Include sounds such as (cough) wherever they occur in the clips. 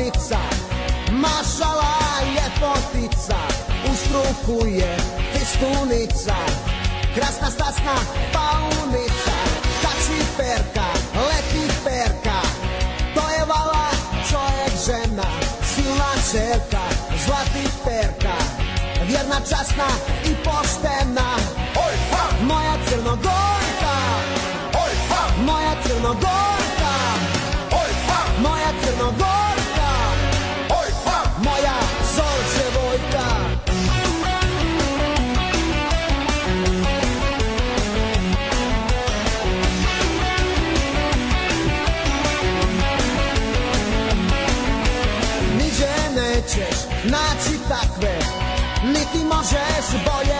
glumica Mašala ljepotica U struku je fistunica Krasna stasna paunica Kači perka, Leti perka To je vala čovjek žena Silna čerka, zlati perka Vjerna, časna i poštena Moja crnogorka Oj, Moja crnogorka 全是抱怨。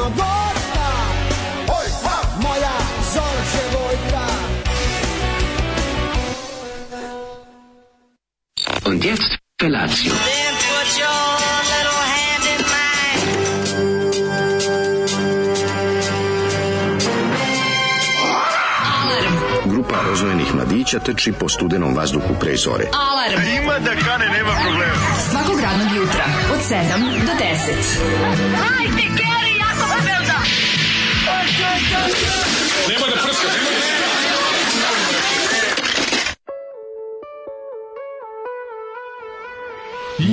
Oj, crnogorska Moja zove vojka Und jetzt Felatio. Grupa rozvojenih mladića teči po studenom vazduhu pre zore. Alarm. A ima da kane, nema problema. Svakog radnog jutra, od 7 do 10. Hajde,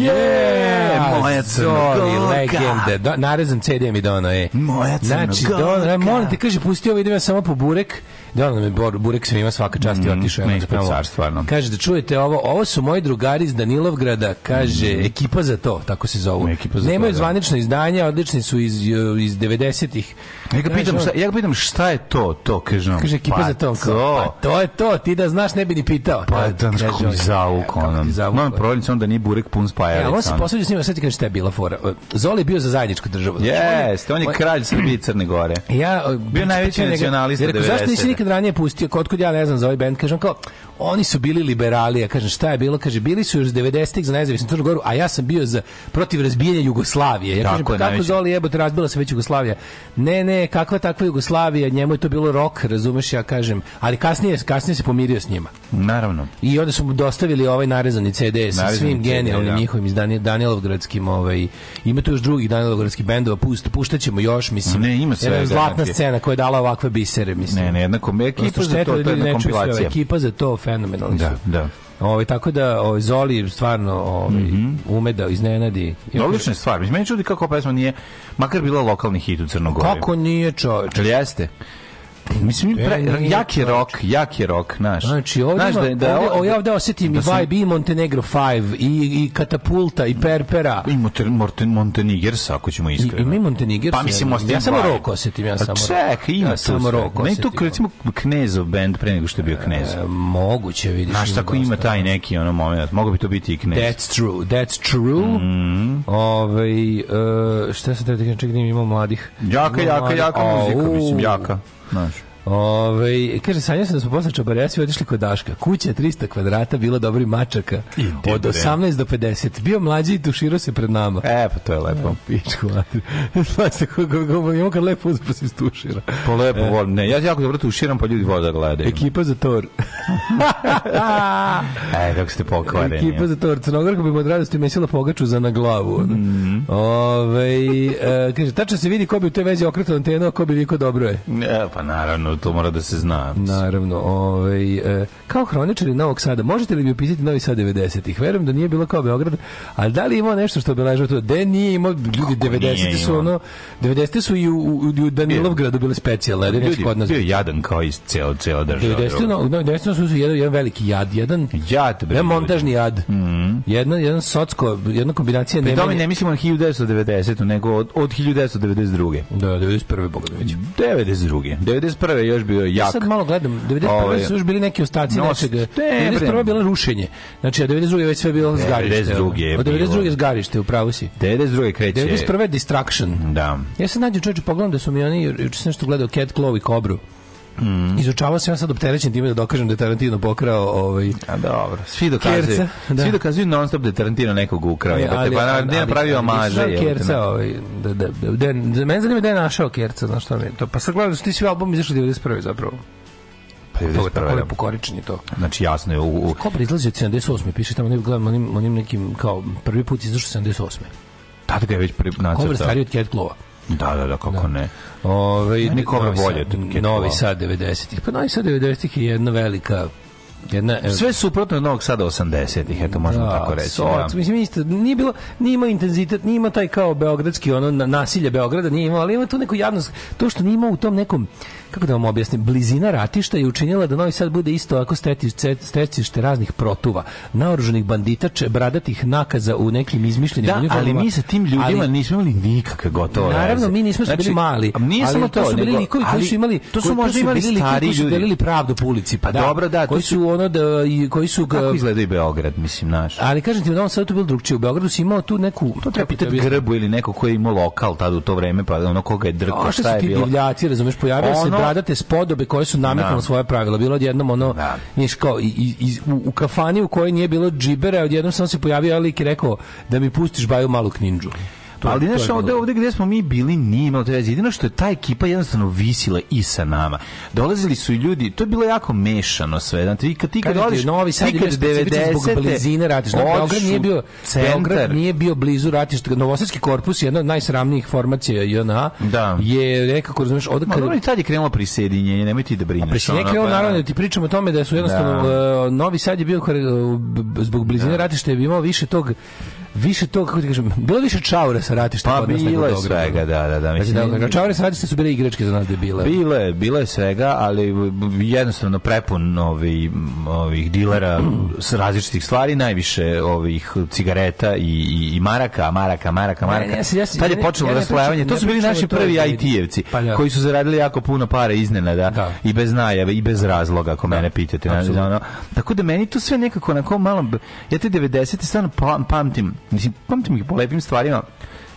Yeah! Moja crnogorka! Legende. Do, narezam CD mi dono, e. Moja crnogorka! Znači, dono, molim te, kaže, pusti ovo, ovaj idem ja samo po burek Da, nam da, je da, bor, burek sam ima svaka čast i mhm, otišao. Mm, car, stvarno. Kaže da čujete ovo, ovo su moji drugari iz Danilovgrada, kaže mm. ekipa za to, tako se zovu. Ekipa za Nemaju to, da. zvanično izdanje, odlični su iz, iz 90-ih. Ja ga pitam, šta, ja ga pitam šta je to, to, kaže on. Kaže ekipa pa za to, kao, pa to je to, ti da znaš ne bi ni pitao. Pa da, znaš kako zauk, ono. Imam problem onda ni burek pun spajalica. Ja, e, on se posveđa s njima, sad šta je bila fora. E, Zoli bio za zajedničku državu. Znači, Jeste, on je kralj Srbije i Crne Gore. Ja, e, bio najveći nacionalista 90. Zašto nisi nikad vikend ranije pustio, kod kod ja ne znam za ovaj band, kažem kao, oni su bili liberali, ja kažem šta je bilo, kaže bili su još 90-ih za nezavisnu Crnu Goru, a ja sam bio za protiv razbijanja Jugoslavije. Ja kažem pa kako, kako zoli jebote razbila se već Jugoslavija. Ne, ne, kakva takva Jugoslavija, njemu je to bilo rok, razumeš, ja kažem, ali kasnije kasnije se pomirio s njima. Naravno. I onda su mu dostavili ovaj narezani CD sa narezani svim genijalnim da. njihovim iz Danilovgradskim, ovaj ima tu još drugih Danilovgradskih bendova, pust, puštaćemo još, mislim. Ne, ima sve. Jedna zlatna znači. scena koja je dala ovakve bisere, mislim. Ne, ne, jedna Telekom. Ekipa za to, to je kompilacija. Da ekipa za to fenomenalni da, su. Da. Ovaj tako da ovaj Zoli stvarno ovaj mm -hmm. ume da iznenadi. Da, odlična stvar. Meni čudi kako pesma nije makar bila lokalni hit u Crnoj Gori. Kako nije, čoveče? Jeste. Mislim, pre, jak je rock, jak je rock, naš. Znači, ovdje, znaš, da, da, ovdje, ovdje, ovdje osjetim da i Vibe, i Montenegro 5, i, i Katapulta, i Perpera. I Monten, Montenigers, ako ćemo iskreno. I, ima i Montenigers. Pa mislim, ja, ja samo rock osjetim, ja pa samo Ček, ima ja tu samo rock osjetim. tu, recimo, Knezo band pre nego što je bio Knezo. E, moguće, vidiš. Znaš, tako ima taj neki ono moment. Mogu bi to biti i Knezo. That's true, that's true. Mm. Ove, ovaj, e, šta sam treba da kažem, čekaj, da imao mladih. Jaka, jaka, jaka muzika, mislim, jaka. Može. Ove, kaže, sanjao se da smo posle čobaresi otišli kod Daška. Kuća 300 kvadrata, bila dobri mačaka. Ide, od 18 do 50. Bio mlađi i tuširao se pred nama. E, pa to je lepo. E, Pičku, (laughs) Imamo kad lepo uzpro se istušira. Pa lepo e. volim. Ne, ja jako dobro tuširam, pa ljudi voda gledaju. Ekipa za tor. (laughs) e, kako ste pokvareni. Ekipa za tor. Crnogorka bi od radosti mesila pogaču za na glavu. Mm -hmm. Ove, e, kaže, tačno se vidi ko bi u te vezi okretao antenu, a ko bi viko dobro je. E, pa naravno, to mora da se zna. Naravno, ovaj, e, kao hroničari Novog Sada, možete li mi opisati Novi Sad 90-ih? Verujem da nije bilo kao Beograd, ali da li imao nešto što obeležava to? De nije imao, ljudi, 90 su ono, 90 su i u, u, u Danilovgradu bile specijalne, ali ljudi, kod nas. Bio jadan kao iz ceo, ceo država. 90, no, 90 su jedan, jedan veliki jad, jedan, jad, bre, jedan montažni jad, mm -hmm. jedan, jedan socko, jedna kombinacija Pri tome ne mislimo na 1990 nego od, od 1992. Da, 91. Boga 92. 92. 91. Kosor je još bio jak. Ja sad malo gledam, 91. su ovaj, još bili neki ostaci no, nečega. 91. je bilo rušenje. Znači, a 92. je već sve bilo zgarište. 92. je bilo. Od 92. je zgarište, upravo si. 92. kreće. 91. je distraction. Da. Ja se nađem čovječe, pogledam da su mi oni, juče sam nešto gledao Cat Claw i Kobru. Mm. Izučavao sam ja sad opterećen time da dokažem da je Tarantino pokrao ovaj A dobro, svi dokazuju. Kerca, da. Svi dokazuju non stop da je Tarantino nekog ukrao. Ja, ali, pa ne napravio maže je. Kerca, ovaj, da-, da, da, da, da, mene zanima da je našao Kerca, znaš šta mi to. Pa sad gledam su ti svi album izašli 91. zapravo. Pa je to tako da. lepo koričenje to. Znači jasno je. U, u... Kobra izlazi od 78. Piše tamo, ne gledam onim, onim nekim kao prvi put izašao 78. Tada ga je već prvi nacrtao. Kobra stari od Cat Da, da, da, kako da. ne. Ove, Niko bolje. novi Sad 90-ih. Pa Novi Sad 90-ih je jedna velika jedna sve suprotno od Novog Sada 80-ih, eto možemo da, tako reći. Sort, da. Mislim isto, nije bilo nije imao intenzitet, nije imao taj kao beogradski ono nasilje Beograda, nije imao, ali ima tu neku javnost, to što nije imao u tom nekom kako da vam objasnim, blizina ratišta je učinila da Novi Sad bude isto ovako stecište raznih protuva, naoruženih bandita, bradatih nakaza u nekim izmišljenim da, ali mi sa tim ljudima ali, nismo imali nikakve gotovo Naravno, mi nismo znači, bili mali. Nije samo to, to, su bili likovi koji su imali, to su možda imali stari koji su delili pravdu po ulici. Pa, pa da, dobro, da, koji su ono da i koji su ga, kako izgleda i Beograd, mislim, naš. Ali kažem ti, u Novom Sadu to bilo drugčije. U Beogradu si imao tu neku to treba pitati grbu ili neko ko je imao lokal tada u to vreme, pa ono koga je drko, šta je bilo. Divljaci, razumeš, pojavio se stradate spodobe koje su nametnule da. svoje pravila. Bilo odjednom ono, da. kao, i, i, u, u, kafani u kojoj nije bilo džibera, odjednom samo se pojavio lik i rekao da mi pustiš baju malu kninđu. To, ali znaš, ovde, ovde gde smo mi bili nije imalo to veze. Jedino što je ta ekipa jednostavno visila i sa nama. Dolazili su i ljudi, to je bilo jako mešano sve. Znači, kad ti kad dolaziš, novi sad kad 90 zbog blizine ratišta. Beograd nije bio centar. Beograd nije bio blizu ratišta. Novosadski korpus je jedna od najsramnijih formacija JNA. Da. Je nekako razumeš, od kad Ma, i tad je krenulo prisjedinjenje, nemoj ti da brineš. Prisjedinjenje krenulo pa- naravno, da ti pričamo o tome da su jednostavno da. E, novi Sad je bio zbog blizine da. ratišta je imao više tog više to kako ti kažem, bilo više čaure sa ratišta pa, kod nas bilo je svega, da, da, da, znači, mislim. Znači, da, čaure sa ratišta su bile igračke za nas debile. Bilo je, bilo je svega, ali jednostavno prepun ovi, ovih dilera sa različitih stvari, najviše ovih cigareta i, i, i maraka, maraka, maraka, maraka. Ne, ja, ja, Tad je počelo ja, To su bili naši prvi IT-evci pa da. koji su zaradili jako puno pare iznenada da. i bez najave i bez razloga, ako da. mene pitate. Tako da meni to sve nekako na kom malom Ja te 90. stvarno pa-, pamtim mislim, pamtim ih po lepim stvarima,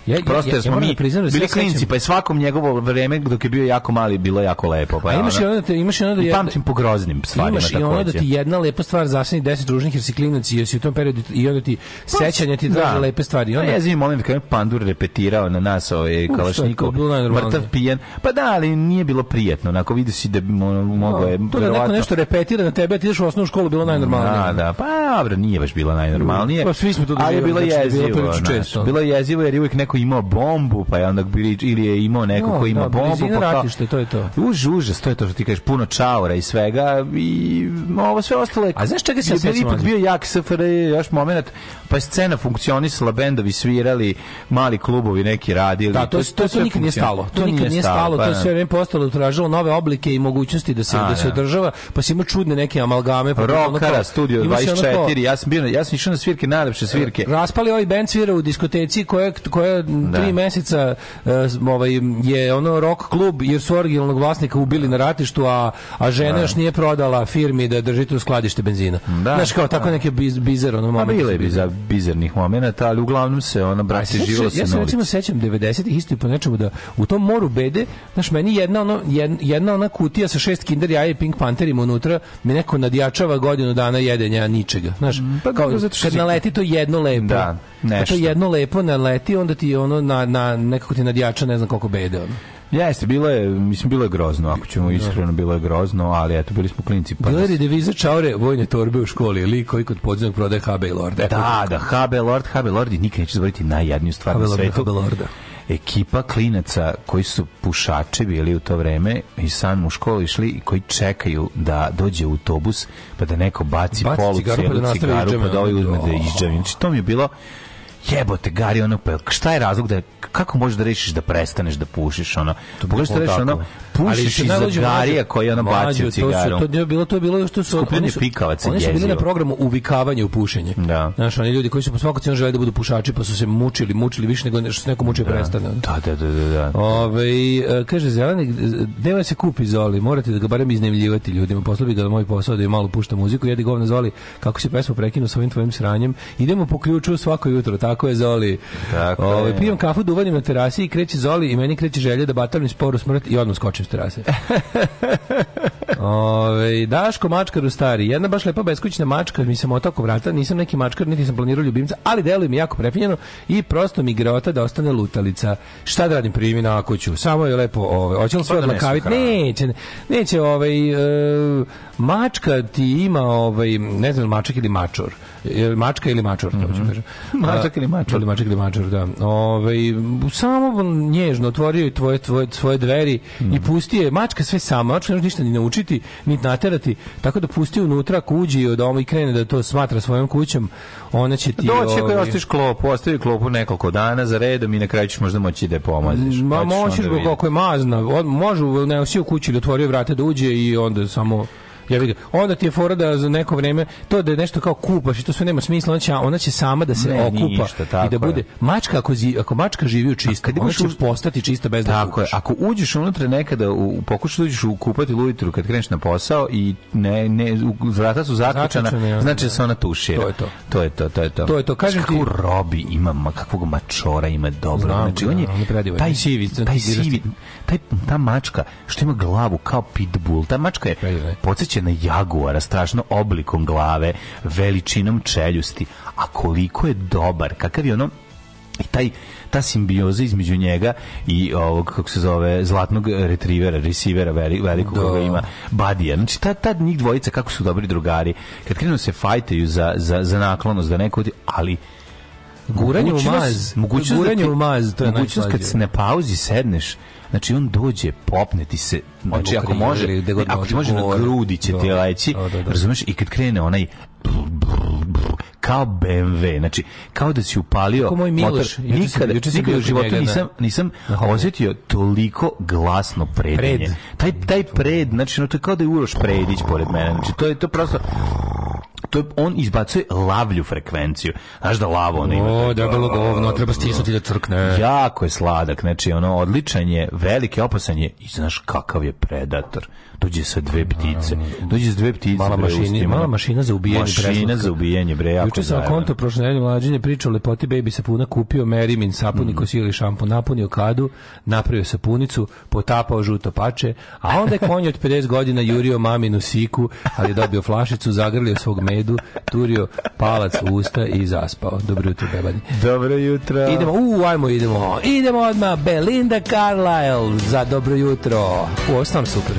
Ja, ja, Prosto ja, smo da da ja mi priznam, bili klinci, pa je svakom njegovo vreme dok je bio jako mali bilo jako lepo. Pa A imaš i ono da, imaš i ono da, I pamtim po groznim stvarima imaš takođe. i ono da ti jedna lepa stvar zasani 10 ružnih jer si klinac i si u tom periodu i onda ti pa, sećanja ti traže da. lepe stvari. Pa, onda... Ja znam moment kad je pandur repetirao na nas ovaj Kalašnikov, mrtav pijen. Pa da, ali nije bilo prijetno. Onako vidi si da mogu je... To da neko nešto repetira na tebe, ti ideš u osnovnu školu, bilo najnormalnije. Da, da, pa dobro, nije baš bilo najnormalnije. Pa svi smo to doživali. Ali znači, bilo jezivo, jezivo jer uvijek neko imao bombu, pa je onda bili, ili je imao neko no, ko ima da, bombu. Pa kao, ratište, to je to. Už, užas, to je to što ti kažeš, puno čaura i svega i ovo sve ostalo je... A znaš čega se ja ipak bio jak SFRJ još moment, pa je scena funkcionisala, bendovi svirali, mali klubovi neki radili. Da, to, to, to, to nikad nije stalo. To, nikad pa nije stalo, to je sve da. vreme postalo, tražilo nove oblike i mogućnosti da se, da se da. održava, pa si imao čudne neke amalgame. Pa Rokara, Studio 24, ja sam bio, ja sam išao na svirke, najlepše svirke. Raspali ovaj band svira u diskoteci koja, koja Srbija da. tri meseca e, ovaj, je ono rock klub jer su originalnog vlasnika ubili na ratištu, a, a žena da. još nije prodala firmi da držite u skladište benzina. Da. Znaš kao tako da. neke biz, bizer ono pa moment. A bilo je biza, bizarnih momenta, ali uglavnom se ono, brate, živalo se na Ja se recimo sećam 90. ih isto i po nečemu da u tom moru bede, znaš, meni jedna, ono, jedna ona kutija sa šest kinder jaja i Pink Panterima unutra mi neko nadjačava godinu dana jedenja ničega. Znaš, pa, kao, zato kad naleti to jedno lepo. Da nešto. Pa to jedno lepo naleti, onda ti ono na, na, nekako ti nadjača ne znam koliko bede. Ono. Jeste, bilo je, mislim, bilo je grozno, ako ćemo da. iskreno, bilo je grozno, ali eto, bili smo klinci. Pa Bila je deviza čaure vojne torbe u školi, ili koji kod podzemnog prodaje HB Lord. Eto, da, da, HB Lord, HB Lord je nikad neće zaboraviti najjadniju stvar na svetu. HB Lorda ekipa klinaca koji su pušači bili u to vreme i san u školu išli i koji čekaju da dođe autobus pa da neko baci, baci polu cigaru, cijelu pa da cigaru pa da ovaj uzme da izđavi. Znači, to mi je bilo jebote gari ono pa šta je razlog da kako možeš da rešiš da prestaneš da pušiš ono pogledaj što rešiš ono pušiš iz zagarija koji ona bacio cigaru. To, je bilo, to je bilo što su... Skupljeni pikavac Oni su bili na programu uvikavanja u pušenje. Da. Znaš, oni ljudi koji su po svaku cijenu žele da budu pušači, pa su se mučili, mučili više nego što se neko mučio da. prestane. Da, da, da, da. da. Ove, ovaj, kaže, zeleni, nema se kupi Zoli, morate da ga barem iznevljivati ljudima. Posle bi ga moj posao da je malo pušta muziku, jedi govna Zoli, kako se pesma prekinu sa ovim tvojim sranjem. Idemo po ključu svako jutro, tako je Zoli. Tako Ove, ovaj, pijem kafu, duvanim na terasi i kreće Zoli i meni kreće želje da batalim sporu smrt i odmah skočim trase. (laughs) Ove, Daško mačkar u stari. Jedna baš lepa beskućna mačka mi se mota vrata. Nisam neki mačkar, niti sam planirao ljubimca, ali deluje mi jako prefinjeno i prosto mi greota da ostane lutalica. Šta da radim primi na kuću? Samo je lepo, ove, hoće li sve da odmakaviti? Neće, neće, ovaj, e, mačka ti ima, ovaj, ne znam, mačak ili mačor mačka ili mačor, mm -hmm. kažem. (laughs) Mačak ili mačor. Ili mačak ili mačor, da. Ove, ovaj, samo nježno otvorio je tvoje, tvoje, svoje dveri mm -hmm. i mhm. pustio je, mačka sve sama, mačka ne ništa ni naučiti, ni naterati, tako da pusti unutra, kuđi od doma i krene da to smatra svojom kućom, ona će ti... Doći ako ovaj- ostaviš klopu, ostavi klopu nekoliko dana za redom i na kraju ćeš možda moći da je pomaziš. Ma moćiš ga koliko je mazna, može, ne, si u kući ili da otvorio vrate da uđe i onda samo Ja vidim. Onda ti je fora da za neko vrijeme to da je nešto kao kupaš i to sve nema smisla, ona će, ona će sama da se ne, okupa ništa, i da bude je. mačka ako, zi, ako mačka živi u čistom, ona će u... postati čista bez da tako da kupaš. Je. Ako uđeš unutra nekada u, u pokušaš da uđeš u kupati ujutru kad kreneš na posao i ne ne vrata su zaključana, znači da se ona tušira. To je to. To je to, to je to. To je to. Kažem ti, Robi ima kakvog mačora ima dobro. Znam, znači on je da, taj sivi, taj sivi taj, ta mačka što ima glavu kao pitbull, ta mačka je podsjeća na jaguara, strašno oblikom glave, veličinom čeljusti, a koliko je dobar, kakav je ono i taj ta simbioza između njega i ovog kako se zove zlatnog retrivera, resivera velikog da. koga ima Badija. Znači ta ta njih dvojica kako su dobri drugari. Kad krenu se fajtaju za, za, za naklonost da neko ali guranje u maz, mogućnost da guranje u maz, to je mogućnost kad se ne pauzi sedneš Znači on dođe, popne ti se, znači ako može, ne, ako ti može na grudi će ti leći, razumeš, i kad krene onaj kao BMW, znači kao da si upalio Kako moj Miloš, motor. Nikada, juče nikada u životu da. nisam, nisam osjetio toliko glasno predenje. Pred. Taj, taj pred, znači no, to je kao da je Uroš Predić pored mene, znači to je to prosto to je, on izbacuje lavlju frekvenciju. Znaš da lavo ono ima. O, debelo govno, treba stisnuti da crkne. Jako je sladak, znači ono, odličan je, veliki opasan je i znaš kakav je predator dođe sa dve ptice. Dođe sa dve ptice. Mala mašini, mala mašina za ubijanje Mašina preslutka. za ubijanje bre, jako. Juče sam konto prošle nedelje mlađine pričao lepoti baby sapuna, kupio Merimin sapunik, i mm. kosili šampun, napunio kadu, napravio sapunicu, potapao žuto pače, a onda je konj od 50 godina jurio maminu siku, ali je dobio flašicu, zagrlio svog medu, turio palac u usta i zaspao. Dobro jutro, bebani. Dobro jutro. Idemo, u, ajmo, idemo. Idemo odmah, Belinda Carlisle za dobro jutro. U, ovo super.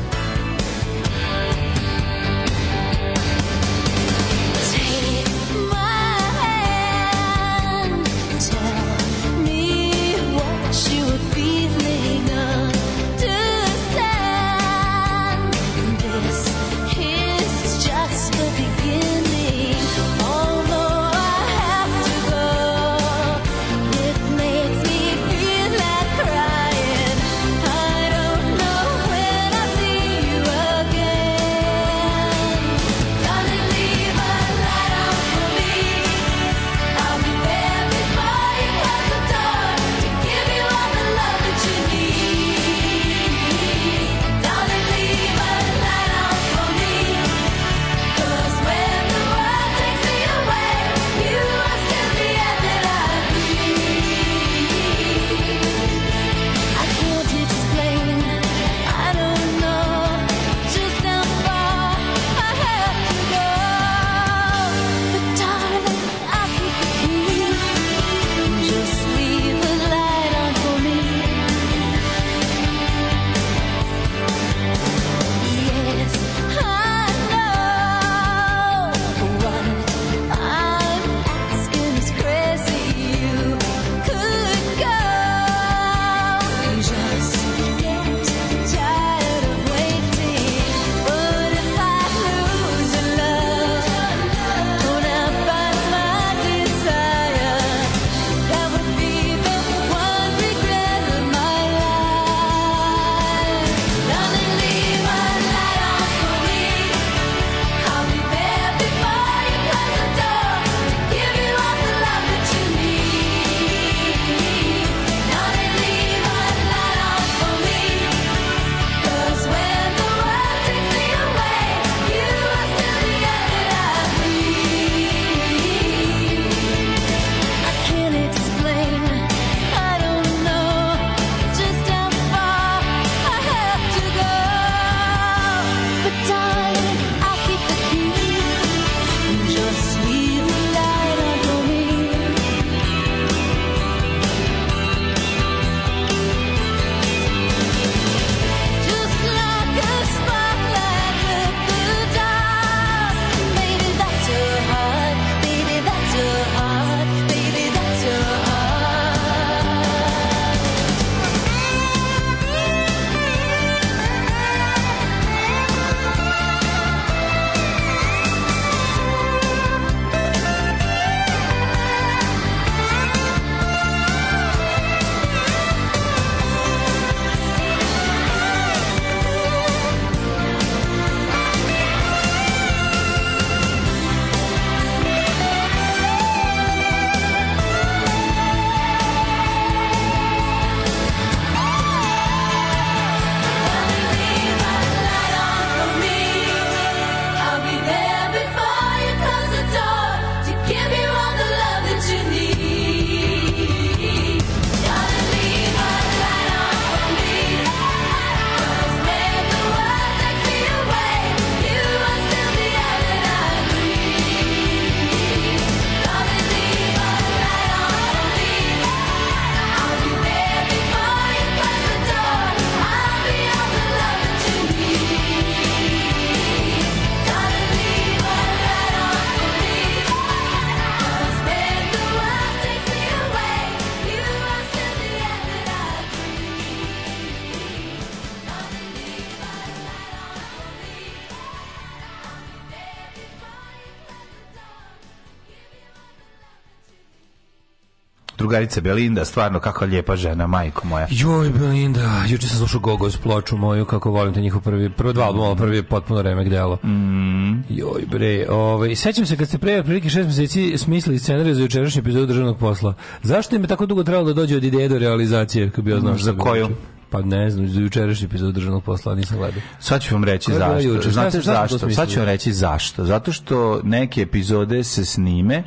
drugarica Belinda, stvarno kakva lijepa žena, majko moja. Joj Belinda, juče sam slušao Gogo's ploču moju, kako volim te njihov prvi, prvo dva albuma, prvi je potpuno remek delo. Mm. Joj bre, ovaj, sećam se kad ste pre prilike šest mjeseci smislili scenarij za jučerašnji epizod državnog posla. Zašto im je tako dugo trebalo da dođe od ideje do realizacije, kad bi ja znao mm, za koju? Pa ne znam, za jučerašnji epizod državnog posla nisam gledao. Sad ću vam reći zašto. Znate zašto? Sad ću vam reći zašto. Zato što neke epizode se snime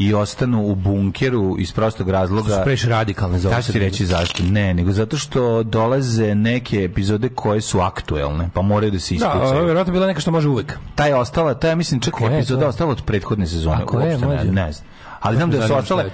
i ostanu u bunkeru iz prostog razloga. Preš radikalne za Da reći zašto. Ne, nego zato što dolaze neke epizode koje su aktuelne, pa moraju da se ispucaju. Da, verovatno bila neka što može uvek. Ta je ostala, ta je mislim čak Ko epizoda ostala od prethodne sezone. Ako je, ne, ne znam ali znam da su ostale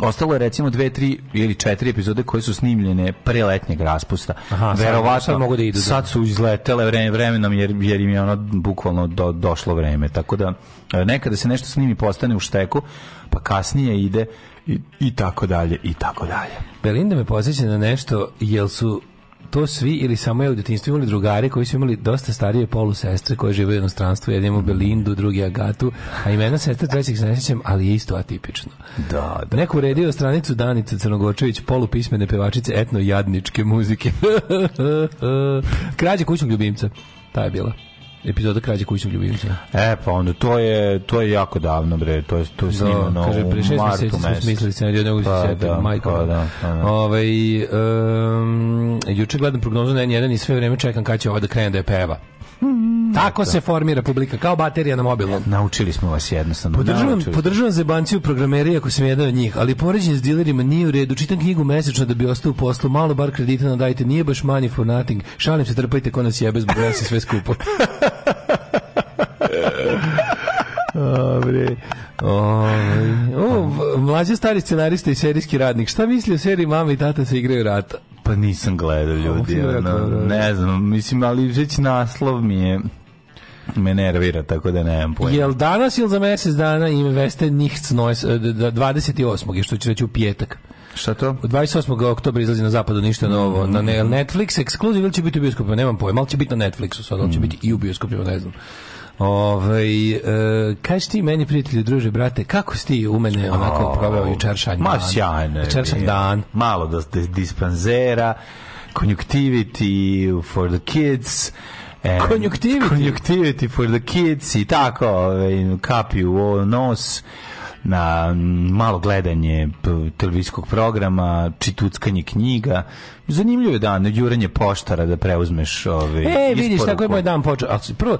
Ostalo je recimo dve, tri ili četiri epizode koje su snimljene pre letnjeg raspusta. Aha, Verovatno, sad, mogu da idu. Da. Sad su izletele vreme, vremenom jer, jer im je ono bukvalno do, došlo vreme. Tako da e, nekada se nešto snimi postane u šteku, pa kasnije ide i, i tako dalje, i tako dalje. Belinda me posjeća na nešto, jel su to svi ili samo ja u djetinjstvu imali drugari koji su imali dosta starije polusestre koje žive u jednostranstvu, jedan imao Belindu, drugi Agatu, a imena sestra trećih ne sjećam, ali je isto atipično. Da, da. Neko uredio stranicu Danice Crnogorčević, polupismene pevačice etno-jadničke muzike. (laughs) Krađe kućnog ljubimca. Ta je bila epizoda krađe kućnog ljubimca. E, pa onda, to je, to je jako davno, bre, to je to je da, snimano kaže, pre martu mjeseci smo smislili scenarij, jednog pa, se da, majka. Pa, da, pa, da. Ovaj, um, juče gledam prognozu na N1 i sve vreme čekam kada će ova da krene da je peva. Tako se formira publika, kao baterija na mobilnom. Naučili smo vas jednostavno. Podržavam, podržavam zebanciju programeri ako sam jedan od njih, ali poređenje s dilerima nije u redu. Čitam knjigu mesečno da bi ostao u poslu, malo bar kredita nam dajte, nije baš money for nothing. Šalim se, trpajte ko nas jebe zbog nas sve skupo. (laughs) Dobre. Ovaj, o, o, mlađi stari scenarista i serijski radnik. Šta misli o seriji Mama i tata se igraju rata? Pa nisam gledao ljudi, ono, da, da, da. ne znam, mislim, ali već naslov mi je me nervira, tako da nemam pojma. Jel danas ili za mjesec dana im veste nichts nois, 28. E, je što će reći u pijetak. Šta to? 28. oktobra izlazi na zapadu ništa novo. Mm -hmm. Na Netflix ekskluziv ili će biti u bioskopu, pa nemam pojma, ali će biti na Netflixu sad, ali će mm. biti i u bioskopima, ne znam. Ovaj e, kaži ti meni prijatelju, druže, brate, kako si ti u mene onako proveo jučerašnji dan? Ma sjajno. Jučerašnji dan. Malo da dispanzera, conjunctivity for the kids. Conjunctivity. Conjunctivity for the kids i tako, ovaj, kapi u nos na malo gledanje televizijskog programa, čituckanje knjiga. Zanimljivo je dan, juranje poštara da preuzmeš ove ovaj, E, vidiš isporuku. tako je moj dan počeo. prvo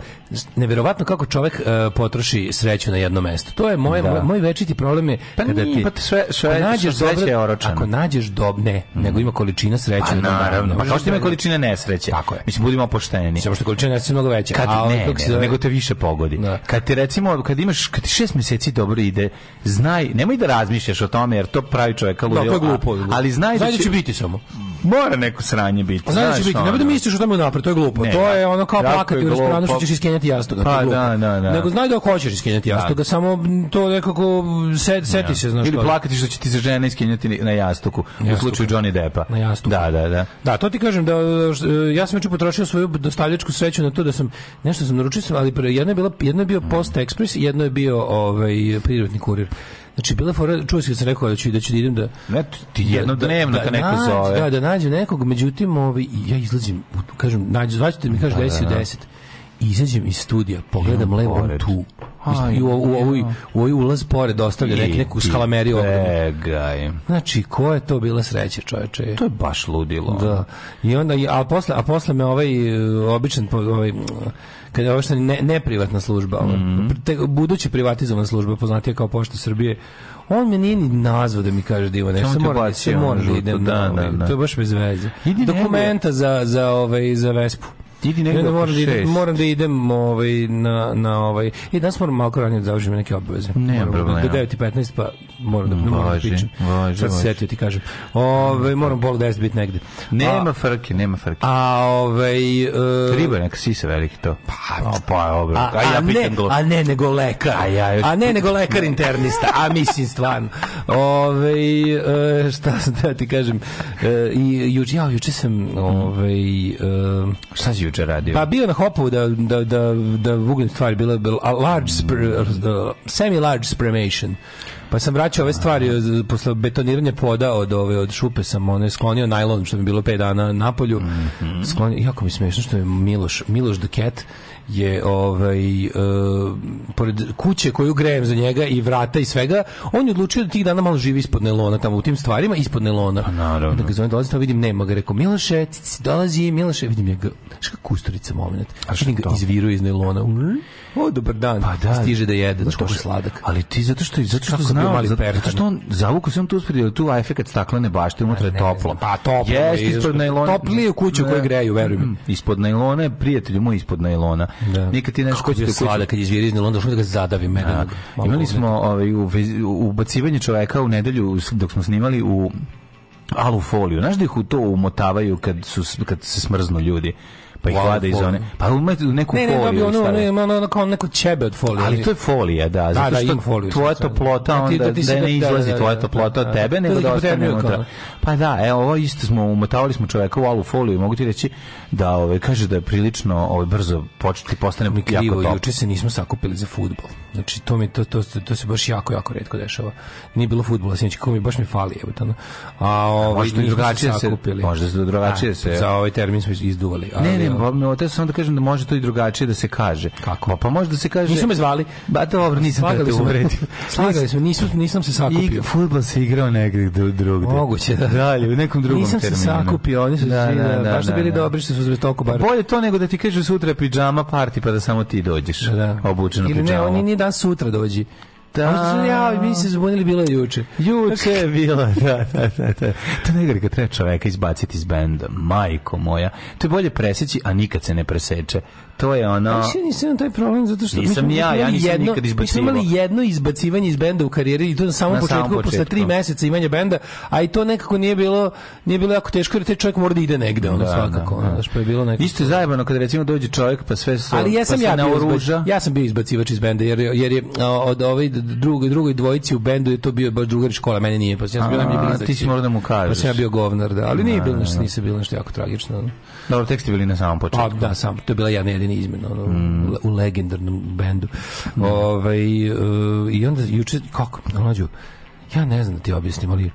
neverovatno kako čovek uh, potroši sreću na jedno mesto. To je moje da. moj, moj večiti problem je pa kada nije, ti pa sve sve nađeš dobro, je oročano. Ako nađeš dobne, mm. nego ima količina sreće pa, naravno. Pa kao što ima da- količina nesreće. Tako je. Mislim budimo pošteni. Samo što količina nesreće mnogo veća. Kad, a ovaj ne, ne, nego te više pogodi. Da. Kad ti recimo kad imaš kad ti šest meseci dobro ide, znaj, nemoj da razmišljaš o tome jer to pravi čovjeka ludio. Da, to je glupo. A, ali da znaj, da, će, će biti samo. Mora neko sranje biti. Znaj da će biti. Nemoj da misliš o tome napred, to je glupo. Ne, to je ono kao plakati u restoranu što ćeš iskenjati jastoga. Pa, da, da, da. Nego znaj da hoćeš iskenjati da. jastoga, samo to nekako set, seti da. se, znaš. Ili plakati što će ti za žene iskenjati na jastuku, u slučaju Johnny Deppa. Na jastuku. Da, da, da. Da, to ti kažem da ja sam juče potrošio svoju dostavljačku sreću na to da sam nešto sam naručio, ali jedno je bila, jedno je bio Post Express, jedno je bio ovaj prirodni kur kurir. Znači bila fora, čuo se rekao da ću da ću da idem da ne ti jednodnevno da, da-, da, te neko zove. Da, da nađem nekog, međutim, ovaj ja izlazim, kažem, nađe, zvaćete mi kaže 10 u 10 izađem iz studija, pogledam levo tu. I u, u, u, u ovoj ulaz pored ostavlja nek, neku skalameriju ogromnu. Znači, ko je to bila sreća, čoveče? To je baš ludilo. Da. I onda, a posle, a posle me ovaj e, običan, ovaj, kad je ovo što ne, neprivatna služba, ovaj, mm -hmm. budući privatizovana služba, poznatija kao Pošta Srbije, on me nije ni nazvao da mi kaže da ima nešto, samo moram da da, da, ovaj, da, to je baš bez veze. Dokumenta za, za, ovaj, za Vespu. Idi negde da moram, da idem, moram da idem ovaj, na, na ovaj... I danas moram malo ranije da završim neke obaveze. Ne, problema. Do da- 9.15 da pa moram da ne moram da pičem. Važi, Sad se ti kažem. Ovaj moram bol 10 biti negde. Nema frke, nema frke. A ovaj... Uh, Riba neka se veliki to. Pa, o, pa je obrok. A, a, ja ne, a ne nego lekar. A, ja još... a ne nego lekar internista. A mislim stvarno. Ovaj uh, šta da ti kažem. Uh, i, juče, ja, juče sam... Ovaj, uh, šta si juče radio? Pa bio na hopu da, da, da, da uglim stvari, bila je large, semi-large spremation. Pa sam vraćao ove stvari posle betoniranja poda od ove od šupe sam one sklonio najlon što mi bilo 5 dana na polju. Mm -hmm. Sklonio jako mi smešno što je Miloš Miloš the Cat je ovaj uh, pored kuće koju grejem za njega i vrata i svega, on je odlučio da tih dana malo živi ispod nelona tamo u tim stvarima ispod nelona. A pa naravno. Da ga zovem dolazi tamo vidim nema ga rekao Miloše dolazi Miloše vidim je ga. Šta kusturica momenat. A što ga izviruje iz nelona. Mm. O dobar dan. Pa da, stiže da jede, da je sladak. Ali ti zato što zato što znao, zato, zato što on zavuku se on tu uspred tu efekat staklene bašte unutra je toplo. Pa toplo. Jeste ispod nelona. Toplije kuću koju greju, verujem. Mm, ispod nelona, prijatelju moj ispod nelona Da. Nikad ti nešto se slada kad izviri iz Londona, što da ga zadavim mene. Da, Imali smo ovaj u, ubacivanje čoveka u nedelju dok smo snimali u alufoliju. Znaš da ih u to umotavaju kad, su, kad se smrznu ljudi pa ih vade iz one. Pa ima neku ne, ne, foliju. Ne, ne, ono, ono, kao neko ćebe od folije. Ali to je folija, da. da zato da, što foliju, tvoja toplota, da, onda da ne izlazi tvoja toplota od tebe, nego da ostane unutra. Pa da, evo, ovo isto smo, umotavali smo čoveka u alu foliju i mogu ti reći da ove, ovaj, kaže da je prilično ove, ovaj, brzo početi postane Mi jako krivo, juče se nismo sakupili za futbol. Znači, to, mi, to, to, to se baš jako, jako redko dešava. Nije bilo futbola, sinoć, kako mi baš mi fali, evo, A, ovaj, možda drugačije se, možda drugačije se. Za ovaj termin smo izduvali. Ne, ne, Ne, pa me oteo sam da kažem da može to i drugačije da se kaže. Kako? Pa može da se kaže. Nisu me zvali. Ba dobro, nisam Slagali te uvredio. (laughs) Slagali smo, nisu, nisam se sakupio. I fudbal se igrao negde drugde. Moguće da. Dalje, u nekom drugom nisam terminu. Nisam se sakupio, oni su da, svi, da, da, da baš da, bili da. dobri što su zve bar. Pa bolje to nego da ti kaže sutra pidžama party pa da samo ti dođeš. Da. da. Obučen u pidžamu. Ili ne, oni ni da sutra dođi. Da. Možda su, ja, mi se zbunili, bilo je juče. Juče je bilo, da, da, da. da. To negre kad treba čoveka izbaciti iz benda, majko moja. To je bolje preseći, a nikad se ne preseče. To je ono... Ali ja nisam imao taj problem, zato što... Nisam mi ja, ja nisam jedno, nikad izbacivo. Mi smo imali jedno izbacivanje iz benda u karijeri i to na samom na početku, početku, posle tri meseca imanja benda, a i to nekako nije bilo, nije bilo jako teško, jer taj čovjek mora da ide negde, ono, da, svakako. Da, da. Ono, pa je bilo nekako... Isto je zajebano kad recimo dođe čovjek, pa sve su... Ali ja sam pa ja, ja sam bio izbacivač iz benda, jer, jer je od ovaj drugoj drugoj dvojici u bendu je to bio baš drugar škola, meni nije, pa sam ja bio najmanje blizak. Ti si morao da mu kažeš. Pa sam ja bio govnar, da, ali nije da, bilo da, ništa da. nije bilo ništa jako tragično. Dobro, tek ste bili na samom početku. A, pa, da, sam, to je bila jedna jedina izmena ono, mm. u legendarnom bendu. Mm. Ove, ovaj, uh, I onda juče, kako, mlađu, ja ne znam da ti objasnim, ali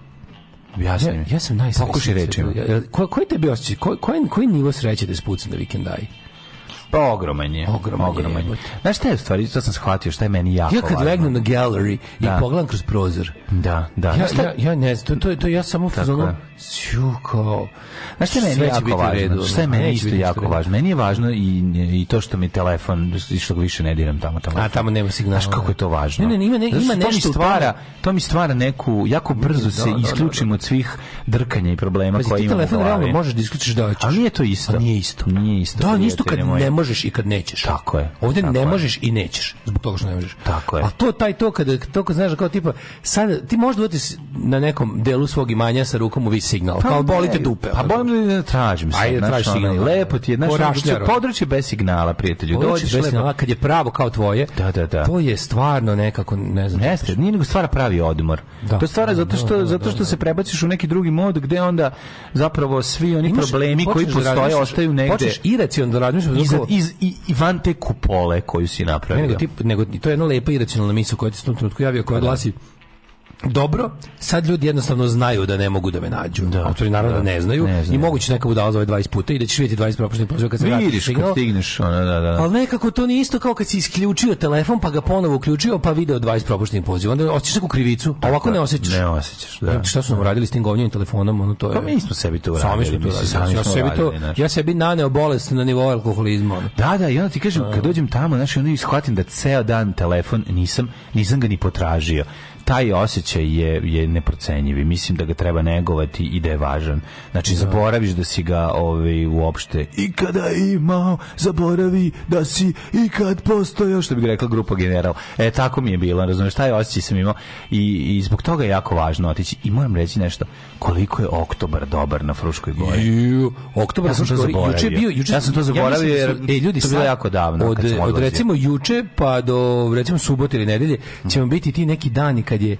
Jasno. Ja, ja sam najsrećniji. Pokušaj rečima. Ja, ko, koji tebi osjećaj? Ko, koji, koji nivo sreće da spucam na vikendaj? Pa ogroman je. Ogroman, Znaš šta je u stvari, to sam shvatio, šta je meni jako Ja kad legnem na gallery da. i pogledam kroz prozor. Da, da. Ja, šta, ja, ja ne znam, to, to, to ja samo fazonu, sjuko. Znaš šta je meni jako važno? šta je meni isto jako važno? Meni je važno i, i to što mi telefon, što više ne diram tamo. tamo. A tamo nema signala. Znaš kako da. je to važno? Ne, ne, ima, ne, ima nešto. To mi, stvara, to mi stvara neku, jako brzo da, se da, isključim od svih drkanja i problema koje imam u glavi. telefon realno možeš da isključiš da hoćeš. Ali nije to isto. A Nije isto. Nije isto. Da, isto kad ne možeš i kad nećeš. Tako je. Ovde tako ne je. možeš i nećeš zbog toga što ne možeš. Tako je. A to taj to kada to kad znaš da kao tipa sad ti možeš doći da na nekom delu svog imanja sa rukom u vis signal. Pa, kao bolite dupe. Pa bolim da tražim se. Ajde traži signal. Lepo ti je naš znači, područje bez signala prijatelju. Dođeš bez signala kad je pravo kao tvoje. Da, da, da. To je stvarno nekako ne znam. Jeste, nije nego stvara pravi odmor. Da, to stvara da, zato što zato što se prebaciš u neki drugi mod gde onda zapravo svi oni problemi koji postoje ostaju negde. Počneš iracionalno da razmišljaš iz, i, i van te kupole koju si napravio. Nego, tip, nego to je jedna lepa iracionalna misla koja ti se u tom trenutku javio, koja da, da. glasi dobro, sad ljudi jednostavno znaju da ne mogu da me nađu. Da, Autori naravno da, ne znaju ne znam. i moguće neka budala zove 20 puta i da ćeš vidjeti 20 propuštenih poziva kad se vratiš. Vidiš kad stigneš, ona, da, da. Ali nekako to nije isto kao kad si isključio telefon pa ga ponovo uključio pa video 20 propuštenih poziva. Onda osjećaš neku krivicu, a ovako ne osjećaš. Ne osjećaš, da. Šta su nam radili s tim govnjim telefonom, ono to pa je. Pa mi smo sebi to uradili. Sami smo to sami ja sebi to, ja sebi naneo bolest na nivou alkoholizma. Ono. Da, da, i onda ti kažem, kad dođem tamo, znači, onda shvatim da ceo dan telefon nisam, nisam ga ni potražio taj osjećaj je, je neprocenjivi. Mislim da ga treba negovati i da je važan. Znači, da. zaboraviš da si ga ovaj, uopšte ikada imao, zaboravi da si ikad postojao, što bih rekla grupa general. E, tako mi je bilo, razumiješ, taj osjećaj sam imao i, i zbog toga je jako važno otići. I moram reći nešto, koliko je oktobar dobar na Fruškoj gori. Ju, oktobar ja sam, sam to zaboravio. Juče bio, juče ja sam to da zaboravio ja jer e, ljudi, to bilo jako davno. Od, od recimo juče pa do recimo subote ili nedelje hm. ćemo biti ti neki dani kad je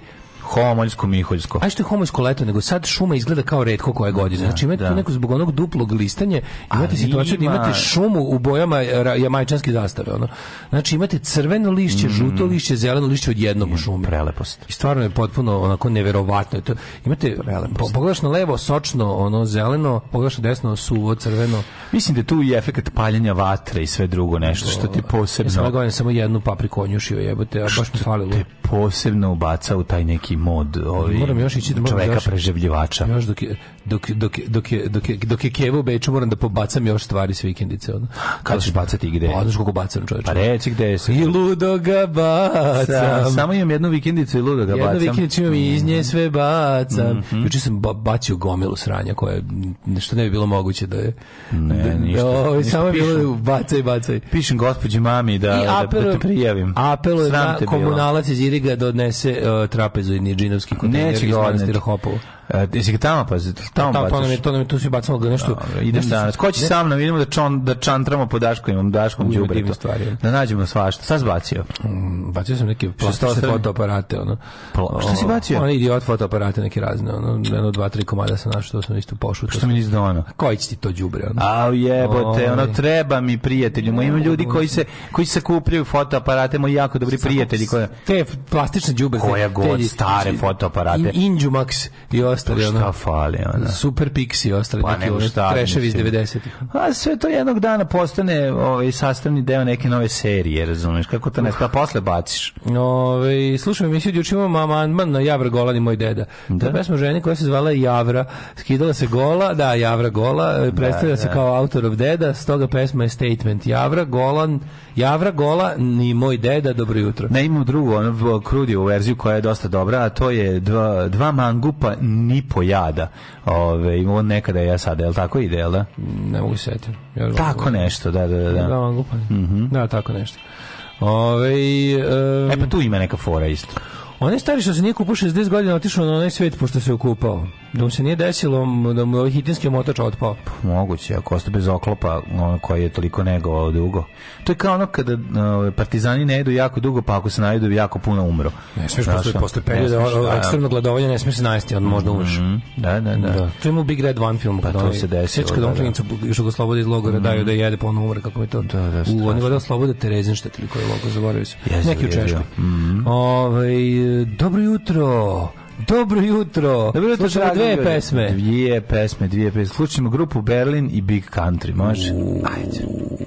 homoljsko miholjsko. A što je homoljsko leto, nego sad šuma izgleda kao redko koje da, godine. Znači imate da. neko zbog onog duplog listanja, imate Ali situaciju da imate šumu u bojama e, jamajčanske zastave. Ono. Znači imate crveno lišće, mm. žuto lišće, zeleno lišće od jednog u šumi. Prelepost. I stvarno je potpuno onako neverovatno. To, imate, po, pogledaš na levo sočno, ono zeleno, pogledaš na desno suvo, crveno. Mislim da tu i efekt paljenja vatre i sve drugo nešto što ti posebno. Ja sam samo jednu papriku onjušio jebote, a baš mi falilo posebno ubaca u taj neki mod ovi, moram još ići da moram čoveka preživljivača. Još dok je, dok, dok, dok, je, dok, je, dok je Kijevo u Beču moram da pobacam još stvari s vikendice. Ono. Kada ćeš znači, bacati gde? Pa, znaš koliko bacam čovječe. Pa reci gde si. I ludo ga bacam. Sa, samo imam jednu vikendicu i ludo ga bacam. Jednu vikendicu imam i iz nje mhm. sve bacam. Mm -hmm. Juče sam ba bacio gomilu sranja koja nešto ne bi bilo moguće da je. Ne, da- ništa. Da, o, ništa samo je bilo da bacaj, bacaj. Pišem gospođi mami da, I apelu, da, te prijavim. Apelo je na komunalac iz Iriga da odnese uh, trapezoidni džinovski kontejner iz manastira Hopovo. E, jesi ga tamo pa tamo pa. Tamo pa je to nam tu se bacamo ga nešto. A, idem nešto danas. Ko će ne? sa mnom? Idemo da čon da čantramo po Dašku, imam Daškom đubre stvari. Da nađemo svašta. Sad zbacio. Mm, bacio sam neke plastične fotoaparate, ono. Pla, šta si bacio? Oni idiot fotoaparate neki razne, ono, jedno dva tri komada sam našao, to sam isto pošutao. Što mi nisi doneo? Koji će ti to đubre, ono? A jebote, ono treba mi prijatelju, moj ima ljudi koji se koji se kupljaju fotoaparate, moji jako dobri prijatelji koji te plastične đubre, koja god stare znači, fotoaparate. Injumax i ostali. Pa šta fali, ona? Super Pixi ostali. Pa nego šta. Treševi iz 90-ih. A sve to jednog dana postane ovaj, sastavni deo neke nove serije, razumeš? Kako to nešto, uh. a pa posle baciš. Ove, slušam emisiju, juče imam amandman na Javra Golan i moj deda. Da? Ta pesma ženi koja se zvala Javra, skidala se gola, da, Javra Gola, da, predstavlja da, se kao autor of deda, stoga pesma je statement Javra Golan, Javra gola ni moj deda, dobro jutro. Ne, imam drugu, ono, krudiju verziju koja je dosta dobra, a to je dva, dva mangupa ni pojada. Ove, on nekada ja sada, je li tako ide, jel da? Ne mogu se setiti. Ja tako nešto, da, da, da. Da, dva mangupa. Mm -hmm. da tako nešto. Ove, um, e pa tu ima neka fora isto. Onaj stari što se nije kupao 60 godina otišao na onaj svet pošto se okupao. Da mu se nije desilo da mu ovaj hitinski motač otpao. Pa, moguće, ako ostaje bez oklopa on koji je toliko negovao dugo. To je kao ono kada ovaj, partizani ne idu jako dugo, pa ako se najedu jako puno umro. Ne smiješ posle, posle perioda ekstremno gladovanje, ne smiješ se najesti, on možda umreš. Mhm, da, da, da, da, To ima u Big Red One filmu. Pa to se desilo. Sveći kada da. on klinicu još ga slobode iz logora mhm. daju da jede, pa on umre, kako je to. Da, da, u, oni vada slobode Terezinštat ili koji logor, zaboravio se. Neki u Češkoj. Mhm. Ovaj, dobro jutro. Dobro jutro. Dobro jutro, Slušamo dve ljudi. pesme. Dvije pesme, dvije pesme. Slušamo grupu Berlin i Big Country, može? Ajde.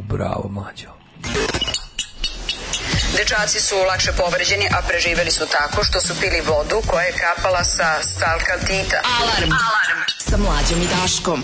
Bravo, mađo. Dečaci su lakše povređeni, a preživeli su tako što su pili vodu koja je kapala sa stalka tita. Alarm! Alarm! Sa mlađom i Daškom.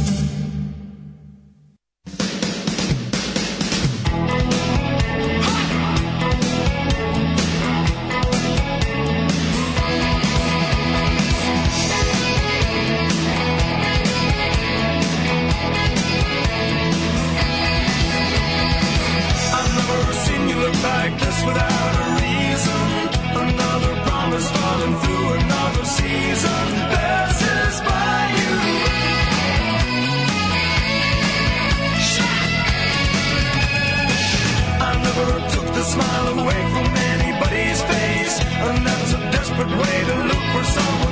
reckless without a reason. Another promise falling through another season passes by you. I never took the smile away from anybody's face, and that's a desperate way to look for someone.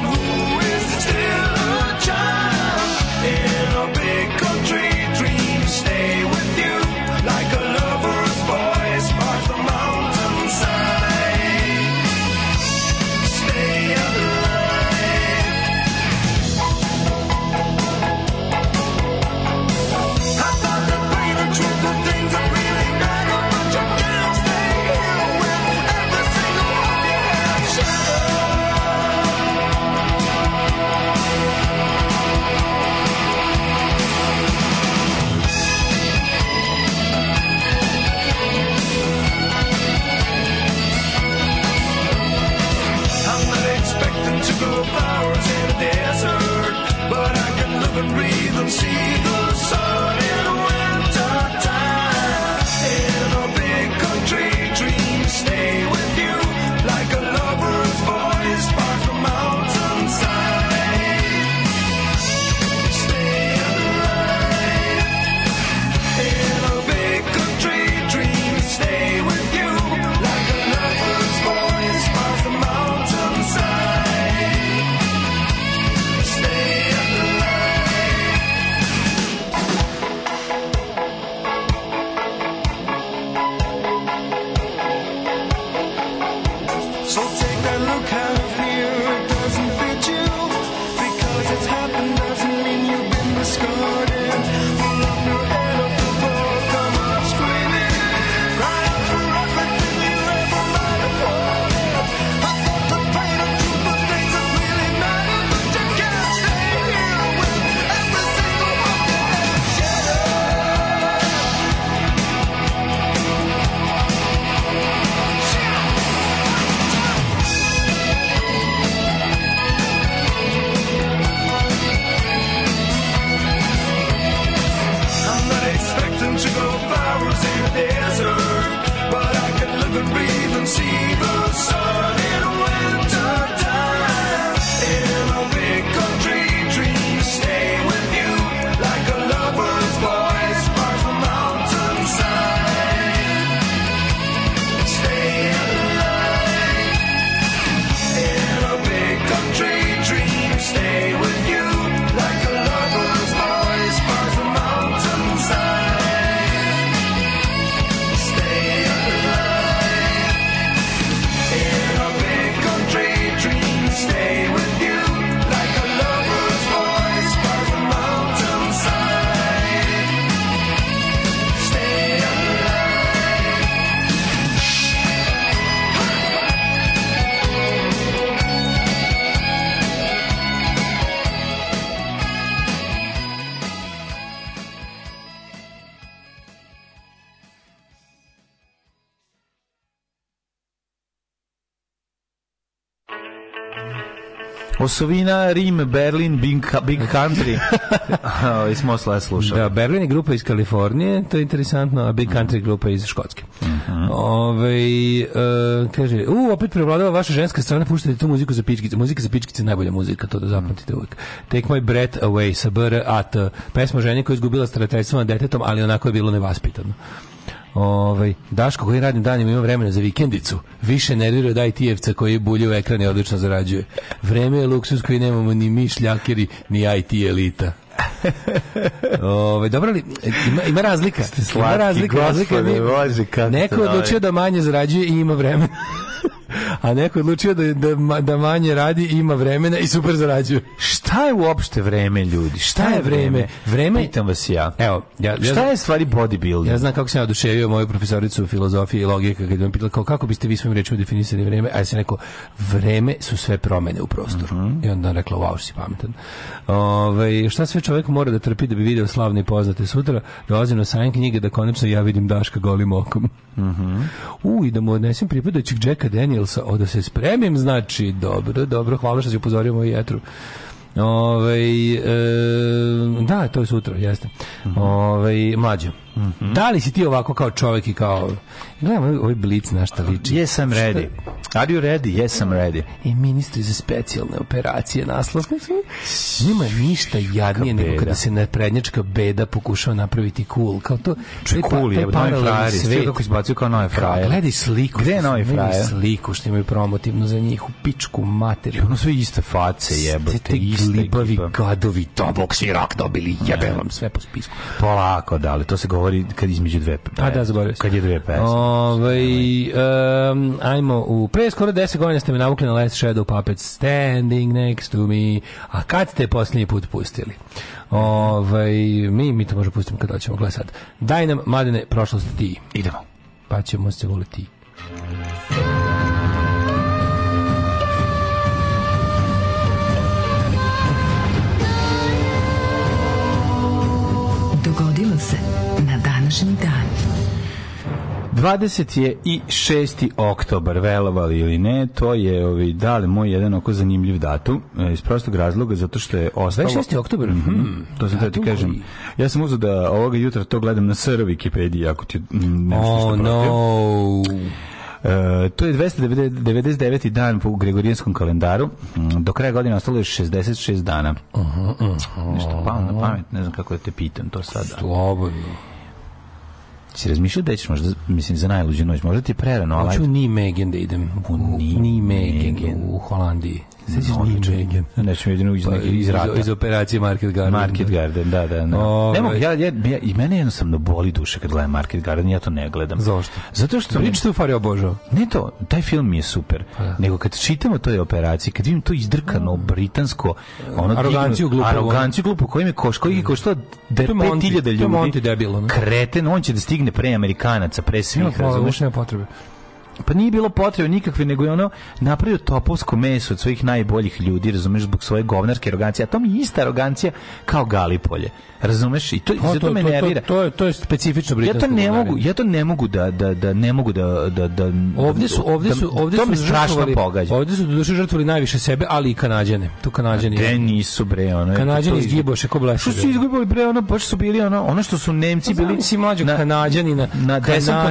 Kosovina, Rim, Berlin, Big, big Country. (laughs) I smo sla slušali. Da, Berlin je grupa iz Kalifornije, to je interesantno, a Big Country grupa iz Škotske. Mm -hmm. Ove, uh, e, kaže, u, opet prevladava vaša ženska strana, puštate tu muziku za pičkice. Muzika za pičkice je najbolja muzika, to da zapamtite uvijek. Take my breath away, sa BR, at, pesma ženje koja je izgubila starateljstvo nad detetom, ali onako je bilo nevaspitano. Ovaj Daško koji radim danima ima vremena za vikendicu. Više nervira da IT-evca koji bulji u ekran i odlično zarađuje. Vreme je luksuz koji nemamo ni mi šljakeri, ni IT elita. ovaj dobro li, ima, ima razlika. Slatki, ima razlika, razlika. Gospode, Bože, Neko odlučio ovaj. da manje zarađuje i ima vremena a neko je odlučio da, da, da manje radi, ima vremena i super zarađuje. Šta je uopšte vreme, ljudi? Šta, šta je vreme? Vreme, pitam vas ja. Evo, ja, ja šta je stvari bodybuilding? Ja znam kako sam ja oduševio moju profesoricu filozofije i logike kad je pitala kao kako biste vi svojim rečima definisali vreme, a ja sam rekao vreme su sve promene u prostoru. Mm -hmm. I onda rekla wow, si pametan. Ove, ovaj, šta sve čovek mora da trpi da bi video slavne poznate sutra? Dolazim na sajn knjige da konačno ja vidim Daška golim okom. Mm -hmm. U, i da mu odnesem pripadajućeg Jacka Daniel Milsa. O, da se spremim, znači, dobro, dobro, hvala što si upozorio moju jetru. Ove, ovaj, e, da, to je sutra, jeste. Mhm. Ove, ovaj, mlađo. -hmm. Da li si ti ovako kao čovjek i kao... Gledam, ovaj, ovaj blic na šta liči. Yes, I'm ready. Šta? Are you ready? Yes, I'm ready. I e, ministri za specijalne operacije naslov. Nema ništa jadnije nego kada se prednjačka beda pokušava napraviti cool. Kao to... Če cool je, novi frajer. Sve kako izbacuju kao novi frajer. Gledaj sliku. Gde je novi frajer? sliku što imaju promotivno za njih u pičku materiju. Ono sve iste face jebate. Sve te glibavi gadovi, to boksirok dobili jebem vam sve po spisku. Polako, da li to se govori govori kad između dve pa da, pesme. A da, zaboravio Kad je dve pesme. Ovaj um, ajmo u pre skoro 10 godina ste me navukli na Last Shadow Puppet Standing Next to Me. A kad ste poslednji put pustili? Ovaj mi mi to možemo pustiti kad hoćemo gledaj Daj nam mladene prošlost ti. Idemo. Pa ćemo se voliti. Thank 20 je i 6. oktobar, velovali ili ne, to je ovi, da li moj jedan oko zanimljiv datum, e, iz prostog razloga, zato što je ostalo... 26. oktobar? Mm -hmm, to sam da ti kažem. Ja sam uzao da ovoga jutra to gledam na SR Wikipediji, ako ti nešto oh, što E, to je 299. dan po Gregorijanskom kalendaru. Mm, do kraja godine ostalo je 66 dana. Uh -huh, uh -huh. Nešto palo na pamet, ne znam kako da te pitam to sada. Slobodno. Si razmišljao da ćeš možda, mislim, za najluđu noć, možda ti je prerano, ali... Hoću ni Megen da idem u Nimegen, u Holandiji sećaš Ninja? Znači, jedino iz, pa, iz, rata. iz operacije Market Garden. Market Garden, da, da. Ne. O, ne ja, ja, ja, i mene jednostavno boli duše kad gledam Market Garden, ja to ne gledam. Zašto? Zato što... Priča te u fari obožao. Ne to, taj film mi je super. Pa. Da. Nego kad čitamo toj operaciji, kad vidim to izdrkano mm. britansko... Ono, aroganciju glupu. Aroganciju glupu, kojim je koš, koji je mm. koštao 5000 ljudi. To je Monty debil. Kreten, on će da stigne pre Amerikanaca, pre svih, razumiješ? Ne, potrebe pa nije bilo potrebe nikakve, nego je ono napravio topovsko meso od svojih najboljih ljudi, razumeš, zbog svoje govnarske arogancije, a to mi je ista arogancija kao Galipolje. Razumeš? I to, pa to, zato to, me nervira. To, to, je, to je specifično britansko. Ja to ne mogu, ja to ne mogu da, da, da ne mogu da, da, da ovde su, da- ovde su, ovde da, to me su strašno pogađa. ovde su doduše žrtvovali najviše sebe, ali i Kanađane. Tu Kanađani. Gde nisu bre, ono. Kanađani izgiboše ko blesa. Što su izgibali bre, ono baš su bili ono, ono što su Nemci pa bili. Mislim mlađi Kanađani na na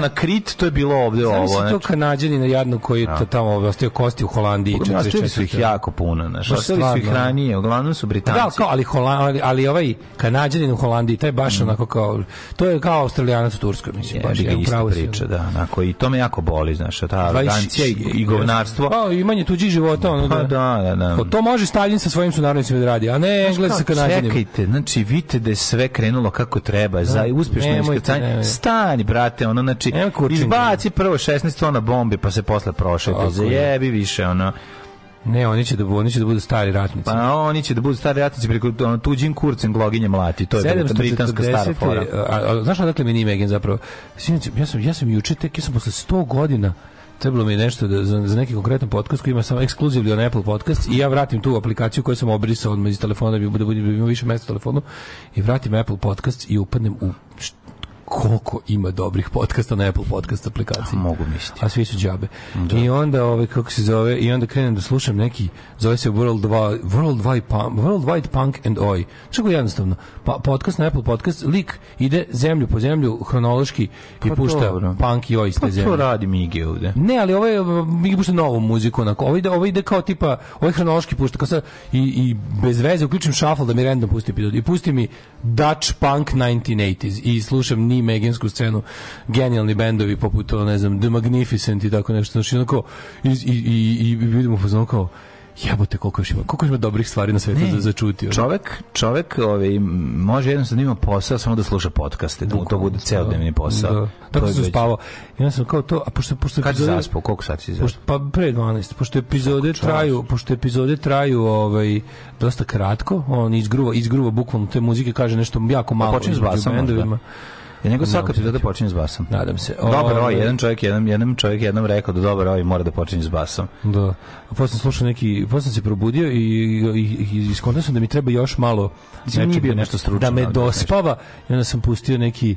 na Krit, to je bilo ovde ovo nađeni na jadnu koji no. Da. tamo ostaju kosti u Holandiji. Ostavili su ih jako puno, znaš. ostali su ih da. ranije, uglavnom su Britanci. Da, kao, ali, Holand, ali, ali ovaj kanadjanin u Holandiji, taj baš mm. onako kao, to je kao Australijanac u Turskoj, mislim, je, baš je upravo priča, da, onako, i to me jako boli, znaš, ta arogancija i, i govnarstvo. Pa, imanje tuđih života, ono, pa da, da, da, da. To može Stalin sa svojim sunarodnicima da radi, a ne Englez sa kanadjanima. Čekajte, znači, vidite da je sve krenulo kako treba, da. za uspješno iskrcanje. Stani, brate, ono, znači, izbaci prvo 16 tona na bombe pa se posle prošete. Za više ono. Ne, oni će da budu, oni će da budu stari ratnici. Pa oni će da budu stari ratnici preko ono, tuđim kurcem gloginjem mlati. To je britanska stara fora. A, a, znaš odakle mi ni Megan zapravo? Sinic, ja sam, ja sam juče tek, ja sam posle 100 godina trebalo mi nešto da, za, za neki konkretan podcast koji ima samo ekskluzivni on Apple podcast i ja vratim tu aplikaciju koju sam obrisao od iz telefona da bi, bude da bude da bi imao više mesta u telefonu i vratim Apple podcast i upadnem u koliko ima dobrih podcasta na Apple podcast aplikaciji. Mogu misliti. A svi su džabe. Da. I onda, ovaj, kako se zove, i onda krenem da slušam neki, zove se World, pa, World, Wide Punk, Worldwide Punk and Oi. Čako jednostavno, pa, podcast na Apple podcast, lik ide zemlju po zemlju, hronološki, pa i pušta dobro. punk i Oi iz pa te pa zemlje. Pa to radi Migi ovde. Ne, ali ovaj, Migi pušta novu muziku, onako. Ovo ovaj ide, ovaj ide kao tipa, ovaj hronološki pušta, kao sad, i, i bez veze, uključim shuffle da mi random pusti epizod. I pusti mi Dutch Punk 1980s i slušam ni i Megensku scenu genijalni bendovi poput ne znam The Magnificent i tako nešto znači onako i, i, i, i vidimo fazon kao jebote koliko još ima, koliko još ima dobrih stvari na svetu da začuti. Čovek, čovek ovaj, može jednostavno da ima posao samo da sluša podcaste, da mu to bude ceo da. dnevni posao. Da. Tako sam već... spavao. Ja sam kao to, a pošto pošto Kad epizode, zaspao, koliko sati si zaspao? Pošto, pa pre 12, pošto epizode Kako traju, pošto epizode traju ovaj dosta kratko, on izgruva, izgruva bukvalno te muzike, kaže nešto jako pa malo. Pa počinje s basom, Ja nego svaka epizoda da počinje s basom. Nadam se. O, dobar oj, ovaj- ovaj, jedan čovjek, jedan, jedan čovjek jednom rekao da dobar oj ovaj mora da počinje s basom. Da. A posle sam slušao neki, posle sam se probudio i, i, i sam da mi treba još malo znači, nešto da stručno. Da me dospava. I onda sam pustio neki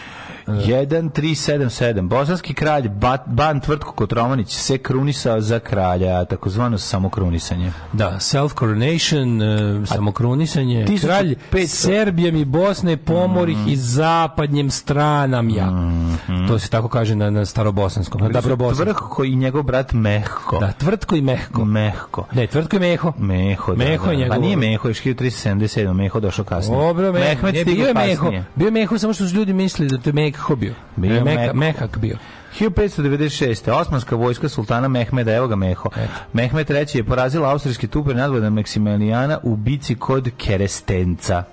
1377. Bosanski kralj Ban Tvrtko Kotromanić se krunisao za kralja, takozvano samokrunisanje. Da, self-coronation, uh, e, samokrunisanje. 1500... Kralj Serbijam i Bosne pomorih mm. i zapadnjem stranam ja. Mm, mm. To se tako kaže na, na starobosanskom. Na Tvrtko i njegov brat Mehko. Da, Tvrtko i Mehko. Mehko. Ne, Tvrtko i Meho. Meho, da, Meho da, da. Njegov... Pa nije Meho, je 1377. Meho došao kasnije. Dobro, Mehmet, Mehmet je bio Meho. Bio Meho, samo što su ljudi mislili da to je Meho Mehko bio. Bio e, Mehak, Mehak bio. 1596. Osmanska vojska sultana Mehmeda, evo ga Meho. Eto. Mehmed III. je porazila austrijski tuper nadvodan Maksimilijana u bici kod Kerestenca.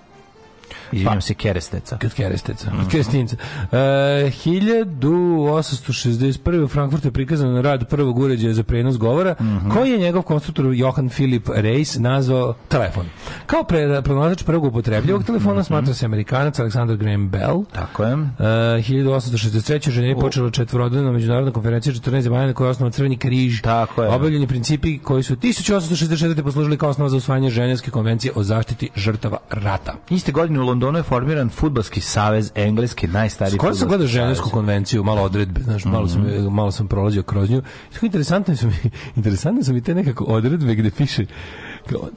Izvinjam pa, se, Keresteca. Kod Keresteca. Mm. Kerestinca. E, 1861. u Frankfurtu je prikazan rad prvog uređaja za prenos govora, mm -hmm. koji je njegov konstruktor Johan Philip Reis nazvao telefon. Kao pre, pronalazač prvog upotrebljivog telefona mm -hmm. smatra se Amerikanac Alexander Graham Bell. Tako je. E, 1863. u Ženevi počela četvorodnevna međunarodna konferencija 14 zemalja na kojoj je osnovan Crveni križ. Tako je. Obavljeni principi koji su 1864. poslužili kao osnova za usvajanje Ženevske konvencije o zaštiti žrtava rata. Iste godine u Londonu je formiran futbalski savez engleski najstariji. Skoro sam gledao ženevsku konvenciju, malo odredbe, znaš, malo sam mhm. malo sam prolazio kroz nju. Tako interesantne su mi, interesantne su mi te nekako odredbe gde piše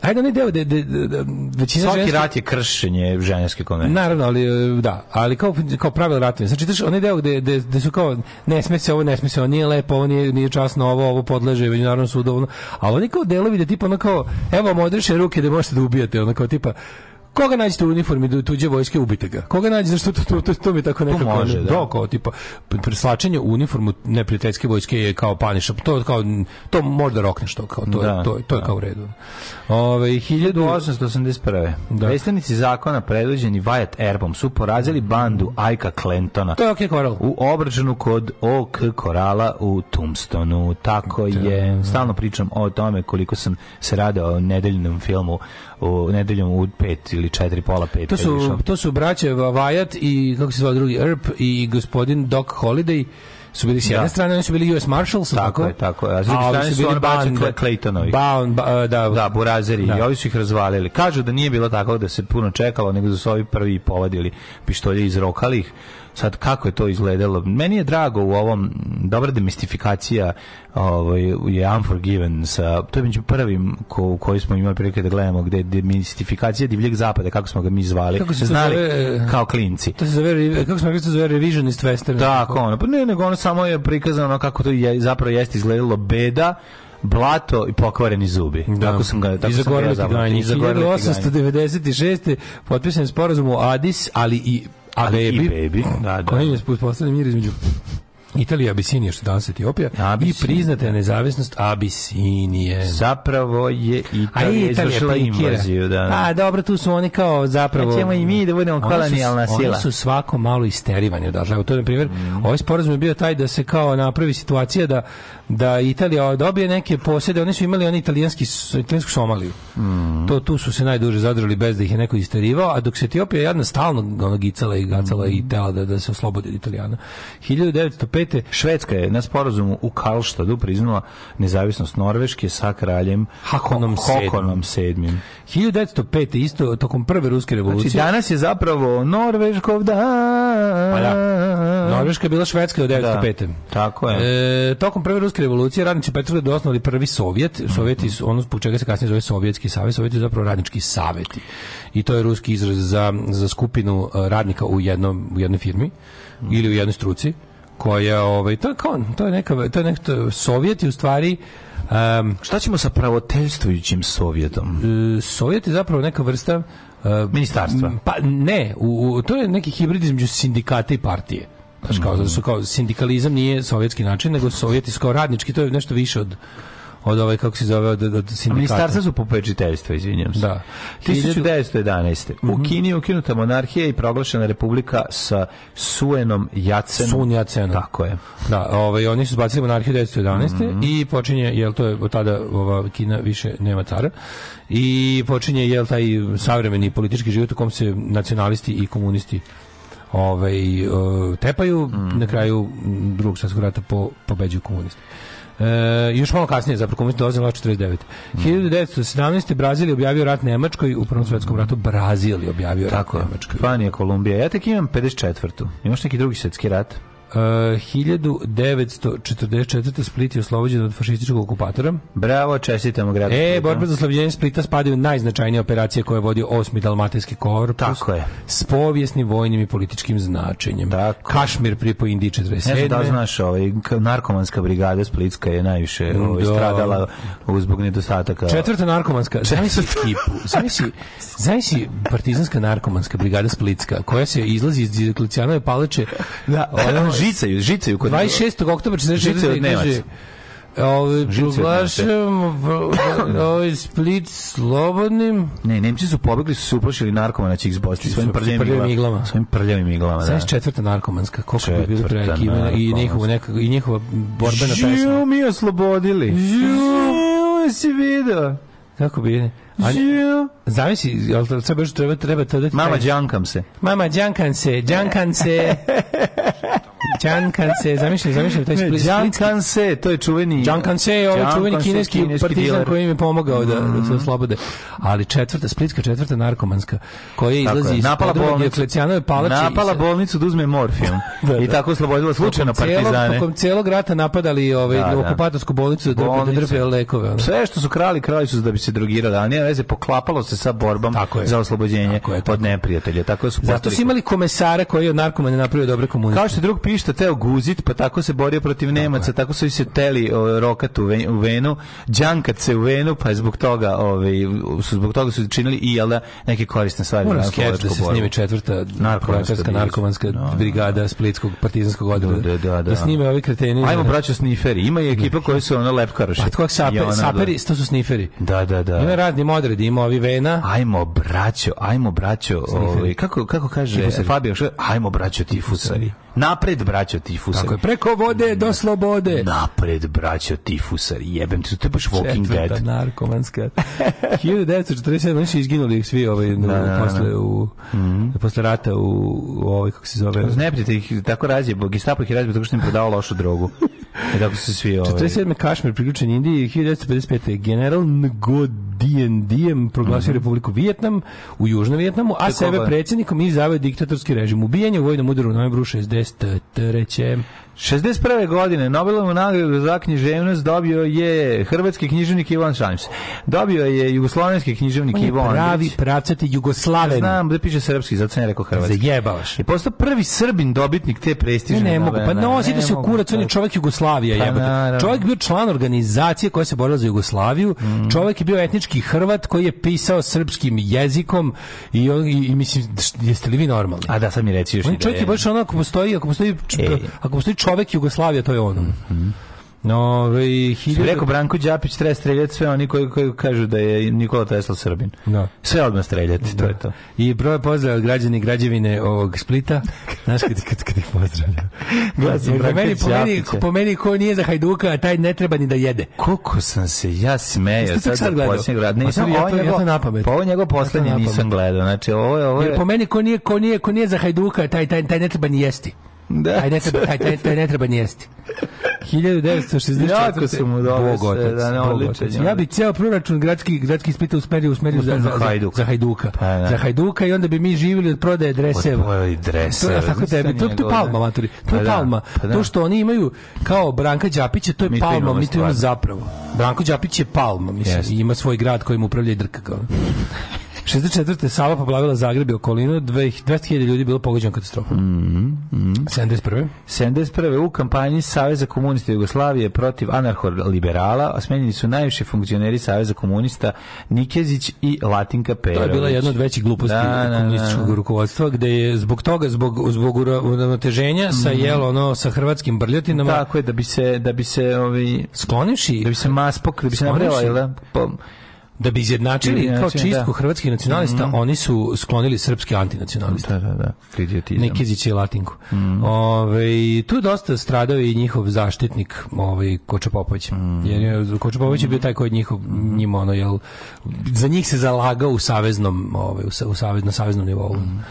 Ajde ne deo da većina Svaki ženske... rat je kršenje ženevske konvencije. Naravno, ali e, da, ali kao kao pravilo ratova. Znači čitaš onaj deo gde, gde, gde su kao ne sme se ovo, ne sme se ovo, nije lepo, ovo nije, nije časno, ovo, ovo podleže međunarodnom naravno sudovno. Ali oni kao delovi da tipa ono kao evo vam odreše ruke da možete da ubijate, ono kao tipa Koga nađete u uniformi da tuđe vojske, ubite ga. Koga nađete, što to, to, to, to mi tako nekako... To može, ne, da. Doko, da. tipa, preslačenje u uniformu neprijateljske vojske je kao paniša. To, kao, to možda rokne što kao, to, da, to, to je da. kao u redu. Ove, 1881. Da. Predstavnici zakona predvođeni Wyatt Erbom su porazili bandu Ajka Clintona. To je OK Koral. U obračunu kod OK Korala u Tombstonu. Tako da. je. Stalno pričam o tome koliko sam se radao o nedeljnom filmu, u nedeljom u 5 ili 4 pola 5. To su to su braća Vajat i kako se zove drugi Erp i gospodin Doc Holiday su bili s jedne da. strane, oni su bili US Marshals, tako, tako je, tako je. A s druge strane su bili bande Claytonovi. Bound, ba, e, da, da, burazeri, da. i ovi su ih razvalili. Kažu da nije bilo tako da se puno čekalo, nego da su ovi prvi povadili pištolje iz rokalih Sad, kako je to izgledalo? Meni je drago u ovom, dobra demistifikacija ovaj, je Unforgiven sa, to je među prvim ko, koji smo imali prilike da gledamo, gde demistifikacija divljeg zapada, kako smo ga mi zvali, kako se znali zove, e, kao klinci. To se zove, kako smo rekli, se zove revisionist western. Da, tako, ono, pa ne, nego ono samo je prikazano kako to je, zapravo jeste izgledalo beda, blato i pokvareni zubi. Da. Tako sam ga tako sam ga ja 1896. potpisan sporazum u Adis, ali i A, baby, baby. Da, da. koji je da. postavljen mir između Italija, Abisinija, što danas Etiopija, i priznata da. je nezavisnost Abisinije. Zapravo je Italija, A izvršila pa invaziju. Da, da. Pa, a, dobro, tu su oni kao zapravo... Nećemo i mi da budemo kolonijalna sila. Oni su svako malo isterivani odavde. Evo, to je, na primjer, mm. ovaj sporazum je bio taj da se kao napravi situacija da, da Italija dobije neke posjede. Oni su imali oni italijanski, italijansku Somaliju. Mm. To, tu su se najduže zadržali bez da ih je neko isterivao, a dok se Etiopija jadna stalno gicala i gacala mm. i mhm. tela da, da se oslobodi od Italijana. 1905 pogledajte, Švedska je na sporazumu u Karlštadu priznala nezavisnost Norveške sa kraljem Hakonom, Hakonom VII. 1905. isto tokom prve ruske revolucije. Znači danas je zapravo Norveškov dan. Pa da. Norveška je bila Švedska od 1905. Da, tako je. E, tokom prve ruske revolucije radnici Petrograda osnovali prvi Sovjet. Sovjeti su ono zbog čega se kasnije zove Sovjetski savez, Sovjeti su zapravo radnički saveti. I to je ruski izraz za, za skupinu e, radnika u, jednom, u jednoj firmi ili u jednoj struci koja ovaj to je kao to je neka to je nešto sovjeti u stvari um, šta ćemo sa pravotelstvujućim sovjetom e, sovjet je zapravo neka vrsta uh, ministarstva pa ne u, u, to je neki hibrid između sindikata i partije Znaš, kao, mm. kao sindikalizam nije sovjetski način, nego sovjeti kao radnički, to je nešto više od od ovaj kako se zove od, od sindikata. Ministarstva su popečiteljstva, izvinjam se. Da. 1911. Mm -hmm. U mhm. Kini je ukinuta monarhija i proglašena republika sa Suenom Jacenom. Sun Jacenom. Tako je. Da, ovaj, oni su zbacili monarhiju 1911. Mm -hmm. i počinje, jel to je od tada ova, Kina više nema cara i počinje jel taj savremeni politički život u kom se nacionalisti i komunisti ovaj, eh, tepaju, mm. na kraju drugog svjetskog rata po, pobeđuju komunisti. E, još malo kasnije, zapravo komunist dolazi na 49. 1917. Brazil je objavio rat Nemačkoj, u Prvom svetskom ratu Brazil je objavio Tako, rat Nemačkoj. Španija, Kolumbija. Ja tek imam 54. Imaš neki drugi svetski rat? Uh, eh, 1944. Split je oslobođen od fašističkog okupatora. Bravo, čestitamo gradu. E, borba za oslobođenje Splita spadaju najznačajnije operacije koje je vodio osmi dalmatinski korpus. Tako je. S povijesnim vojnim i političkim značenjem. Tako. Kašmir pripo Indiji 47. Ne znam da znaš, ovaj, narkomanska brigada Splitska je najviše da. ovaj, stradala uzbog nedostataka. Četvrta narkomanska. Znaš si ekipu. Znaš si, partizanska narkomanska brigada Splitska koja se izlazi iz Dioklecijanove paleče. Da. Ona Žicaju, žicaju. Kod 26. oktobra 44. Žicaju od Nemaca. Ovi proglašavam ovi ovaj Split slobodnim. Ne, Nemci su pobegli, su se uplašili narkomana će ih zbosti svojim prljavim iglama. Svojim prljavim iglama, da. četvrta narkomanska, koliko bi bilo treba i njihova, nekako, i njihova borbena pesma. Živo mi oslobodili. Živo si video. Kako bi? Živo. Zamisli, ali treba, treba, treba to da... Mama, džankam se. Mama, džankam se, džankam se. (laughs) Jan Kanse, zamišljam, zamišljam taj split. Jan Kanse, to je čuveni. Jan Kanse je ovaj čuveni kineski, kineski partizan dealer. koji im je pomogao da, da se mhm. oslobode. Ali četvrta, splitska četvrta narkomanska, koja izlazi je, iz napala bolnicu, palače. Napala bolnicu da uzme morfijum. da, (laughs) da. I da. tako oslobodila slučajno partizane. Tokom celog rata napadali ovaj, da, da. okupatorsku bolnicu da, da drpe lekove. Ono. Sve što su krali, krali su da bi se drogirali, ali nije veze, poklapalo se sa borbom za oslobođenje tako je, tako. od neprijatelja. Tako su Zato su imali komesara koji je od narkomana napravio dobre komuniste. Kao što drug pišta isto teo guzit, pa tako se borio protiv Nemaca, tako su i se teli o, rokat u, ve, u venu, džankat se u venu, pa je zbog toga, ove, ovaj, su zbog toga su činili i jel da neke korisne stvari. Moram skeč da se snimi četvrta narkomanska, narkomanska no, da, da, da. brigada Splitskog partizanskog odjela. Da, da, da, da. snime ovi kreteni. Ajmo e, braćo sniferi, ima je ekipa koja su ono lepkaroši. Pa tko saper, saperi, to su sniferi. Da, da, da. Ima radni modredi, ima ovi vena. Ajmo braćo, ajmo braćo, ovaj, kako, kako kaže Fabio, ajmo braćo tifusari. Napred, braćo tifusari. Tako je, preko vode do slobode. Napred, braćo tifusari. Jebem ti, to je baš Walking Četvrta, Dead. narkomanska. 1947. (laughs) Oni su izginuli svi ovaj, na, da, na, da, na, da. posle, u, mm -hmm. posle rata u, u ovoj, kako se zove. Ne, Znepite pa ih, tako razjebo. Gestapo ih je razjebo tako što im prodao lošu drogu. (laughs) E tako su svi ove... 47. Kašmir priključen Indiji 1955. General Ngo Dien Diem proglasio mm -hmm. Republiku Vijetnam u Južnom Vijetnamu, a sebe predsjednikom i zavio diktatorski režim. Ubijanje u vojnom udaru u novembru 63. 61. godine Nobelovu nagradu za književnost dobio je hrvatski književnik Ivan Šanić. Dobio je jugoslovenski književnik On je Ivan pravi pravcati Jugoslaven. Znam, da piše srpski, zato sam ja rekao hrvatski. Zajebavaš. I postao prvi srbin dobitnik te prestižne. Ne, ne mogu, pa nosite se u kurac, on je da. čovjek Jugoslavija, pa, jebote. Čovjek bio član organizacije koja se borila za Jugoslaviju, mm. čovjek je bio etnički Hrvat koji je pisao srpskim jezikom i, on, i, i mislim, jeste li vi normalni? A da, sad mi reci još. On čovjek je baš onako, ako postoji, ako postoji, e. ako postoji čovek Jugoslavija, to je ono. Mhm. Ovaj, mm -hmm. Nove, hiljada... Rekao Branko Đapić treba streljati sve oni koji, koji kažu da je Nikola Tesla Srbin. Da. Sve odmah streljati, da. to je to. I prvo pozdrav građani građevine ovog Splita. Znaš kad, kad, kad ih pozdravljam. Glasim po, meni, po, meni, po meni ko nije za Hajduka, taj ne treba ni da jede. Koliko sam se ja smejao sad, sad gledao? Grad. Pa nisam, ovo, ja to, pa njegov, ja to na pamet. Po ovo njegov poslednji ja nisam gledao. Znači, ovo je, ovo je... Jer po meni ko nije, ko, nije, ko nije za Hajduka, taj, taj, taj ne treba ni jesti. Da. Ajde, ne treba, ajde, taj, ne treba njesti. 1964. Jako su mu dobro. da, ne, odličan. Ja bih ceo proračun gradski, gradski ispita usmerio, usmerio za, za, Hajduka. Za Hajduka. Pa, da. Za Hajduka i onda bi mi živjeli od prodaje dreseva. Od prodaje dreseva. To, tako tebi, da to, to je palma, maturi. To je pa da, palma. Pa da. To što oni imaju kao Branka Đapića, to je palma, mi to imamo zapravo. Branko Đapić je palma, mislim, ima svoj grad kojim upravlja i drka (laughs) 64. Sava poplavila Zagreb i okolinu, 200.000 ljudi bilo pogođeno katastrofom. Mm -hmm. 71. 71. u kampanji Saveza komunista Jugoslavije protiv anarcho-liberala osmenjeni su najviše funkcioneri Saveza komunista Nikezić i Latinka Perović. To je bila jedna od većih gluposti da, da, da, da. komunističkog da, rukovodstva, gde je zbog toga, zbog, zbog uravnoteženja mm -hmm. sa, mhm. jel, ono, sa hrvatskim brljotinama... Tako je, da bi se, da bi se ovi, sklonivši... Da bi se maspok, da bi se nabrela, da bi izjednačili kao čistku da. hrvatskih nacionalista, mm -hmm. oni su sklonili srpske antinacionaliste. Da, da, da. Nikizić i Latinku. Mm. Ove, tu dosta stradao i njihov zaštitnik, ovaj Kočopopović. Mm. Jer Kočopopović je bio taj koji njihov mhm. njima ono jel za njih se zalagao u saveznom, ovaj u, sa, u savezno saveznom nivou. Mm.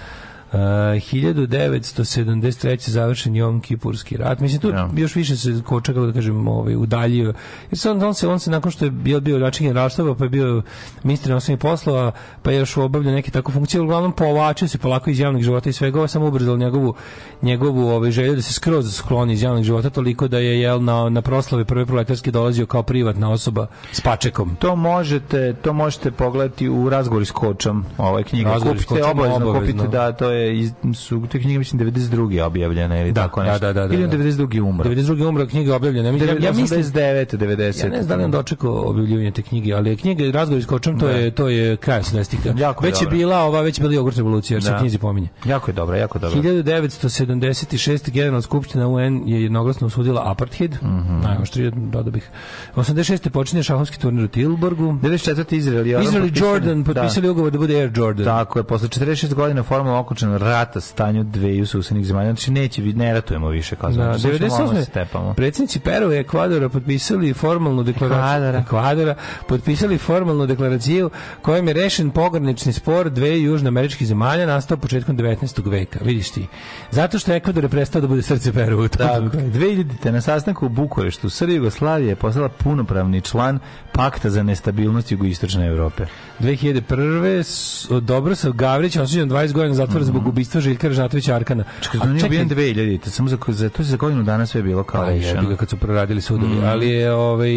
Uh, 1973. završen Jom Kipurski rat. Mislim, tu ja. još više se koča, da kažem, ovaj, udaljio. Jer se on, on, se, on se nakon što je bio, bio način generalštava, pa je bio ministar osnovnih poslova, pa je još obavljao neke tako funkcije, uglavnom povlačio se polako iz javnog života i svega, ovo samo ubrzalo njegovu, njegovu ovaj, želju da se skroz skloni iz javnog života, toliko da je jel, na, na proslave prve proletarske dolazio kao privatna osoba s pačekom. To možete, to možete pogledati u razgovori s kočom, ovaj knjiga. Kupite, obavezno, obavezno, kupite, da, to je iz, su te knjige mislim 92. objavljene ili da, tako da, nešto. Da, da, da, ili 92. Da. umro. 92. umro knjiga objavljena. Ja, ja, ja mislim 9. Da 90. Ja ne znam da li on dočekao objavljivanje te knjige, ali knjige Razgovor s kočom to je to je kraj slestika. Već je bila ova već bila jogurt revolucija, jer se knjizi pominje. Jako je dobro, jako dobro. 1976. Generalna skupština UN je jednoglasno osudila apartheid. Mm -hmm. Najoštrije dodao bih. 86. počinje šahovski turnir u Tilburgu. 94. Izrael i Jordan potpisali ugovor da bude Air Jordan. Tako je, posle 46 godina formula okončana proglašen rat stanju dveju susednih zemalja. Znači neće ne ratujemo više kao da, 98. Predsjednici Peru i Ekvadora potpisali formalnu deklaraciju Ekvadora. potpisali formalnu deklaraciju kojom je rešen pogranični spor dve južnoameričkih zemalja nastao početkom 19. veka. Vidiš ti. Zato što Ekvador je prestao da bude srce Peru. Da, 2000 na sastanku u Bukureštu Srbija Jugoslavija je postala punopravni član pakta za nestabilnost jugoistočne Evrope. 2001. dobro sa Gavrić osuđen 20 godina zatvora mhm. zbog velikog ubistva Željka Ražatovića Arkana. Čekaj, on je ubijen 2000, samo za, za, to za godinu dana sve bilo kao pa rešeno. Ja, kad su proradili sudovi, mm. ali je ovaj,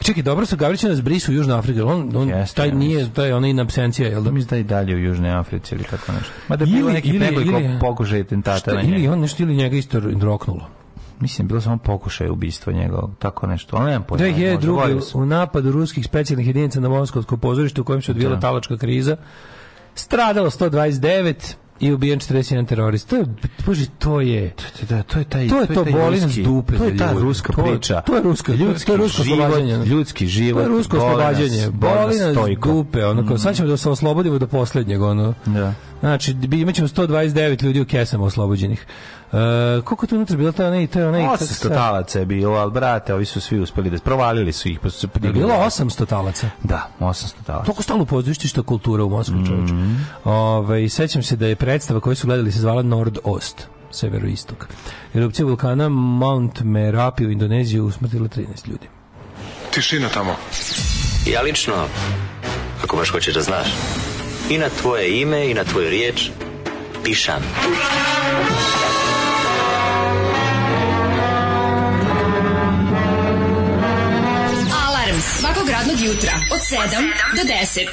Čekaj, dobro su Gavrića nas brisu u Južnoj Africi. On, on yes, taj nije, taj ona in absencija, jel da? Mislim da i dalje u Južnoj Africi ili tako nešto. Ma da bilo neki nekoliko pokušaj atentata na njega. Ili on nešto ili njega isto roknulo. Mislim, bilo samo pokušaj ubistva njegovog, tako nešto. Ono nemam pojma. 2002. u napadu ruskih specijalnih jedinica na Moskovsko pozorište u kojem se odvila da. talačka kriza, stradalo 129 i ubijen 41 terorist. To je, bože, to je... Da, to je taj... To je to, to boli nas dupe. To je ta ruska priča. To, je ruska, ljudski to je rusko život, oslobađanje. Ljudski život. To je rusko oslobađanje. Boli nas dupe. Ono, kao, mm. sad ćemo da se oslobodimo do poslednjeg. ono. Da. Znači, imat ćemo 129 ljudi u kesama oslobođenih. Uh, koliko tu unutra bilo to onaj to onaj 800 talaca je bilo, al brate, ovi su svi uspeli da provalili su ih, pa su se podigli. Bilo 800 talaca. Da, 800 talaca. Toliko stalo pozorište kultura u Moskvi, mm -hmm. Ovaj sećam se da je predstava koju su gledali se zvala Nordost severoistok. Erupcija vulkana Mount Merapi u Indoneziji usmrtila 13 ljudi. Tišina tamo. Ja lično, ako baš hoćeš da znaš, i na tvoje ime i na tvoju riječ pišam. Pišam. jutra od 7 do 10. Do 10.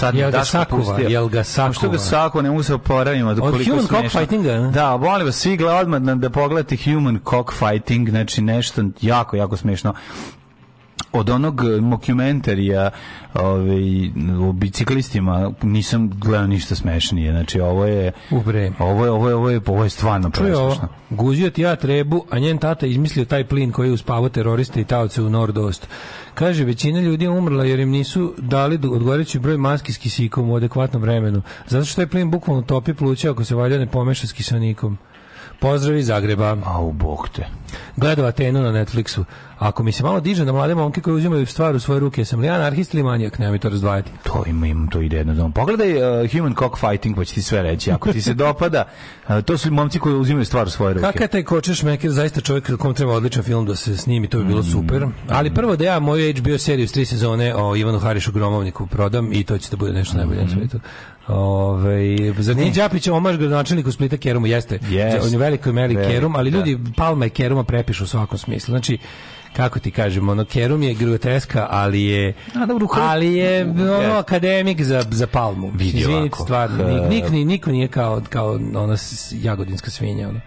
sad jel ga sakuva, jel ga sakuva. Pa što ga sakuva, ne mogu se oporavimo. Od human cockfightinga? Da, molim vas, svi odmah da pogledate human cockfighting, znači nešto jako, jako smešno od onog eh, mockumentarija ovaj, o biciklistima nisam gledao ništa smešnije. Znači, ovo je... Ubre. Ovo je, ovo je, ovo je, ovo je stvarno presmešno. Guzio ti ja trebu, a njen tata izmislio taj plin koji je uspavao teroriste i taoce u Nordost. Kaže, većina ljudi je umrla jer im nisu dali odgovarajući broj maski s kisikom u adekvatnom vremenu. Zato što je plin bukvalno topi pluća ako se valja ne pomeša s kisonikom. Pozdravi iz Zagreba. Au, bog te. Gledao Atenu na Netflixu. Ako mi se malo diže na mlade momke koji uzimaju stvar u svoje ruke, sam li anarhist ili manijak, nema mi to razdvajati. To ima, im, to ide jedno jednostavno. Pogledaj uh, Human Cockfighting, pa će ti sve reći. Ako ti se (laughs) dopada, uh, to su momci koji uzimaju stvar u svoje ruke. Kaka je taj Kočeš Meker, zaista čovjek kom treba odličan film da se snimi, to bi bilo mm. super. Ali prvo da ja moju HBO seriju s tri sezone o Ivanu Harišu Gromovniku prodam i to će da bude nešto najbolje mm. na mm-hmm. svetu. Ove, ovaj, za nije Đapić omaš gradonačelniku Splita Kerumu jeste. Yes. On je veliko meri Kerum, ali da. ljudi da. Palma je Keruma prepišu u svakom smislu. Znači kako ti kažemo, ono Kerum je groteska, ali je A, dobro, ali je ono akademik za za Palmu. Vidio stvarno. E. Nik, nik, niko nije kao kao ona jagodinska svinja ono.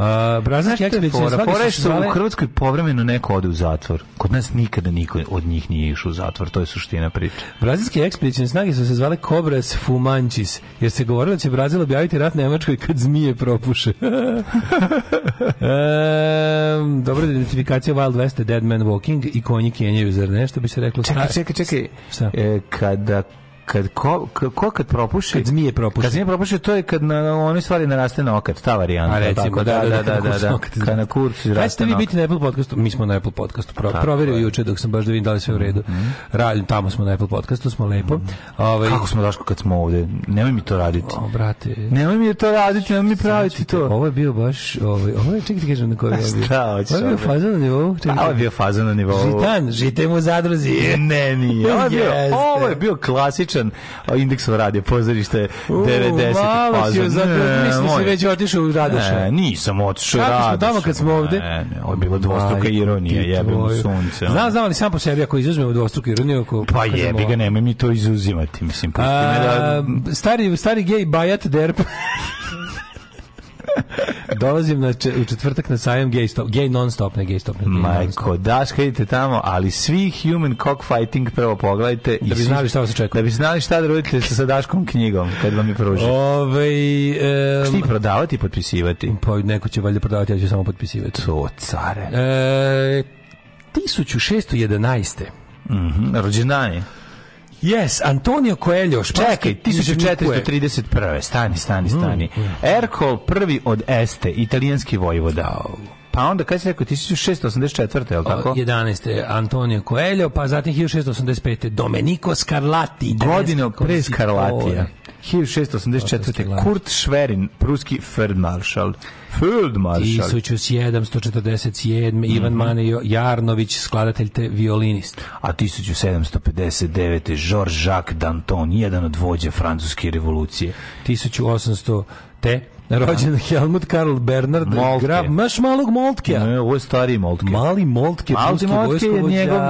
Uh, Brazilski ekspedicija fora, fora što u Hrvatskoj povremeno neko ode u zatvor. Kod nas nikada niko od njih nije išao u zatvor, to je suština priče. Brazilski ekspedicijne snage su se zvale Cobras Fumanchis, jer se govorilo da će Brazil objaviti rat Nemačkoj kad zmije propuše. um, (laughs) dobra identifikacija Wild West, Dead Man Walking i konji Kenjaju, zar nešto bi se reklo? Čekaj, čekaj, čekaj. E, kada kad ko, ko kad propuši kad zmije propuši kad zmije propuši to je kad na one stvari naraste na okat ta varijanta recimo, tako da da da da da, da, da, da. kad na kurcu raste kad ste vi biti na Apple podcastu mi smo na Apple podcastu pro, proverio juče dok sam baš da vidim da li sve u mhm. redu mm tamo smo na Apple podcastu smo lepo mhm. ovaj kako smo daško kad smo ovde nemoj mi to raditi o, brate nemoj mi to raditi nemoj mi praviti to ovo je bio baš ovaj ovo je čekaj kažem na kojoj je (laughs) bio ovo je bio faza na nivou pa, ovo je bio faza na nivou žitan žite mu zadruzi ne nije ovo je bio klasičan odličan indeksom radio pozorište 90 malo si zato, mislim si već otišao u Radoša. Ne, nisam otišao u Radoša. Kako tamo kad smo ovde? Ne, ne, ovo je bilo dvostruka ironija, jebimo sunce. Znam, znam, ali sam po sebi, ako izuzmemo dvostruku ironiju... Ako, pa jebi ga, nemoj mi to izuzimati, mislim, pusti da... Stari, stari gej bajat derp. Dolazim na če, u četvrtak na sajam gay, stop, gay non stop, ne gay stop. Ne, Majko, da idite tamo, ali svi human cockfighting prvo pogledajte. Da bi znali šta vas očekuje. Da bi znali šta da rodite sa, sa Daškom knjigom kad vam je pruži. Ove, um, Šti prodavati i potpisivati? Pa neko će valjda prodavati, ja ću samo potpisivati. To, care. E, 1611. Mm -hmm, rođendani. Yes, Antonio Coelho, Čekaj, 1431. Stani, stani, stani. Mm, mm. Ercole prvi od Este, italijanski vojvoda. Pa onda, kada si rekao, 1684. je li tako? 11. Antonio Coelho, pa zatim 1685. Domenico Scarlatti. Godine pre Scarlattija. 1684. Kurt Schwerin, pruski Feldmaršal. Feldmaršal. 1747. Mm -hmm. Ivan mhm. Mane Jarnović, skladatelj te violinist. A 1759. Georges Jacques Danton, jedan od vođa francuske revolucije. 1800 te Da. Rođen Helmut Karl Bernard Moltke. Grab, maš malog Moltke. Ne, ovo je stariji Moltke. Mali Moltke. Mali Moltke je njegov,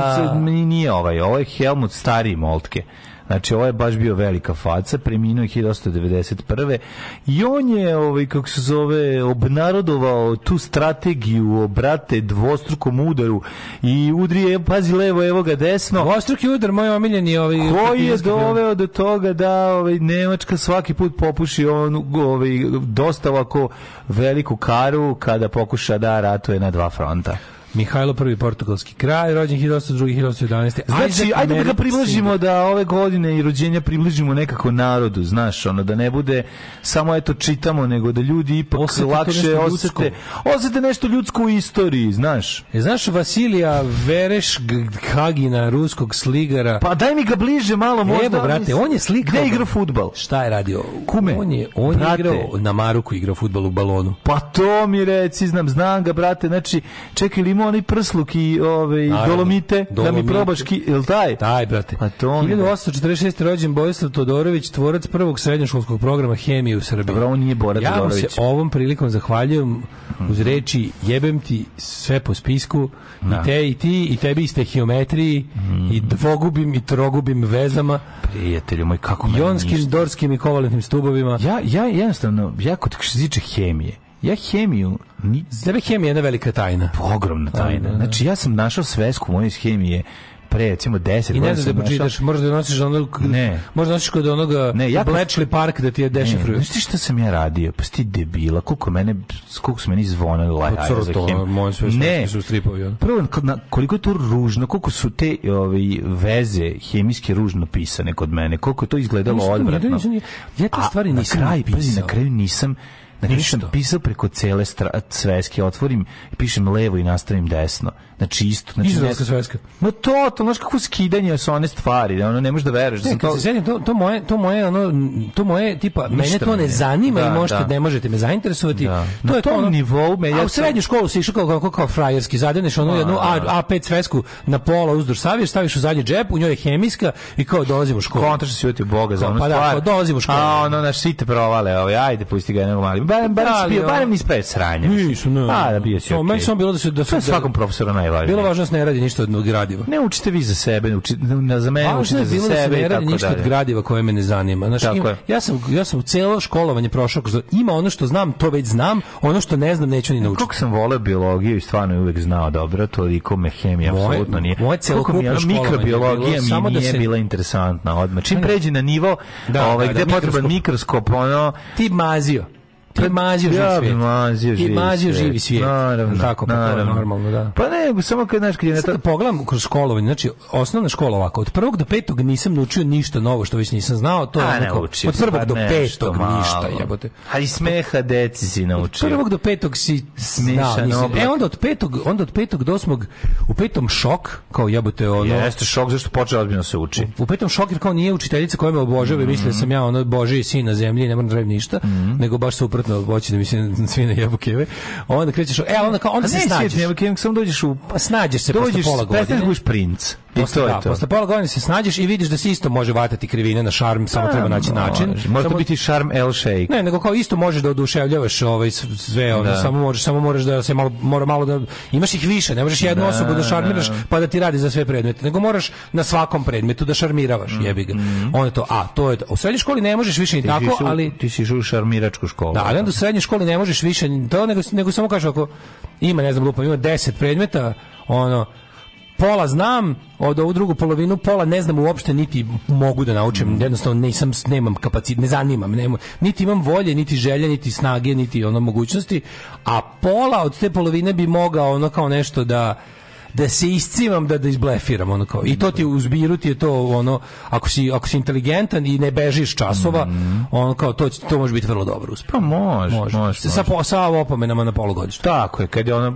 nije ovaj, ovo je Helmut stariji Moltke. Znači, ovo je baš bio velika faca, preminuo je 1891. I on je, ovaj, kako se zove, obnarodovao tu strategiju, obrate, dvostrukom udaru i udri, evo, pazi levo, evo ga desno. Dvostruki udar, moj omiljeni ovaj... Koji je doveo do toga da ovaj, Nemačka svaki put popuši on, ovaj, dosta ovako veliku karu kada pokuša da ratuje na dva fronta. Mihajlo prvi portugalski kralj, rođen 1802. 1811. Znači, Isaac ajde da ga približimo da ove godine i rođenja približimo nekako narodu, znaš, ono da ne bude samo eto čitamo, nego da ljudi ipak osete lakše osete, osete nešto ljudsko u istoriji, znaš. E, znaš Vasilija Vereš Hagina, ruskog sligara. Pa daj mi ga bliže malo možda. Evo, brate, on je slikao. Gde igra futbal? Šta je radio? Kume? On je, on brate. je igrao na Maruku, igrao futbal u balonu. Pa to mi reci, znam, znam ga, brate, znači, čekaj, imao onaj prsluk i ove, ovaj, dolomite, dolomite, da mi probaš ki, el taj? Taj, brate. a pa to on, 1846. rođen Bojislav Todorović, tvorac prvog srednjoškolskog programa hemije u Srbiji. Dobro, on nije Bora ja Todorović. Ja se ovom prilikom zahvaljujem uz mhm. reči jebem ti sve po spisku da. i te i ti i tebi iste tehiometriji mm. i mhm. dvogubim i trogubim vezama prijatelju moj kako jonskim, dorskim i kovalentnim stubovima ja, ja jednostavno, ja kod što se hemije ja hemiju Ni... Tebe hemija je jedna velika tajna. Pa, ogromna tajna. Da, da. Znači, ja sam našao svesku moje iz hemije pre recimo 10 godina. I ne znam da pročitaš, možda da nosiš onog ne. možda nosiš kod onoga ne, ja Bletchley Park da ti je dešifruju. Ne, znaš šta sam ja radio? Pa ti debila, koliko mene koliko su meni zvonili pa, laj aj za kim. Moje sve ne. su stripovi. On. Prvo na, koliko je to ružno, koliko su te ovaj veze hemijske ružno pisane kod mene. Koliko je to izgledalo da odvratno. Ja te stvari nisam. Na kraju, pazi, na kraju nisam Znači, Ništa. sam pisao preko cele stra, sveske, otvorim i pišem levo i nastavim desno. Znači isto, znači izraelska svetska. Ma to, to znaš kako skidanje su one stvari, da ono ne možeš da veruješ da sam to... Sjedim, to to moje to moje ono to moje tipa Ništa mene to ne zanima da, i možete da. ne možete me zainteresovati. Da. To Na je tom ono, nivou me ja u srednju školu si išao kao kao, frajerski zadeneš ono jednu A, A5 da. svesku na pola uzduž savješ, staviš u zadnji džep, u njoj je hemijska i kao dolazimo u školu. Kontraš se ti boga za ono pa stvar. Pa da, dolazimo u školu. A ono naš site provale, ovaj ajde pusti ga nego mali. Barem barem bio, barem ispred sranja. Nisu, ne. Pa da bio si. Okay. meni samo bilo da se da, da- svakom profesoru naj najvažnije. Bilo važno da se ne radi ništa od gradiva. Ne učite vi za sebe, učite, na, za mene učite za sebe da se ne radi ništa dalje. od gradiva koje me ne zanima. Znači, tako ima, ja, sam, ja sam celo školovanje prošao, ima ono što znam, to već znam, ono što ne znam, neću ni naučiti. Kako sam voleo biologiju i stvarno uvek znao dobro, toliko me hemija apsolutno nije. Moje celokupno mikrobiologija mi da nije bila interesantna odmah. Čim pređi na nivo da, ovaj, da, gde da, potreban mikroskop, ono... Ti mazio. To je mazio ja, živi svijet. Mazio živi I mazio živi svijet. Naravno. Tako, pa naravno. to je normalno, da. Pa ne, samo kad, znaš, kad je na to... pogledam kroz školovanje, znači, osnovna škola ovako, od prvog do petog nisam naučio ništa novo što već nisam znao, to je onako, od prvog pa do petog malo. ništa, jebote. A i smeha deci si naučio. Od prvog do petog si da, smešan znao, E, onda od petog, onda od petog do osmog, u petom šok, kao jebote, ono... Jeste šok, zašto počeo ozbiljno se uči. U, u petom šok, jer kao nije učiteljica koja me obožava mm -hmm. i misle da sam ja ono Boži sin na zemlji, ne moram da ništa, mm -hmm. nego baš se suprotno hoće da mi se (laughs) svi na jebukeve. Onda krećeš, e onda kao onda se snađeš. Ne, jebukeve, samo dođeš u pa snađeš se dođeš, posle pola da godine. Dođeš, prestaneš budeš princ. I posle, to je da, Posle pola godine se snađeš i vidiš da se isto može vatati krivine na šarm, samo da, treba naći način. Može samo, to biti šarm L shake. Ne, nego kao isto možeš da oduševljavaš ovaj sve, ono, da. samo možeš, samo moraš da se malo mora malo da imaš ih više, ne možeš jednu da, osobu da, da šarmiraš da. pa da ti radi za sve predmete, nego moraš na svakom predmetu da šarmiravaš, mm, jebi ga. Mm. Ono je to. A, to je u srednjoj školi ne možeš više ni tako, si ali ti si u šarmiračku školu. Da, ali onda u srednjoj školi ne možeš više to nego nego samo kažeš ako ima ne znam lupa, ima 10 predmeta, ono pola znam, od ovu drugu polovinu pola ne znam uopšte niti mogu da naučim, mm. jednostavno nisam nemam kapacit, ne zanimam, nemam, niti imam volje, niti želje, niti snage, niti ono mogućnosti, a pola od te polovine bi mogao ono kao nešto da da se iscivam da da izblefiram ono kao. I to ti u zbiru je to ono ako si ako si inteligentan i ne bežiš časova, mm. ono kao to to može biti vrlo dobro uspeh. Pa može, može. može sa može. sa opomenama na polugodištu. Tako je, kad je ona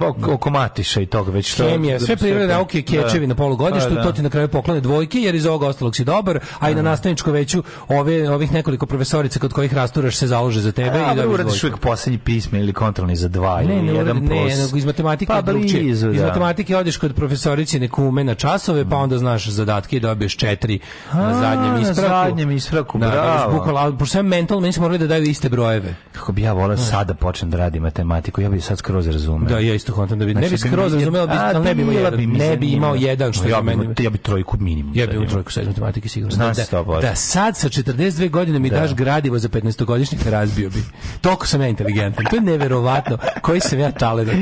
matiša i toga već što. Hemija, da sve prirodne nauke da. kečevi na polugodištu, da, da. to ti na kraju poklone dvojke jer iz ovoga ostalog si dobar, a i na nastavničko veću ove ovih nekoliko profesorica kod kojih rasturaš se založe za tebe e, a, i da uradiš uvijek poslednji pisme ili kontrolni za dva ne, ili ne, jedan ne, plus. Ne, iz matematike pa, blizu, iz da. matematike odeš kod profesorice nekume na časove, pa onda znaš zadatke i dobiješ četiri na zadnjem ispraku. Na zadnjem ispraku, da, da bravo. Bukval, pošto sam mentalno, meni smo morali da daju iste brojeve. Kako bi ja volao sada da počnem da radim matematiku, ja bih sad skroz razumeo. Da, ja isto kontam da bi, znači, ne bi skroz razumeo, bi, ali ne bi, imao jedan, ne bi imao jedan, što ja, meni, ja bi trojku minimum. Ja bi imao trojku sa matematike sigurno. Znaš da, da sad sa 42 godine mi da. daš gradivo za 15 godišnjih razbio bi. Toliko sam ja inteligentan. To je neverovatno. Koji sam ja talenat.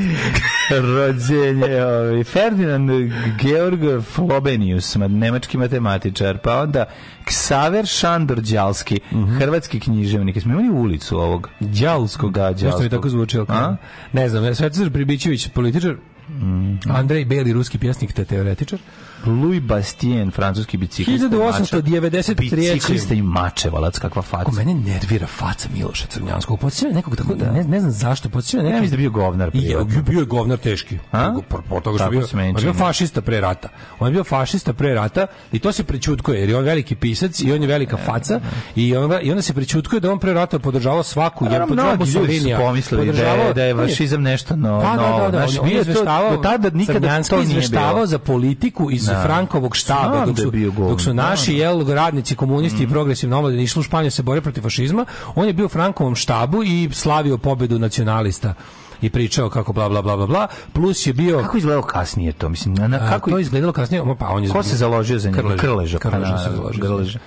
(laughs) Rođenje, ovaj. Ferdinand Georg Flobenius, nemački matematičar, pa onda Ksaver Šandor Đalski, mm -hmm. hrvatski književnik. Smo imali ulicu ovog Đalskog, da, Đalskog. Što mi tako zvučilo? Ne znam, Svetozar Pribićević, političar, Mm. Andrej Beli, ruski pjesnik te teoretičar. Louis Bastien, francuski biciklista. 1893. Biciklista i mačevalac, kakva faca. Ko mene nervira faca Miloša Crnjanskog. Podsjeća nekog tako da, ne, ne znam zašto, podsjeća nekog. Ja da bio govnar. I je, bio je govnar teški. A? Po toga što bio, on je bio fašista pre rata. On je bio fašista pre rata i to se prećutkuje, jer je on veliki pisac i on je velika e, faca da, da. i, onda, i onda se prećutkuje da on pre rata podržavao svaku, jer podržavao Mussolinija. Pomislili da je, da je vašizam nešto no, pa, da, da, da, on, da, on je izveštavao, da, tada nikada to nije bilo. za politiku iz Da. Frankovog štaba da dok su, dok da, su naši jel radnici komunisti i mhm. progresivni omladini išli u Španiju se bore protiv fašizma, on je bio u Frankovom štabu i slavio pobedu nacionalista i pričao kako bla bla bla bla bla plus je bio kako izgledalo kasnije to mislim na, na kako a, to izgledalo kasnije pa on je ko se založio za njega krleža krleža, krleža, pa krleža, krleža se založio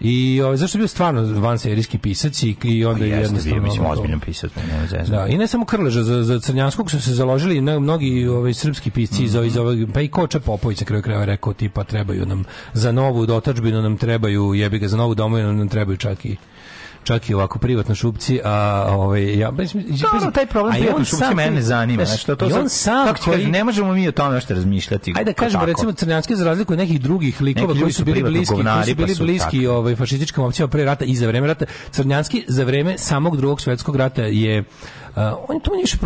I ovaj zašto je bio stvarno van serijski pisac i, i onda je jednostavno bio mislim ozbiljan pisac, ne Da, i ne samo Krleža za za Crnjanskog su se založili na mnogi ovaj srpski pisci mm -hmm. iz ovih pa i Koča Popović na kraju krajeva rekao tipa trebaju nam za novu dotačbinu nam trebaju jebi ga za novu domovinu nam trebaju čak i čak i ovako privatno šupci, a ovaj ja mislim no, taj problem privatno šupci sam, mene zanima, znaš, što to on sam kako koji... ne možemo mi o tome nešto razmišljati. Ajde da kažemo recimo Crnjanski za razliku od nekih drugih likova Neki koji su bili bliski, koji su bili pa su bliski tako. ovaj fašističkim opcijama pre rata i za vreme rata. Crnjanski za vreme samog drugog svetskog rata je Uh, on tu manje više,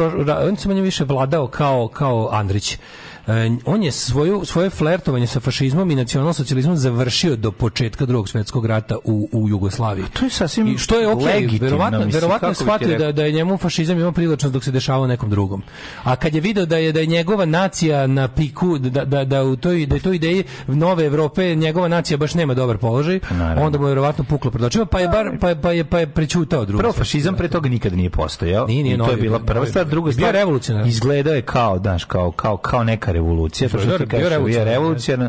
on se manje više vladao kao kao Andrić. E, on je svoju, svoje flertovanje sa fašizmom i nacionalsocijalizmom završio do početka drugog svetskog rata u, u Jugoslaviji. A to je sasvim I što je ok, verovatno, mislim, verovatno shvatio da, da je njemu fašizam imao privlačnost dok se dešavao nekom drugom. A kad je video da je da je njegova nacija na piku, da, da, da u toj, da je toj ideji nove Evrope njegova nacija baš nema dobar položaj, Naravno. onda mu je verovatno puklo pred očima, pa je bar pa je, pa je, pa je prećutao drugo. Prvo fašizam pre toga nikad nije postojao. Nije, nije, I to novi, da. je bila prva stvar, druga stvar. Bio revolucionar. Izgledao je kao, daš, kao kao kao neka revolucija, to što da, ti kažeš, je revolucija.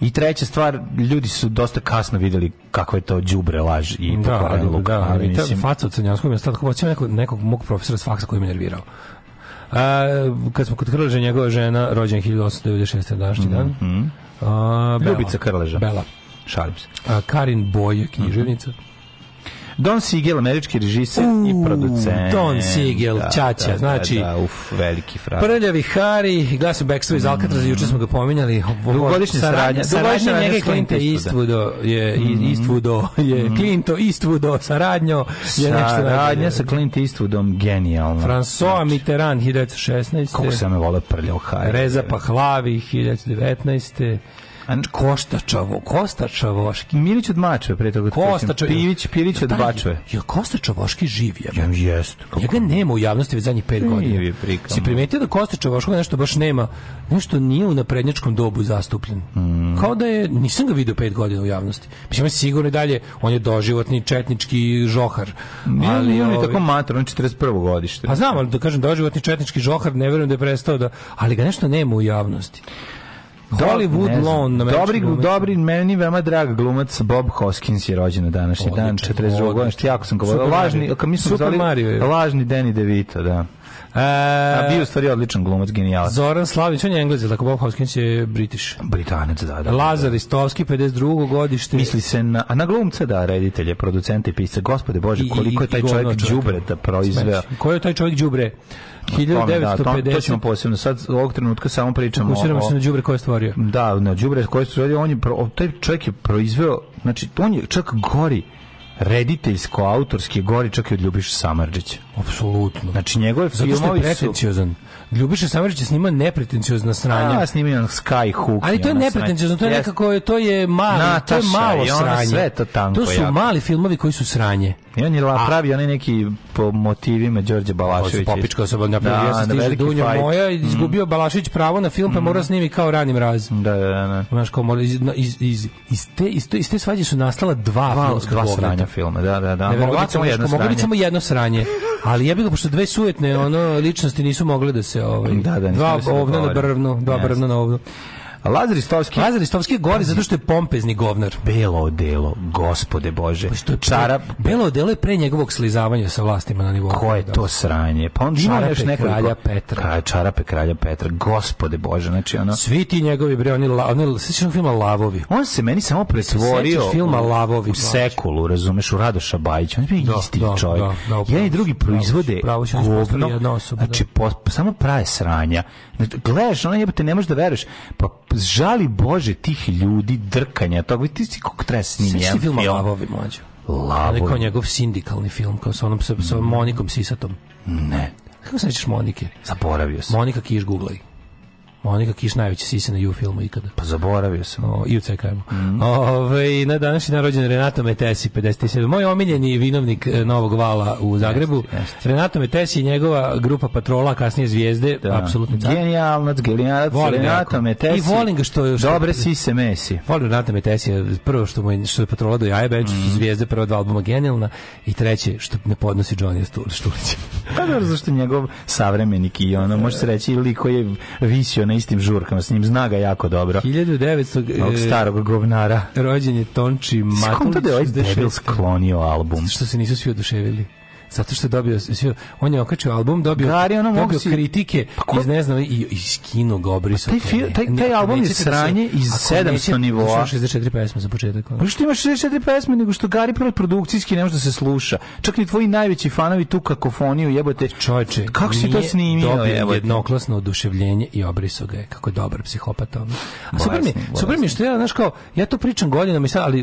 I treća stvar, ljudi su dosta kasno videli kako je to đubre laž i da, da luk. Da, ali, mislim... faca od Crnjanskog, ja sad nekog, nekog mog profesora s faksa koji me nervirao. A, kad smo kod Krleže, njegova žena, rođena 1896. današnji mm -hmm. dan. Mhm. A, Bela, Ljubica Krleža. Bela. Šalim se. A, Karin Boje, književnica. Mm -hmm. Don Siegel, američki režiser uh, i producent. Don Siegel, da, Čača, da, da, znači... Da, uf, veliki frajer. Prljavi Hari, glasu Backstreet iz Alcatraz, mm. juče smo ga pominjali. Dugogodišnja saradnja. Saradnja njega i Clint da. Eastwoodo je, mm -hmm. je, mm. Clint Eastwoodo, saradnjo je nešto... Saradnja sa Clint Eastwoodom, genijalno. François znači, Mitterrand, 1916. Kako sam je volao Prljav Hari. Reza Pahlavi, 1919. Kostačavo, Kostačavoški. Milić od Mačve pre toga. Kostača, Pivić, Pirić od Mačve. Da, da. Je Kostačavoški živ je? Ja, jest. Ja ga nema u javnosti već zadnjih 5 godina. Si primetio da Kostačavoškog nešto baš nema, nešto nije u naprednjačkom dobu zastupljen. Mm. Kao da je, nisam ga video pet godina u javnosti. Mislim, sigurno i dalje, on je doživotni četnički žohar. Nije, ali ovaj- on je tako mater, on je 41. godište. Pa znam, ali da kažem, doživotni četnički žohar, ne verujem da je prestao da, ali ga nešto nema u javnosti. Hollywood Loan na Dobri, glumac. dobri, meni veoma drag glumac Bob Hoskins je rođen na današnji odličan, dan, 42 godine, što jako sam govorio. Lažni, kad mi smo zvali, lažni Danny DeVito, da. E, A bio stvari odličan glumac, genijalac. Zoran Slavić, on je englez, tako Bob Hoskins je britiš. Britanec, da, da. Lazar Istovski, 52. godište. Misli se na, a na glumce, da, reditelje, producente i pisce. Gospode Bože, koliko je taj čovjek, čovjek. đubre da proizveo. Koji je taj čovjek đubre? 1950. Tome, da, to, to posebno. Sad ovog trenutka samo pričamo. Fokusiramo se na đubre koje je stvorio. Da, na đubre koje je stvorio. On je pro, taj čovjek je proizveo, znači on je čak gori rediteljsko autorski gori čak i od Ljubiša Samardžića. Apsolutno. Znači njegove filmovi su pretenciozan. Ljubiša Samardžić snima nepretenciozna sranja. Ja snima on Sky Hook. Ali to je nepretenciozno, to je nekako to je malo, to je malo sranje. Sve to, tanko, to su jako. mali filmovi koji su sranje. Ja on je la pravi onaj neki po motivima Đorđe pa, Balaševića. Popička osoba na prvi ja sam stiže Dunja fight. moja mm. izgubio mm. Balašević pravo na film pa mm. mora da snimi kao ranim raz. Da, da, da. Znaš kao mora iz, iz, iz, iz te iz te, iz te svađe su nastala dva, dva filmska dva sranja filma. Da, da, da. Neverovatno mogu jedno sranje. Mogu samo jedno sranje. Ali jebi ga pošto dve sujetne ono ličnosti nisu mogle da se ovaj da, da, dva da ovna na brvnu, dva brvna na ovnu. Lazar Istovski. Lazar Istovski je gori zato što je pompezni govnar. Belo delo, gospode Bože. Pa što je Čarap. Belo delo je pre njegovog slizavanja sa vlastima na nivou. Ko je to sranje? Pa on ima još nekoliko... kralja Petra. Kralja, čarape kralja Petra. Gospode Bože, znači ono... Svi ti njegovi bre, oni, la, oni sećaš filma Lavovi. On se meni samo pretvorio se filma Lavovi, u sekulu, razumeš, u Radoša Bajića. On je bio da, isti do, da, čovjek. Do, da, do, Jedan i drugi proizvode pravo, govno. Osoba, znači, po, samo prave sranja. Gledaš, ono jebate, ne možeš da veruješ. Pa žali Bože tih ljudi drkanja bi ti si kako treba snimiti jedan film lavovi mlađu lavovi kao njegov sindikalni film kao sa onom sa, sa Monikom Sisatom ne kako se nećeš Monike zaboravio sam Monika Kiš guglaj Monika Kiš najveća sisa na U filmu ikada. Pa zaboravio sam. O, I u CKM. Mm. Ove, ovaj, na današnji narođen Renato Metesi, 57. Moj omiljeni vinovnik e, Novog Vala u Zagrebu. Jeste, jeste. Renato Metesi i njegova grupa Patrola, kasnije Zvijezde, da. apsolutni car. Genijalnac, genijalac, Renato Metesi. I volim ga što... što Dobre sise mesi. Volim Renato Metesi, prvo što, mu je, što je Patrola do Jaje Beč, mm. Zvijezde, prva dva albuma genijalna, i treće, što ne podnosi Johnny Štulić. Pa dobro, zašto njegov savremenik i ono, može se reći, ili koji je visio na istim žurkama s njim, zna ga jako dobro. 1900... Ovog e, starog govnara. Rođen je Tonči Matulić. Skonto da je ovaj debil sklonio album. Što se nisu svi oduševili? zato što je dobio on je okačio album, dobio, Gari, ono dobio si... kritike pa iz ne znam i iz kino ga obrisao. Taj, taj, taj, ne, album je da sranje iz 700 da nivoa. Slušaš 64 pesme za početak. Pa što imaš 64 pesme nego što Gari prvo produkcijski ne može da se sluša. Čak ni tvoji najveći fanovi tu kakofoniju jebote. Čoveče, kako si to snimio? Dobio jednoklasno oduševljenje i obrisao ga je kako je dobar psihopata A super mi, super mi što ja znaš kao ja to pričam godinama i sad ali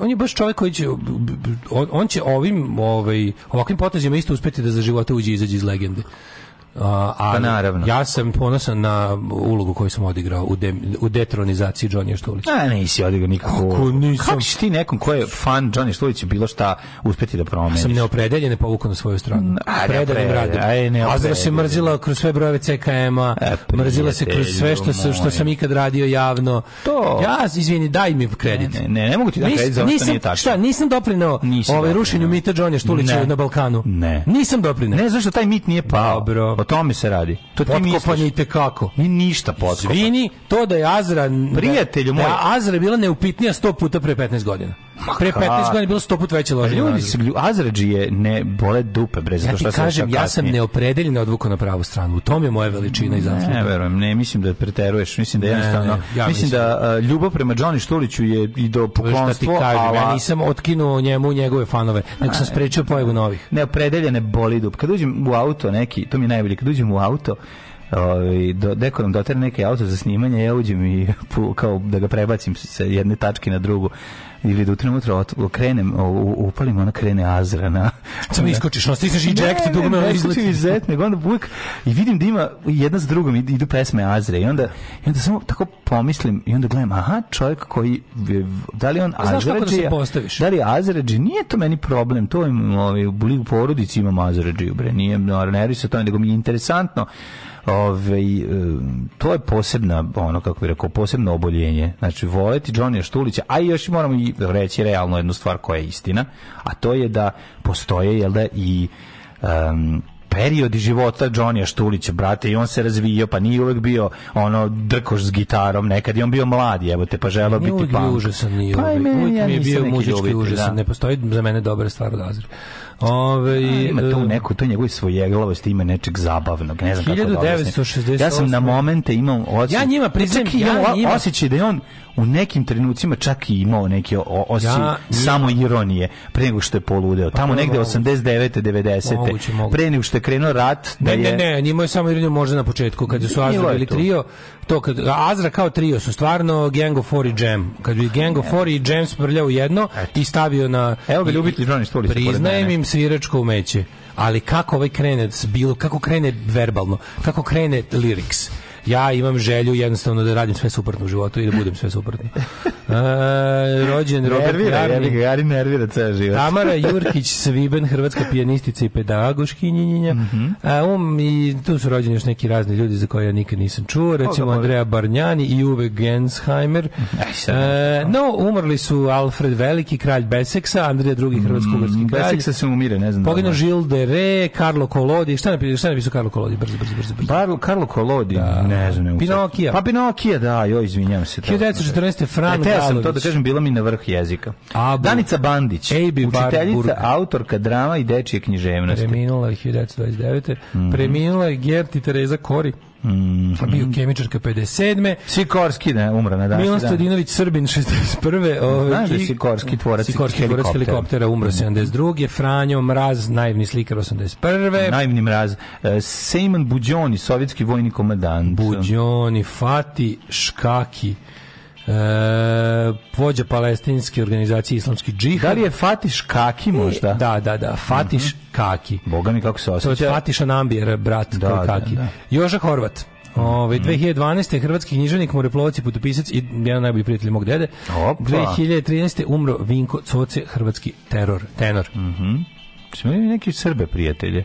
on je baš čovjek koji će on će ovim ovaj ovakvim potezima isto uspeti da za života uđe izađe iz legende a pa naravno. Ja sam ponosan na ulogu koju sam odigrao u, de, u detronizaciji Johnny Štulića. A nisi odigrao nikako. Kako nisam? Kako ćeš ti nekom ko je fan Johnny Štulića bilo šta uspjeti da promeniš? sam neopredeljen ne povukao na svoju stranu. Mm, a, Predanim radom. Azra se mrzila kroz sve brojeve CKM-a, e, mrzila se kroz sve što, moj. što sam ikad radio javno. To. Ja, izvini, daj mi kredit. Ne, ne, ne mogu ti da kredit za nisam, nije tačno. Šta, nisam doprinao nisam ovaj doprinao. rušenju mita Johnny Štulića na Balkanu? Ne. Nisam doprinao. Ne, zašto da taj mit nije pao? Dobro pa tome se radi. To Potkopanje i tekako. Ni ništa potkopanje. Izvini, to da je Azra... Prijatelju da, moj. Da Azra je bila neupitnija sto puta pre 15 godina pre 15 godina je bilo 100 puta veće pa lože. Ljudi se je ne bole dupe bre zato ja što kažem ja sam neopredeljen odvuko na pravu stranu. U tom je moja veličina i zasluga. Ne, verujem, ne mislim da preteruješ, mislim da jednostavno ne, ne, ja mislim, da, mislim da uh, ljubav prema Johnny Štuliću je i do poklonstva, ali ja nisam otkinuo njemu njegove fanove, nego sam sprečio pojavu novih. Neopredeljene boli dupe. Kad uđem u auto neki, to mi je najbolje, kad uđem u auto ovaj do dekorom doter neki auto za snimanje ja uđem i (laughs) pu, kao da ga prebacim sa jedne tačke na drugu ili da u trenutku krenem, upalim, ona krene azra na... Samo iskočiš, no stisneš i jack, ne, dugo me ne, izleti. Ne, izlet, onda uvijek, i vidim da ima jedna za drugom idu pesme azre i onda, i onda samo tako pomislim i onda gledam, aha, čovjek koji, da li on da azređija, da, li azređi, nije to meni problem, to je, ovaj, u porodici imam azređiju, bre, nije, ne, ne, ne, ne, ne, ne, ne, Ove, ovaj, to je posebna, ono kako bi rekao, posebno oboljenje. Znači, voleti Johnny Štulića, a još moram i reći realno jednu stvar koja je istina, a to je da postoje, jel da, i um, periodi života Johnny Štulića, brate, i on se razvio, pa nije uvek bio ono drkoš s gitarom, nekad je on bio mlad, te, pa želeo biti punk. Nije uvek bio užasan, nije pa uvek. Uvek mi je bio muzički užasan, da. ne postoji za mene dobra stvar od Azra. Ove, ima to e, neko, to njegove svojeglavosti, ima nečeg zabavnog, ne znam 1968. kako da Ja sam na momente imao osjećaj. Ja njima priznajem, ja njima... osjećaj da je on u nekim trenucima čak i imao neke osjećaj ja, samo ironije pre nego što je poludeo. Tamo pa, pa negde 89. 90. pre nego što je krenuo rat da ne, je Ne, ne, njima je samo ironija možda na početku kad su Azra bili trio, to kad Azra kao trio su stvarno Gang of Four i Jam. Kad bi Gang of Four i Jam sprljao u jedno i stavio na Evo bi ljubitelj Johnny Stolić. Priznajem im sviračko umeće ali kako ovaj krene bilo kako krene verbalno kako krene liriks ja imam želju jednostavno da radim sve suprotno u životu i da budem sve suprotno. (laughs) E, rođen Robert nervira, Jarni. Jari nervira ceo život. Tamara (laughs) Jurkić Sviben, hrvatska pijanistica i pedagoškinjinja. Mm -hmm. E, um, I tu su rođeni još neki razni ljudi za koje ja nikad nisam čuo. Recimo Koga Andreja Barnjani i Uwe Gensheimer. Mhm. E, no, umrli su Alfred Veliki, kralj Beseksa, Andrija II, hrvatsko-ugarski mm, kralj. Beseksa se umire, ne znam. Da Pogino Žil de Re, Carlo Kolodi. Šta napisao, šta napisao Carlo Kolodi? Brzo, brzo, brzo. brzo. Barlo, Carlo Kolodi? Da. Ne Ne znam, ne Pinokija. Pa Pinokija, da, joj, izvinjam se. 1914. Da. Fran e, ja sam to da kažem, bilo mi na vrh jezika. Abu. Danica Bandić, Abi učiteljica, Barburg. autorka drama i dečije književnosti. Preminula je 1929. Mm -hmm. Preminula je Gerti Tereza Kori. Mm, pa bio kemičarka 57. Sikorski, ne, umra na danas. Milan Stadinović Srbin 61. Ove, ovaj, Znaš da je Sikorski tvorac Sikorski helikoptera. tvorac helikoptera umro 72. Franjo Mraz, naivni slikar 81. Naivni Mraz. E, Sejman Buđoni, sovjetski vojni komadant. Buđoni, Fati Škaki. E, vođa palestinske organizacije Islamski džihad. Da li je Fatiš Kaki možda? E, da, da, da, Fatiš mm -hmm. Kaki. Boga mi kako se osjeća. To je Fatiš Anambir, brat da, da, Kaki. Da, da. Joža Horvat. Ove, ovaj, mhm. 2012. hrvatski književnik, moreplovac i putopisac i jedan najbolji prijatelj mog dede. Opa. 2013. umro Vinko Coce, hrvatski teror, tenor. Mhm. Mm Smo neki Srbe prijatelje.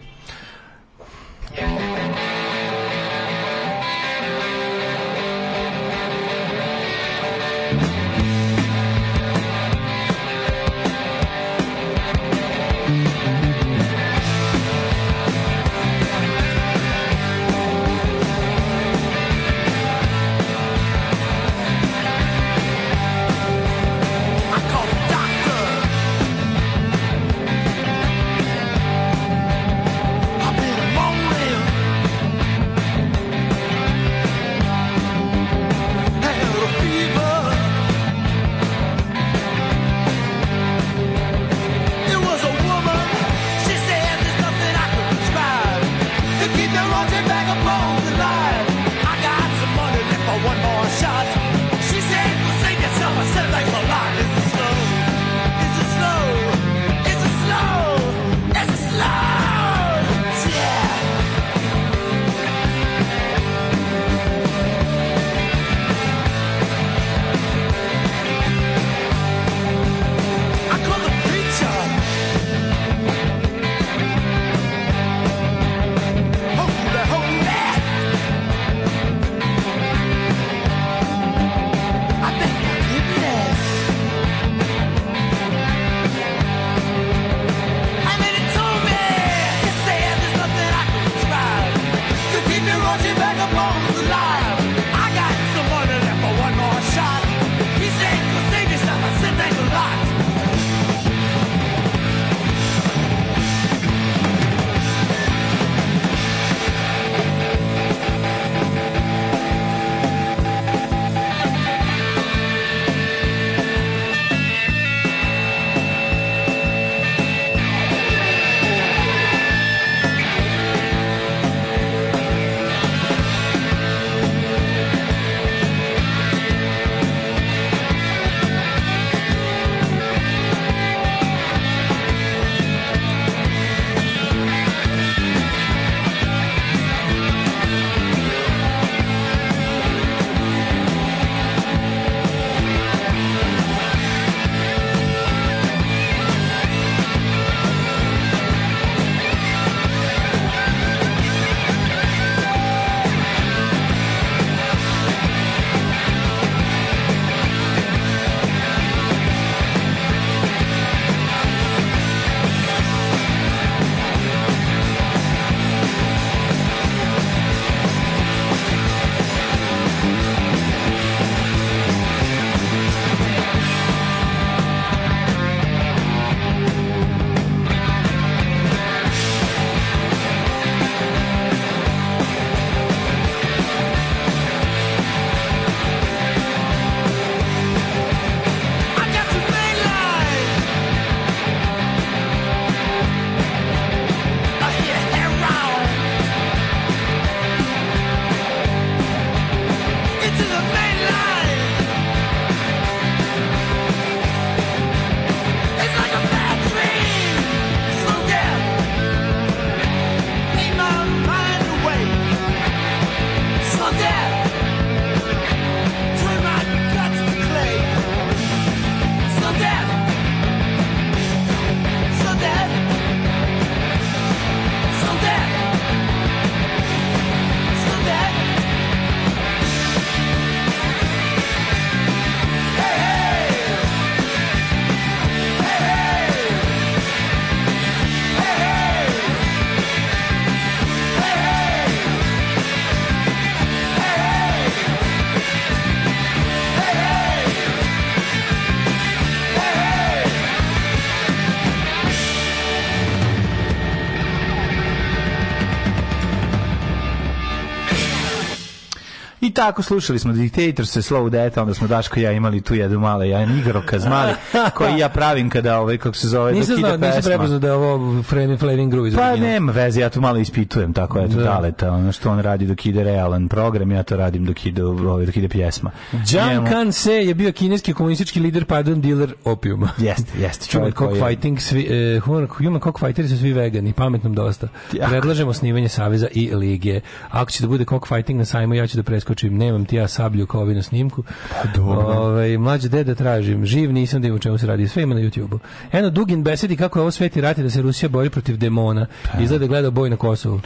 tako, slušali smo Dictator se Slow Deta, onda smo Daško i ja imali tu jednu male, ja igrokaz mali, koji ja pravim kada ovaj, kako se zove, nisam dok ide Nisam prepoznao da je ovo Flaming Flaming Groove iz Pa nema veze, ja tu malo ispitujem, tako eto, da. Daleta, ono što on radi dok ide realan program, ja to radim dok ide, ovaj, dok ide pjesma. Jiang Kan Se je bio kineski komunistički lider, pardon, dealer opijuma. Jeste, jeste. Human cockfighting, svi, eh, human cockfighteri su svi vegani, pametnom dosta. Predlažemo snivanje Saveza i Lige. Ako će da bude cockfighting na sajmu, ja ću da preskočim nemam ti ja sablju kao ovi na snimku. Pa dobro. Ove, ovaj, mlađe deda tražim, živ nisam da im u čemu se radi, sve ima na YouTubeu. Eno Dugin besedi kako je ovo sveti rat da se Rusija bori protiv demona. Da. Izgleda da gleda boj na Kosovu.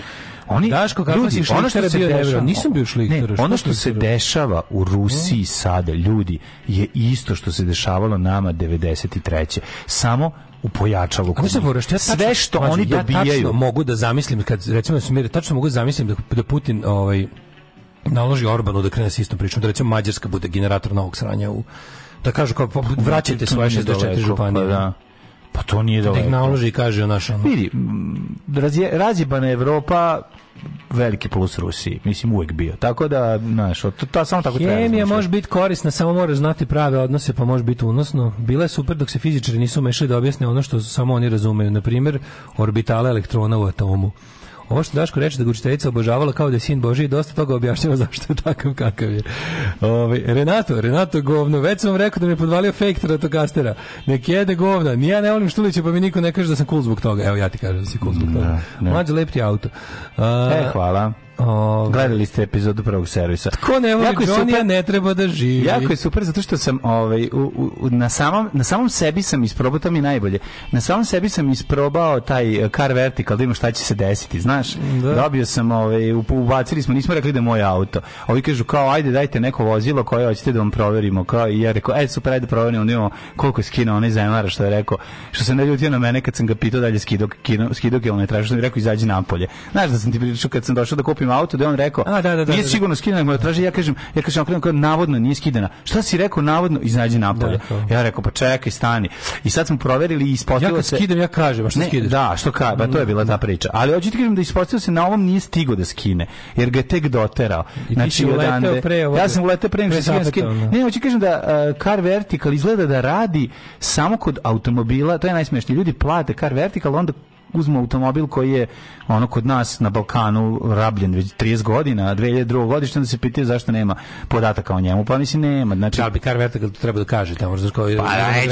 Oni, Daško, kako ljudi, si ono što se bio dešava, nisam bio šlikter, ne, ono što, što se dešava u Rusiji ne? sada, ljudi, je isto što se dešavalo nama 93. Samo u pojačalu kod se voraš, ja sve što oni ja dobijaju tačno mogu da zamislim kad recimo smir tačno mogu da zamislim da, da Putin ovaj naloži Orbanu da krene s istom pričom, da recimo Mađarska bude generator novog sranja u da kažu kao pa, vraćajte svoje 64 pa županije. Pa da. Pa to nije da daleko. Da naloži i kaže naša. Ono. Vidi, razjebana Evropa veliki plus Rusiji, mislim uvek bio. Tako da, znaš, to, ta samo tako treba. Hemija može biti korisna, samo mora znati prave odnose, pa može biti unosno. Bila je super dok se fizičari nisu mešali da objasne ono što samo oni razumeju. Na primjer, orbitale elektrona u atomu. Ovo što Daško reče da ga učiteljica obožavala kao da je sin Boži i dosta toga objašnjava (laughs) zašto je takav kakav je. Ove, ovaj, Renato, Renato govno, već sam vam rekao da mi je podvalio fake Teratokastera. Nek jede govna. Ni ja ne volim Štulića, pa mi niko ne kaže da sam cool zbog toga. Evo ja ti kažem da si cool zbog da, toga. Mlađe, lep auto. A, e, hvala. Ove. Ovaj, Gledali ste epizodu prvog servisa. Tko ne voli jako Johnny, super, ne treba da živi. Jako je super zato što sam ovaj, u, u, na, samom, na samom sebi sam isprobao, to mi najbolje, na samom sebi sam isprobao taj eh, car vertical, da imam šta će se desiti, znaš. Da. Dobio sam, ovaj, ubacili smo, nismo rekli da je moj auto. Ovi kažu kao, ajde dajte neko vozilo koje hoćete da vam proverimo. Kao, I ja rekao, ajde, super, ajde proverimo, onda imamo koliko je skinuo onaj zemara što je rekao, što se ne ljutio na mene kad sam ga pitao dalje skidok, skidok, skidok ili ne tražio, što mi rekao, izađi napolje. Znaš da sam ti pričao kad sam došao da kupim skupim auto, da on rekao, A, da, da, da, nije da, da. sigurno skidana kilometraža, ja kažem, ja kažem, kao navodno nije skidana. Šta si rekao navodno? Iznađi napolje. Da, ja rekao, pa čekaj, stani. I sad smo proverili i ispostavilo se... Ja skidam, ja kažem, a što ne, skidaš? Da, što ka, pa to je bila mm. ta priča. Ali hoću ti kažem da ispostavilo se na ovom nije stigo da skine, jer ga je tek doterao. I znači, odande, pre, ovdje, ja sam uleteo pre, nego što skinem. Ne, hoću kažem da uh, Car Vertical izgleda da radi samo kod automobila, to je najsmešnije. Ljudi plate Car Vertical, onda uzmu automobil koji je ono kod nas na Balkanu rabljen već 30 godina, a 2002 godište, onda se pitaju zašto nema podataka o njemu. Pa mislim nema. Znači, da bi kar vertical treba da kaže tamo. Znači, koji, pa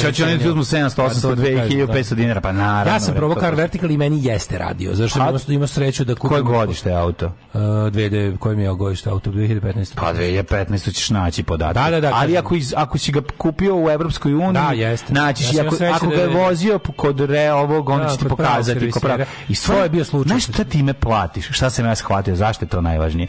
ne, će oni uzmu 700, 800, 2000, dinara, pa naravno. Ja sam probao kar vertical i meni jeste radio. Zašto znači, pa, imao, ima sreću da kupim... Koje godište je auto? Uh, e, 2000, koje mi je godište auto? 2015. Pa 2015 ćeš naći podatak. Da, da, da. Ali ako, iz, ako si ga kupio u Evropskoj uniji, da, jeste. naćiš. Ja ako, ako ga je da- vozio kod re ovog, onda da, će ti pokazati veliko pravo. I to je bio slučaj. Znaš šta ti time platiš? Šta sam ja shvatio? Zašto je to najvažnije?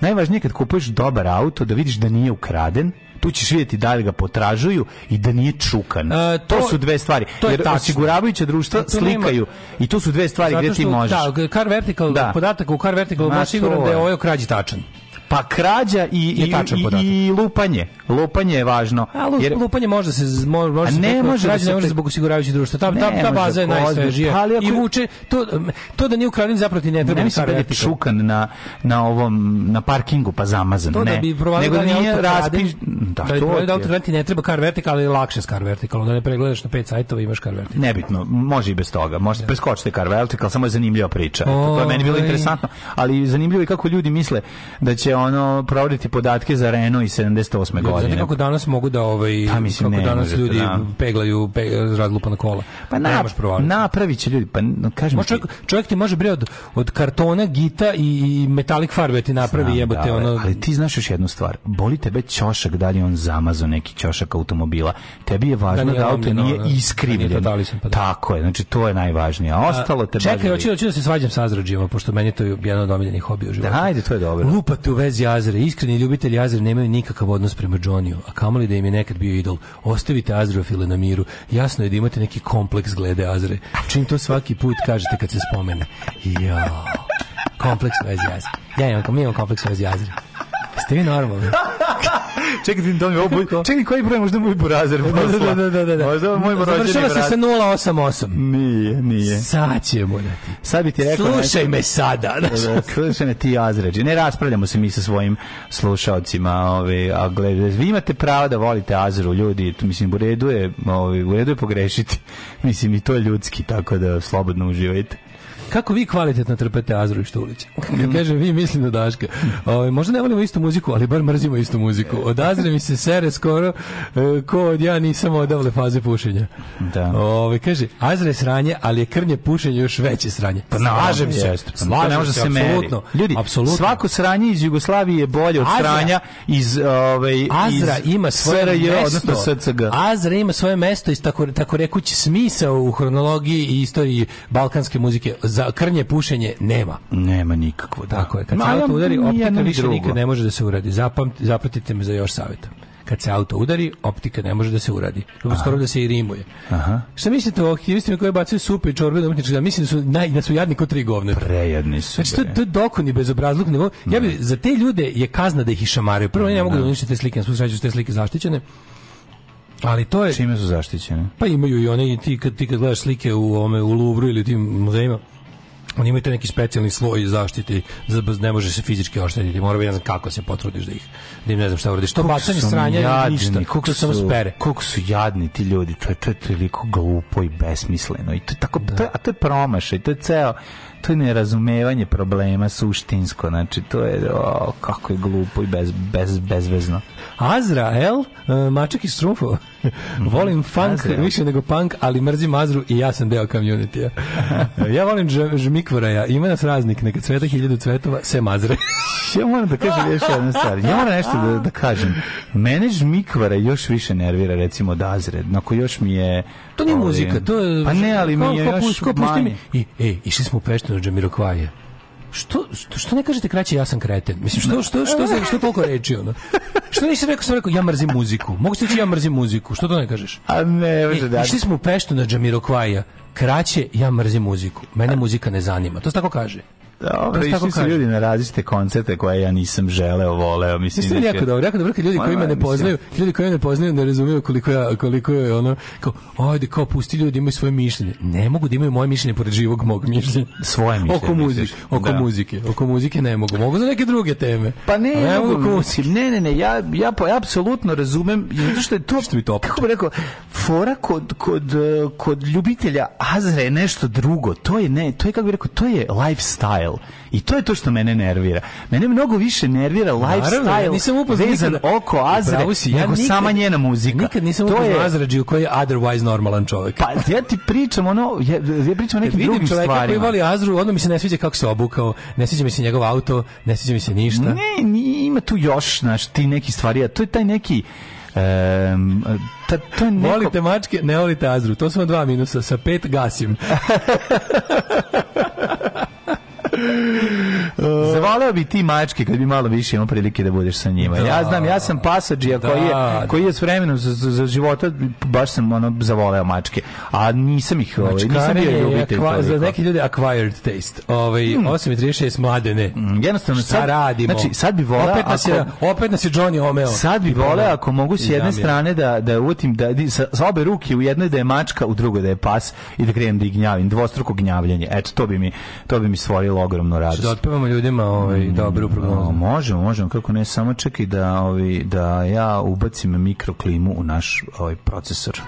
Najvažnije kad kupuješ dobar auto da vidiš da nije ukraden, tu ćeš vidjeti da li ga potražuju i da nije čukan. E, to, to, su dve stvari. To je Jer tačno. osiguravajuća društva to slikaju nema. i to su dve stvari gdje ti možeš. Da, Car Vertical, da. podatak u Car Vertical, možeš siguran da je ovaj krađi tačan. Pa krađa i, i, i, i lupanje lupanje je važno. A jer, lupanje može se može, može se ne može da se može zbog osiguravajućih društva. Ta, ta, ta baza je najsvežija. I vuče to, to da nije ukraden zapravo ne treba. Ne mislim da šukan na, na ovom na parkingu pa zamazan. To da ne. da bi Nego da nije raspiš. Da, da, to da auto ti ne treba kar vertikal, ali lakše s kar vertikal. Da ne pregledaš na pet sajtova imaš kar vertikal. Nebitno, može i bez toga. Može da. preskočiti kar vertikal, samo je zanimljiva priča. to je meni bilo interesantno, ali zanimljivo je kako ljudi misle da će ono provoditi podatke za Renault i 78. godine godine. Znate kako danas mogu da ovaj pa, mislim, kako danas možete, ljudi da. peglaju pe, na kola. Pa na, nemaš napraviće ljudi, pa kažem ti. Čovjek, čovjek ti može bre od, od kartona, gita i i metalik farbe ti napravi Znam, jebote da, ono. Ali ti znaš još jednu stvar. Boli tebe ćošak da li on zamazo neki ćošak automobila. Tebi je važno da, da, nije pa da auto nije iskrivljen. Pa Tako je, znači to je najvažnije. A ostalo te Čekaj, hoću da se svađam sa Azrađima, pošto meni to je jedan od omiljenih hobija u životu. Da, ajde, to je dobro. Lupate u vezi Azre, iskreni ljubitelji Azre nemaju nikakav odnos prema Johnny-u, a kamoli da im je nekad bio idol. Ostavite Azrofile na miru. Jasno je da imate neki kompleks glede Azre. Čim to svaki put kažete kad se spomene. Jo, Kompleks vezi Azre. Ja imam, mi imam kompleks vezi Azre. Ste vi normalni? Čekaj, da mi ovo Čekaj, koji broj možda moj burazer? Da, da, da, da, da. Možda moj burazer. Završava se sa 088. Nije, nije. Sad ćemo da ti. Sad bi ti rekao. Slušaj me sada. Da, slušaj me ti Azređe. Ne raspravljamo se mi sa svojim slušaocima, ove, a gledaj, vi imate pravo da volite Azru, ljudi, mislim u redu je, ove, u redu je pogrešiti. Mislim i to je ljudski, tako da slobodno uživajte kako vi kvalitetno trpete Azru i Štulića? Kad kaže vi, mislim da Daška. Ove, ovaj, možda ne volimo istu muziku, ali bar mrzimo istu muziku. Od Azre mi se sere skoro, e, ko od ja nisam odavle faze pušenja. Da. Ove, ovaj, kaže, Azre je sranje, ali je krnje pušenje još veće sranje. Pa slažem se. Pa slažem ne može se, se meri. Ljudi, apsolutno. svako sranje iz Jugoslavije je bolje od Azra, sranja iz, ove, ovaj, Azra iz ima svoje SRJ, odnosno SCG. Azra ima svoje mesto i tako, tako rekući smisao u hronologiji i istoriji balkanske muzike za krnje pušenje nema. Nema nikakvo, da. Tako je. Kad Ma, se auto udari, optika više drugo. nikad ne može da se uradi. Zapamti, zapratite me za još savjeta kad se auto udari, optika ne može da se uradi. Skoro da se i rimuje. Aha. Šta mislite o aktivistima koji bacaju supe i čorbe domaćničke? Da mislim da su, naj, da su jadni kod tri govne. Prejadni su. Znači, to, to je dokoni bezobrazluk. Nego, ja bi, za te ljude je kazna da ih išamaraju. Prvo, ne, ne da. mogu da unište te slike, na svu sreću te slike zaštićene. Ali to je... Čime su zaštićene? Pa imaju i one, i ti kad, ti kad gledaš slike u, ome, u Louvre ili tim muzejima, oni imaju taj neki specijalni sloj zaštite za ne može se fizički oštetiti mora biti ne znam kako se potrudiš da ih da im ne znam šta uradiš to bacanje sranja jadni, ništa koliko samo spere koliko su jadni ti ljudi to je to je toliko glupo i besmisleno i to je tako da. to je, a to je promašaj to je ceo to je nerazumevanje problema suštinsko, znači to je o, kako je glupo i bez, bez, bezvezno. Azrael, e, mačak iz Strumfo. Mhm. volim funk Azrael. više nego punk, ali mrzim Azru i ja sam deo community -a. (laughs) ja volim Žmikvoraja, ima nas raznik, neka cveta hiljadu cvetova, se mazre. (laughs) ja moram da kažem još jednu stvar. Ja moram nešto da, da kažem. Mene Žmikvara još više nervira, recimo, od Azre. Nako još mi je To nije ovdje. muzika, to je... Pa ne, ali mi je još pusko, manje. Mi. I, e, išli smo u Peštinu Džamiroquaja. Što, što, što ne kažete kraće ja sam kreten? Mislim, što, što, što, što, što toliko reči, ono? Što nisi rekao, sam rekao, ja mrzim muziku. Mogu se reći, ja mrzim muziku. Što to ne kažeš? A ne, može da. Išli smo u Peštu na Džamiroquaja kraće, ja mrzim muziku. Mene muzika ne zanima. To se tako kaže. Dobro, da, ovaj, išli su ljudi na različite koncerte koje ja nisam želeo, voleo, mislim. Mislim jako dobro, jako dobro kad ljudi koji me ne poznaju, ljudi koji me ne poznaju ne razumiju koliko ja koliko je ono kao ajde kao pusti ljudi imaju svoje mišljenje. Ne mogu da imaju moje mišljenje pored živog mog mišljenja. Svoje mišljenje. Oko muzike, oko da. muzike, oko muzike ne mogu. Mogu za neke druge teme. Pa ne, ne mogu Ne, ne, ne, ja ja pa apsolutno razumem zato što je to što mi to. Kako bi rekao, fora kod kod kod ljubitelja Azra je nešto drugo. To je ne, to je kako bih rekao, to je lifestyle. I to je to što mene nervira. Mene mnogo više nervira lifestyle Naravno, nisam upoznao nikada, oko Azre si, ja nego nikad, sama njena muzika. Nikad nisam upoznao Azrađiju koji je otherwise normalan čovjek. Pa ja ti pričam ono, ja, ja pričam o nekim vidim drugim stvarima. Vidim koji voli Azru, ono mi se ne sviđa kako se obukao, ne sviđa mi se njegov auto, ne sviđa mi se ništa. Ne, ima tu još, znaš, ti neki stvari, a to je taj neki Um, ta, to neko... Volite mačke, ne volite azru. To su dva minusa. Sa pet gasim. (laughs) Zavoleo bi ti mačke kad bi malo više imao prilike da budeš sa njima. Da. Ja znam, ja sam pasađija koji je da, da. koji je s vremenom za, za, života baš sam ono zavoleo mačke. A nisam ih, ovaj, nisam bio ljubitelj. Akva, za neki ljudi acquired taste. Ove, mm. 8:36 mladene. Mm, jednostavno sad, sad radimo. Znači sad bi voleo opet nas je opet nas je Johnny omeo. Sad bi voleo ako mogu s jedne strane da da utim da sa, sa obe ruke u jednoj da je mačka, u drugoj da je pas i da krenem da gnjavim, dvostruko gnjavljanje. Eto to bi mi to bi mi stvorilo ogromnu radost. Znači, da otpevamo ljudi ljudima ovaj, mm, dobro prognozu. možemo, možemo, kako ne, samo čekaj da, ovaj, da ja ubacim mikroklimu u naš ovaj, procesor.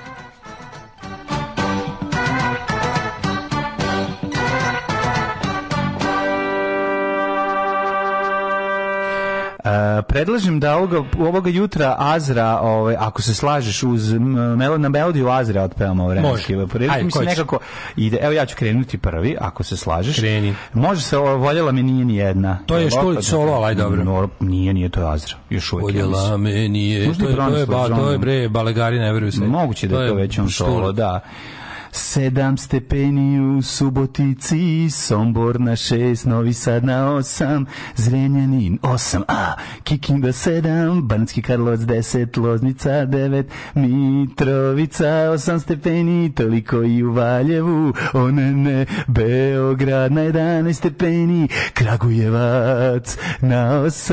E, predlažem da ovoga, ovoga jutra Azra, ovaj, ako se slažeš uz melo, na melodiju Azra otpevamo vremenski. Može. mi se nekako ide. Evo ja ću krenuti prvi, ako se slažeš. Kreni. Može se, voljela me nije ni jedna. To je Štulić solo, ovaj dobro. No, nije, nije, to je Azra. Još uvijek. Voljela me nije. To je, to je, ba, to je bre, balegari, ne veruju se. Moguće da je to već on solo, da. 7 stepeni u Subotici, Sombor na 6, Novi Sad na 8, Zrenjanin 8, a Kikinda 7, Banski Karlovac deset, Loznica 9, Mitrovica 8 stepeni, toliko i u Valjevu, one ne, Beograd na jedanaest stepeni, Kragujevac na 8,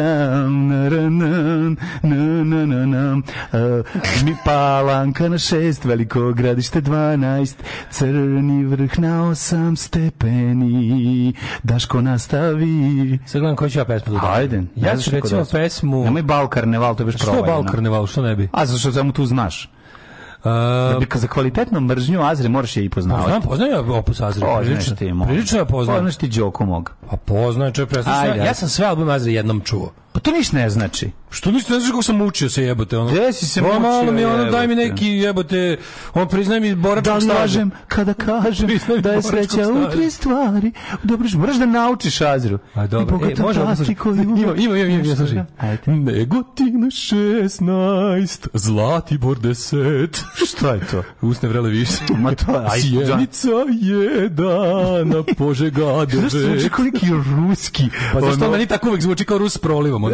na na na na na na, Palanka na šest, Veliko gradište dvanaest, Crni vrh na osam stepeni, Daško nastavi. Sad gledam koju ću ja pesmu dodati. Ajde. Ja ću recimo da pesmu... Nemoj bal karneval, to je baš Što Balkarneval, što ne bi? A zašto samo tu znaš? Uh, da za kvalitetnu mržnju Azre moraš je i poznavati. Poznam, pa poznam ja opus Azre. Prilično, prilično ja poznam. Poznaš ti Đoko mog. Pa poznam, čovjek, ja, ja sam sve album Azre jednom čuo to ništa ne znači. Što ništa ne znači kako sam učio se jebote ono. Gde si se o, mučio? Malo mi ono daj mi neki jebote, on priznaje mi boračku stažu. Da lažem kada (laughs) kažem priznaj da je sreća u tri stvari. Dobro, moraš da naučiš Azru. A dobro, e, može plastikovi. Ima, ima, ima, ima, slušaj. Negotin 16, Zlatibor 10. (laughs) Šta je to? Usne vrele više. (laughs) Ma to je, Sjenica 1, da. da Požega 9. Zašto zvuči koliki ruski? Pa zašto onda ni tako uvek zvuči kao Rus prolivom?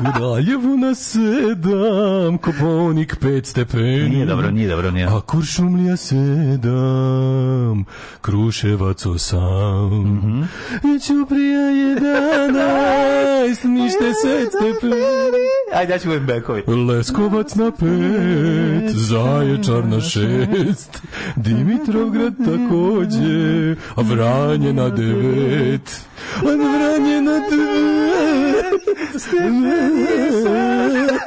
U daljevu na sedam, Koponik pet stepeni. Nije dobro, nije dobro, nije. A Kuršumlija sedam, Kruševac osam. Mm -hmm. Ćuprija jedanaest, nište (laughs) set stepeni. Ajde, ja ću budem bekovi. Leskovac na pet, Zaječar na šest, Dimitrovgrad takođe, a Vranje na devet. A Vranje na devet, stepeni. 你是。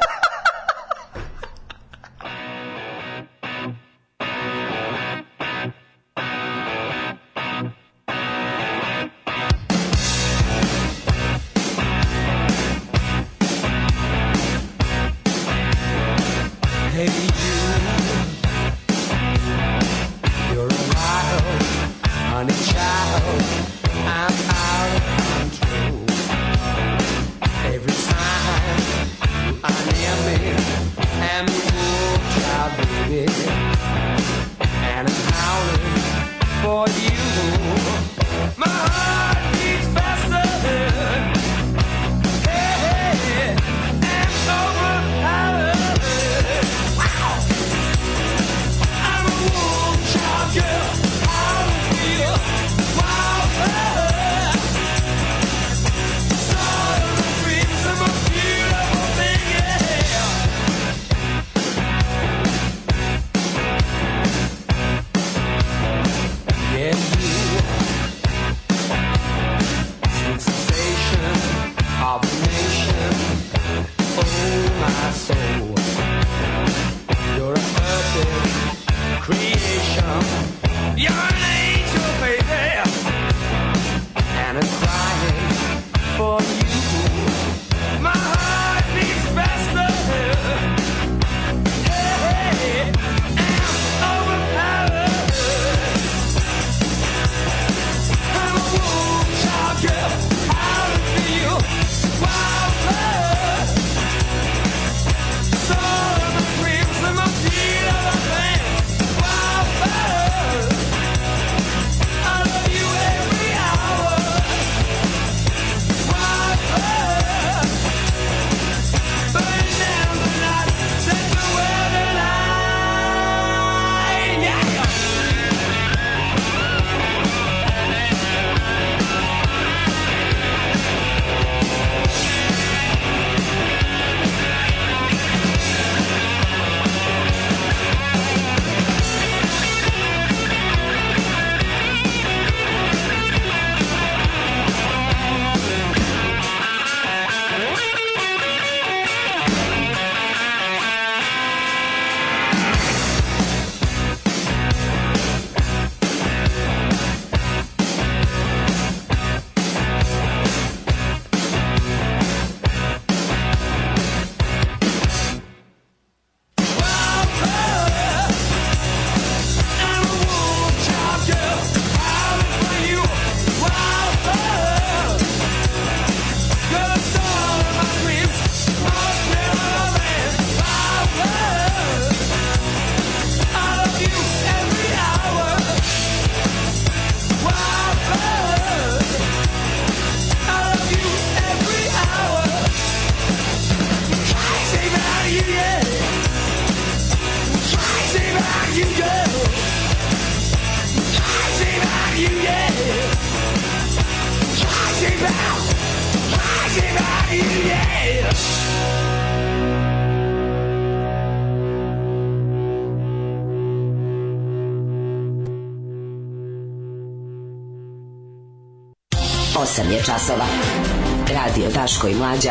Daško i Mlađa.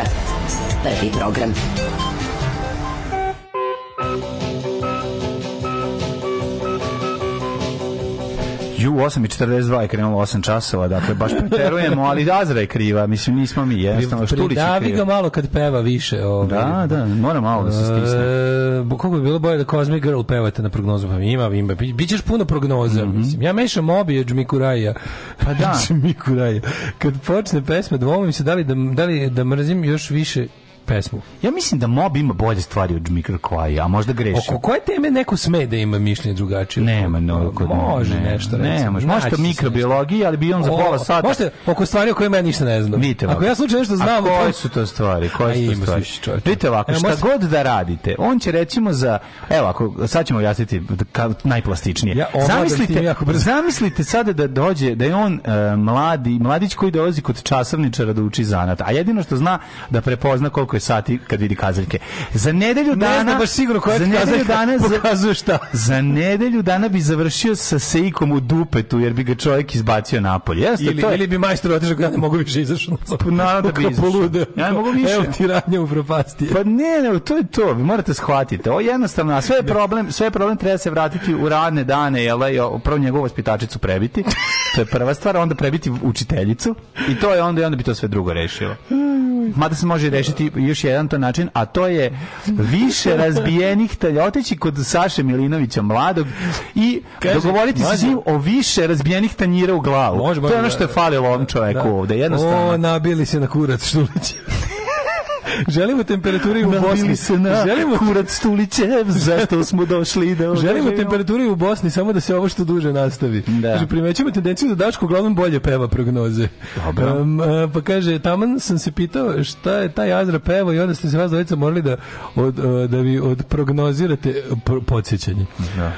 Prvi program. Ju, 8.42 je krenulo 8 časova, dakle, baš preterujemo, ali Azra je kriva, mislim, nismo mi, jednostavno, Štulić je kriva. Pridavi ga malo kad peva više. Ovaj. Da, da, mora malo da se stisne. Uh, kako bi bilo bolje da Cosmic Girl pevate na prognozu? Pa ima, ima, bićeš puno prognoza, mm -hmm. mislim. Ja mešam obje Kuraja. Pa da. Miku dalje. Kad počne pesma, dvomim se da li da, da li da mrzim još više pesmu. Ja mislim da Mob ima bolje stvari od Jimmy a možda grešim. Oko koje teme neko sme da ima mišljenje drugačije? Nema, no, kod može ne, nešto reći. može. Možda mikrobiologija, ali bi on za pola sata. Možete, oko stvari o kojima ja ništa ne znam. Vidite Ako ja slučajno nešto znam, a koje su to stvari? Koje su to stvari? Vidite ovako, e, šta god da radite, on će recimo za evo ako sad ćemo objasniti najplastičnije. Ja, zamislite, zamislite sada da dođe da je on e, mladi, mladić koji dolazi kod časovničara da uči zanat, a jedino što zna da prepozna koliko je sati kad vidi kazaljke. Za nedelju dana... Ne znam baš sigurno koja za nedelju dana, pokazuje šta. Za nedelju dana bi završio sa Seikom u dupetu, jer bi ga čovjek izbacio napolje. Jeste, ili, to je... ili bi majstor otišao ja ne mogu više izašao. Pa naravno da bi izašao. Ja ne mogu više. Evo ti radnja u propasti. Pa ne, ne, to je to. Vi morate shvatiti. Ovo je jednostavno, a sve je problem, sve je problem treba se vratiti u radne dane, jel, da, prvo njegovu vaspitačicu prebiti. To je prva stvar, onda prebiti učiteljicu i to je onda i onda bi to sve drugo rešilo. Mada se može rešiti još jedan to način, a to je više razbijenih telj, otići kod Saše Milinovića mladog i Kaži, dogovoriti se s njim o više razbijenih tanjira u glavu. Može, to je ono što je da. falilo ovom čoveku da, ovde, jednostavno. O, nabili se na kurac što (laughs) Želimo temperaturi u Bosni. se na Želimo kurac Stulićev, zašto smo došli da (laughs) Želimo temperaturi u Bosni, samo da se ovo što duže nastavi. Da. Kaže, primećujemo tendenciju da Daško uglavnom bolje peva prognoze. Dobro. Um, pa kaže, taman sam se pitao šta je taj Azra peva i onda ste se vas dvojica morali da, od, e, da vi odprognozirate e, podsjećanje. Da.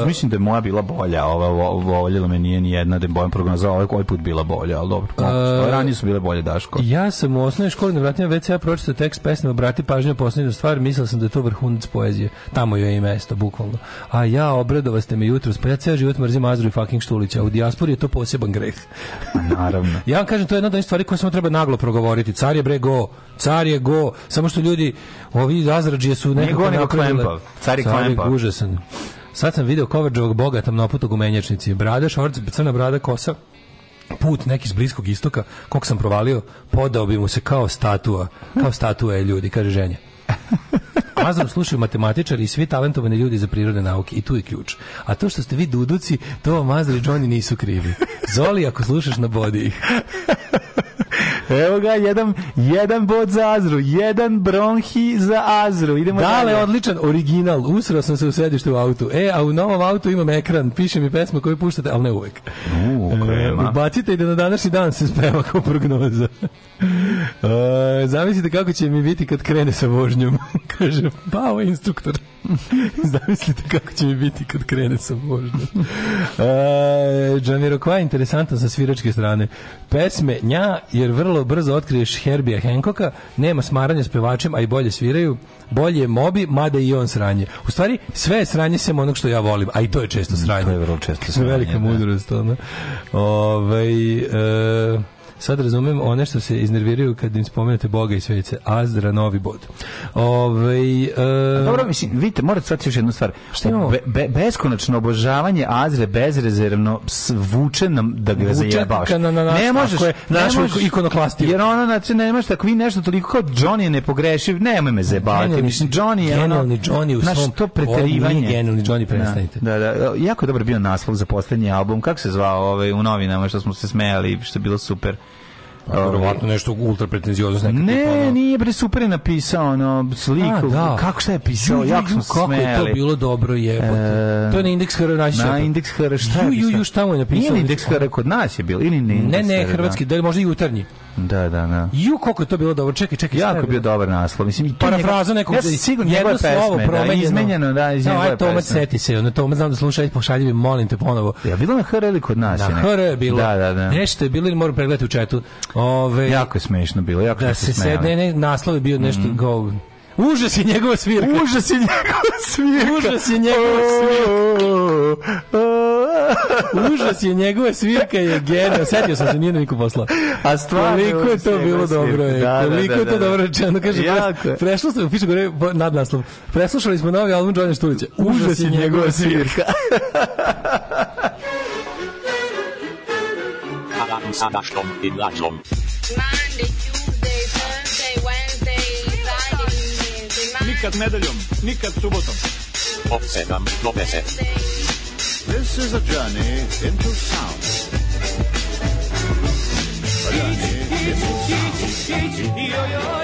Uh, mislim da je moja bila bolja, ova voljela me nije ni jedna da je bojem prognoza, ovaj, put bila bolja, ali dobro. Uh, ranije su bile bolje Daško. Ja sam u osnovnoj školi na vratima već kad se tekst pesme obrati pažnju poslednju stvar, mislio sam da je to vrhunac poezije. Tamo joj je i mesto, bukvalno. A ja obradova ste me jutros, pa ja ceo život mrzim Azru i fucking Štulića. U dijaspori je to poseban greh. Naravno. (laughs) ja vam kažem, to je jedna od onih stvari koje samo treba naglo progovoriti. Car je brego, car je go, samo što ljudi, ovi Azrađije su nekako Nego, nego klempav. Car je klempav. užasan. Sad sam video Kovađovog boga tam na putu u menjačnici. Brada, šorc, crna brada, kosa put neki iz bliskog istoka, kog sam provalio, podao bi mu se kao statua, kao statua je ljudi, kaže ženja. (laughs) Mazur slušaju matematičari i svi talentovani ljudi za prirodne nauke i tu je ključ. A to što ste vi duduci, to Mazur i Johnny nisu krivi. Zoli ako slušaš na bodi ih. Evo ga, jedan, jedan bod za Azru, jedan bronhi za Azru. Idemo Dale, dalje. odličan original. Usrao sam se u sedištu u autu. E, a u novom autu imam ekran, piše mi pesma koju puštate, ali ne uvek. U, e, ubacite i da na današnji dan se speva kao prognoza. E, zamislite kako će mi biti kad krene sa vožnjom, (laughs) kaže, pao instruktor. (laughs) Zamislite kako će mi biti kad krene sa vožnjom. možda. E, Jamiroquai interesantan sa sviračke strane. Pesme nja, jer vrlo brzo otkriješ Herbija Henkoka, nema smaranja s pevačem, a i bolje sviraju, bolje je mobi, mada i on sranje. U stvari, sve je sranje sem onog što ja volim, a i to je često sranje. To je vrlo često sranje. Velika da. mudrost, ono. Ove, ovaj, e, Sad razumem one što se iznerviraju kad im spomenete Boga i svece. Azdra, novi bod. Ove, ovaj, A Dobro, mislim, vidite, morate shvatiti još jednu stvar. Šta imamo? Be, be, beskonačno obožavanje Azre bezrezervno vuče nam da ga zajebaš. Na, na, na, ne možeš, je, našu ne možeš, ikonoklastiju. Jer ono, znači, ne možeš, ako vi nešto toliko kao Johnny je nepogrešiv, nemoj me zajebavati. Mislim, Johnny je Genijalni ono, Johnny u naš, svom... to preterivanje. Genijalni Johnny, da, prestanite. Da, da, da, jako je dobro bio naslov za poslednji album. Kako se zvao ovaj, u novinama što smo se smejali, što je bilo super. Ovaj. Verovatno nešto ultra pretenziozno. Ne, ono... nije bre super je napisao ono sliku. A, da. kako šta je pisao? Ju, jako smo kako smeli. je to bilo dobro jebote. E... To je na Index HR naći. Na indeks HR šta je? Ju, ju, ju, šta mu je napisao? Nije Index HR kod nas je bilo ili ne? Ne, ne, da. hrvatski, da možda jutarnji. Da, da, da. Ju koliko je to bilo dobro. Čekaj, čekaj. Jako je bio dobar naslov. Mislim parafraza nekog ja sigurno jedno slovo da, promenjeno. Da, izmenjeno, da, iz da, njegove. Aj Tomac seti se, on Tomac znam da slušaj, pošalji mi molim te ponovo. Ja bilo na HR ili kod nas, Na HR je bilo. Da, da, da. Nešto je bilo ili moram pregledati u četu. Ove Jako je smešno bilo. Jako da se sedne, ne, naslov je bio nešto mm. go Užas je njegova svirka. Užas je njegova (laughs) svirka. Užas je njegova svirka. (laughs) Užas je njegova svirka je genija. Setio sam se, nije niko poslao. A stvarno koliko je to bilo dobro, je. Da, da, koliko da, je to da, da. dobro rečeno. Kaže, prešlo sam, piše gore nadnaslov. Preslušali smo novi album Đorđa Štulića. Užas je njegova svirka. Alarm i Mlađom. Nikad nedeljom, nikad subotom. Od 7 do 10. This is a journey into sound. A journey into sound.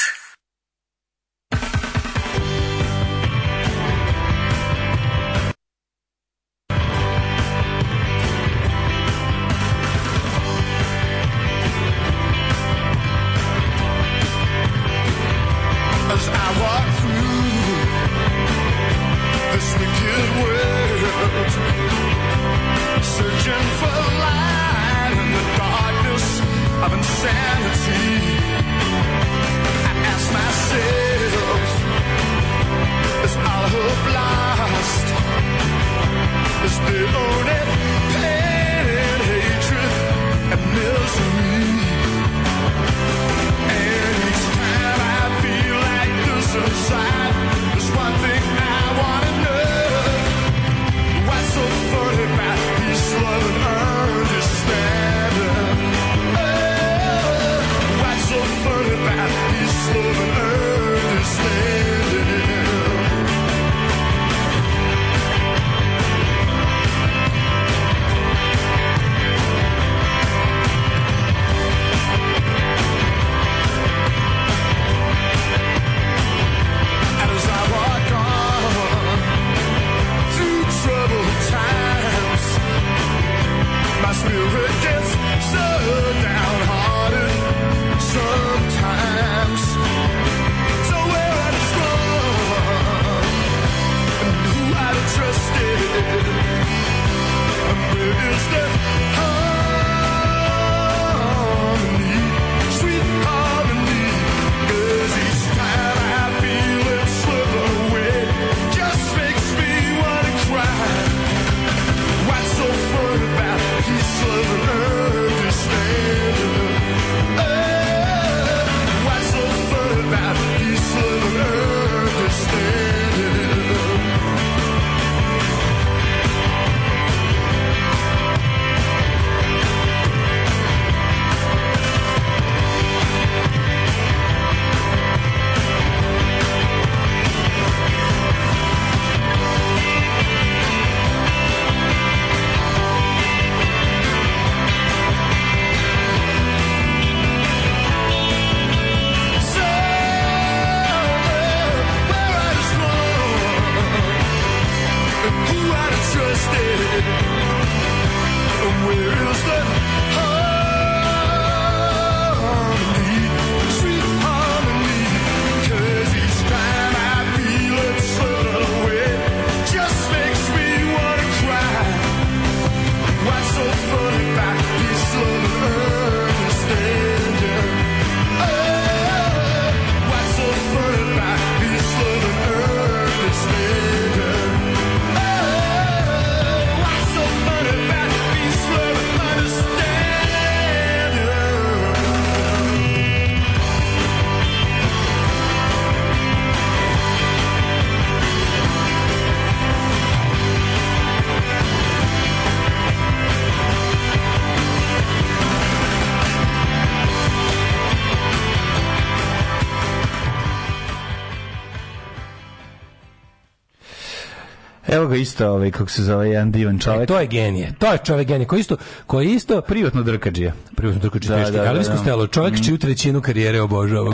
toga isto, ovaj, kako se zove, jedan divan čovjek. E, to je genije. To je čovjek genije koji isto, koji isto privatno drkađija. Privatno drkađija, da, da, da, da. Stelo, čovjek mm. čiju trećinu karijere obožavam.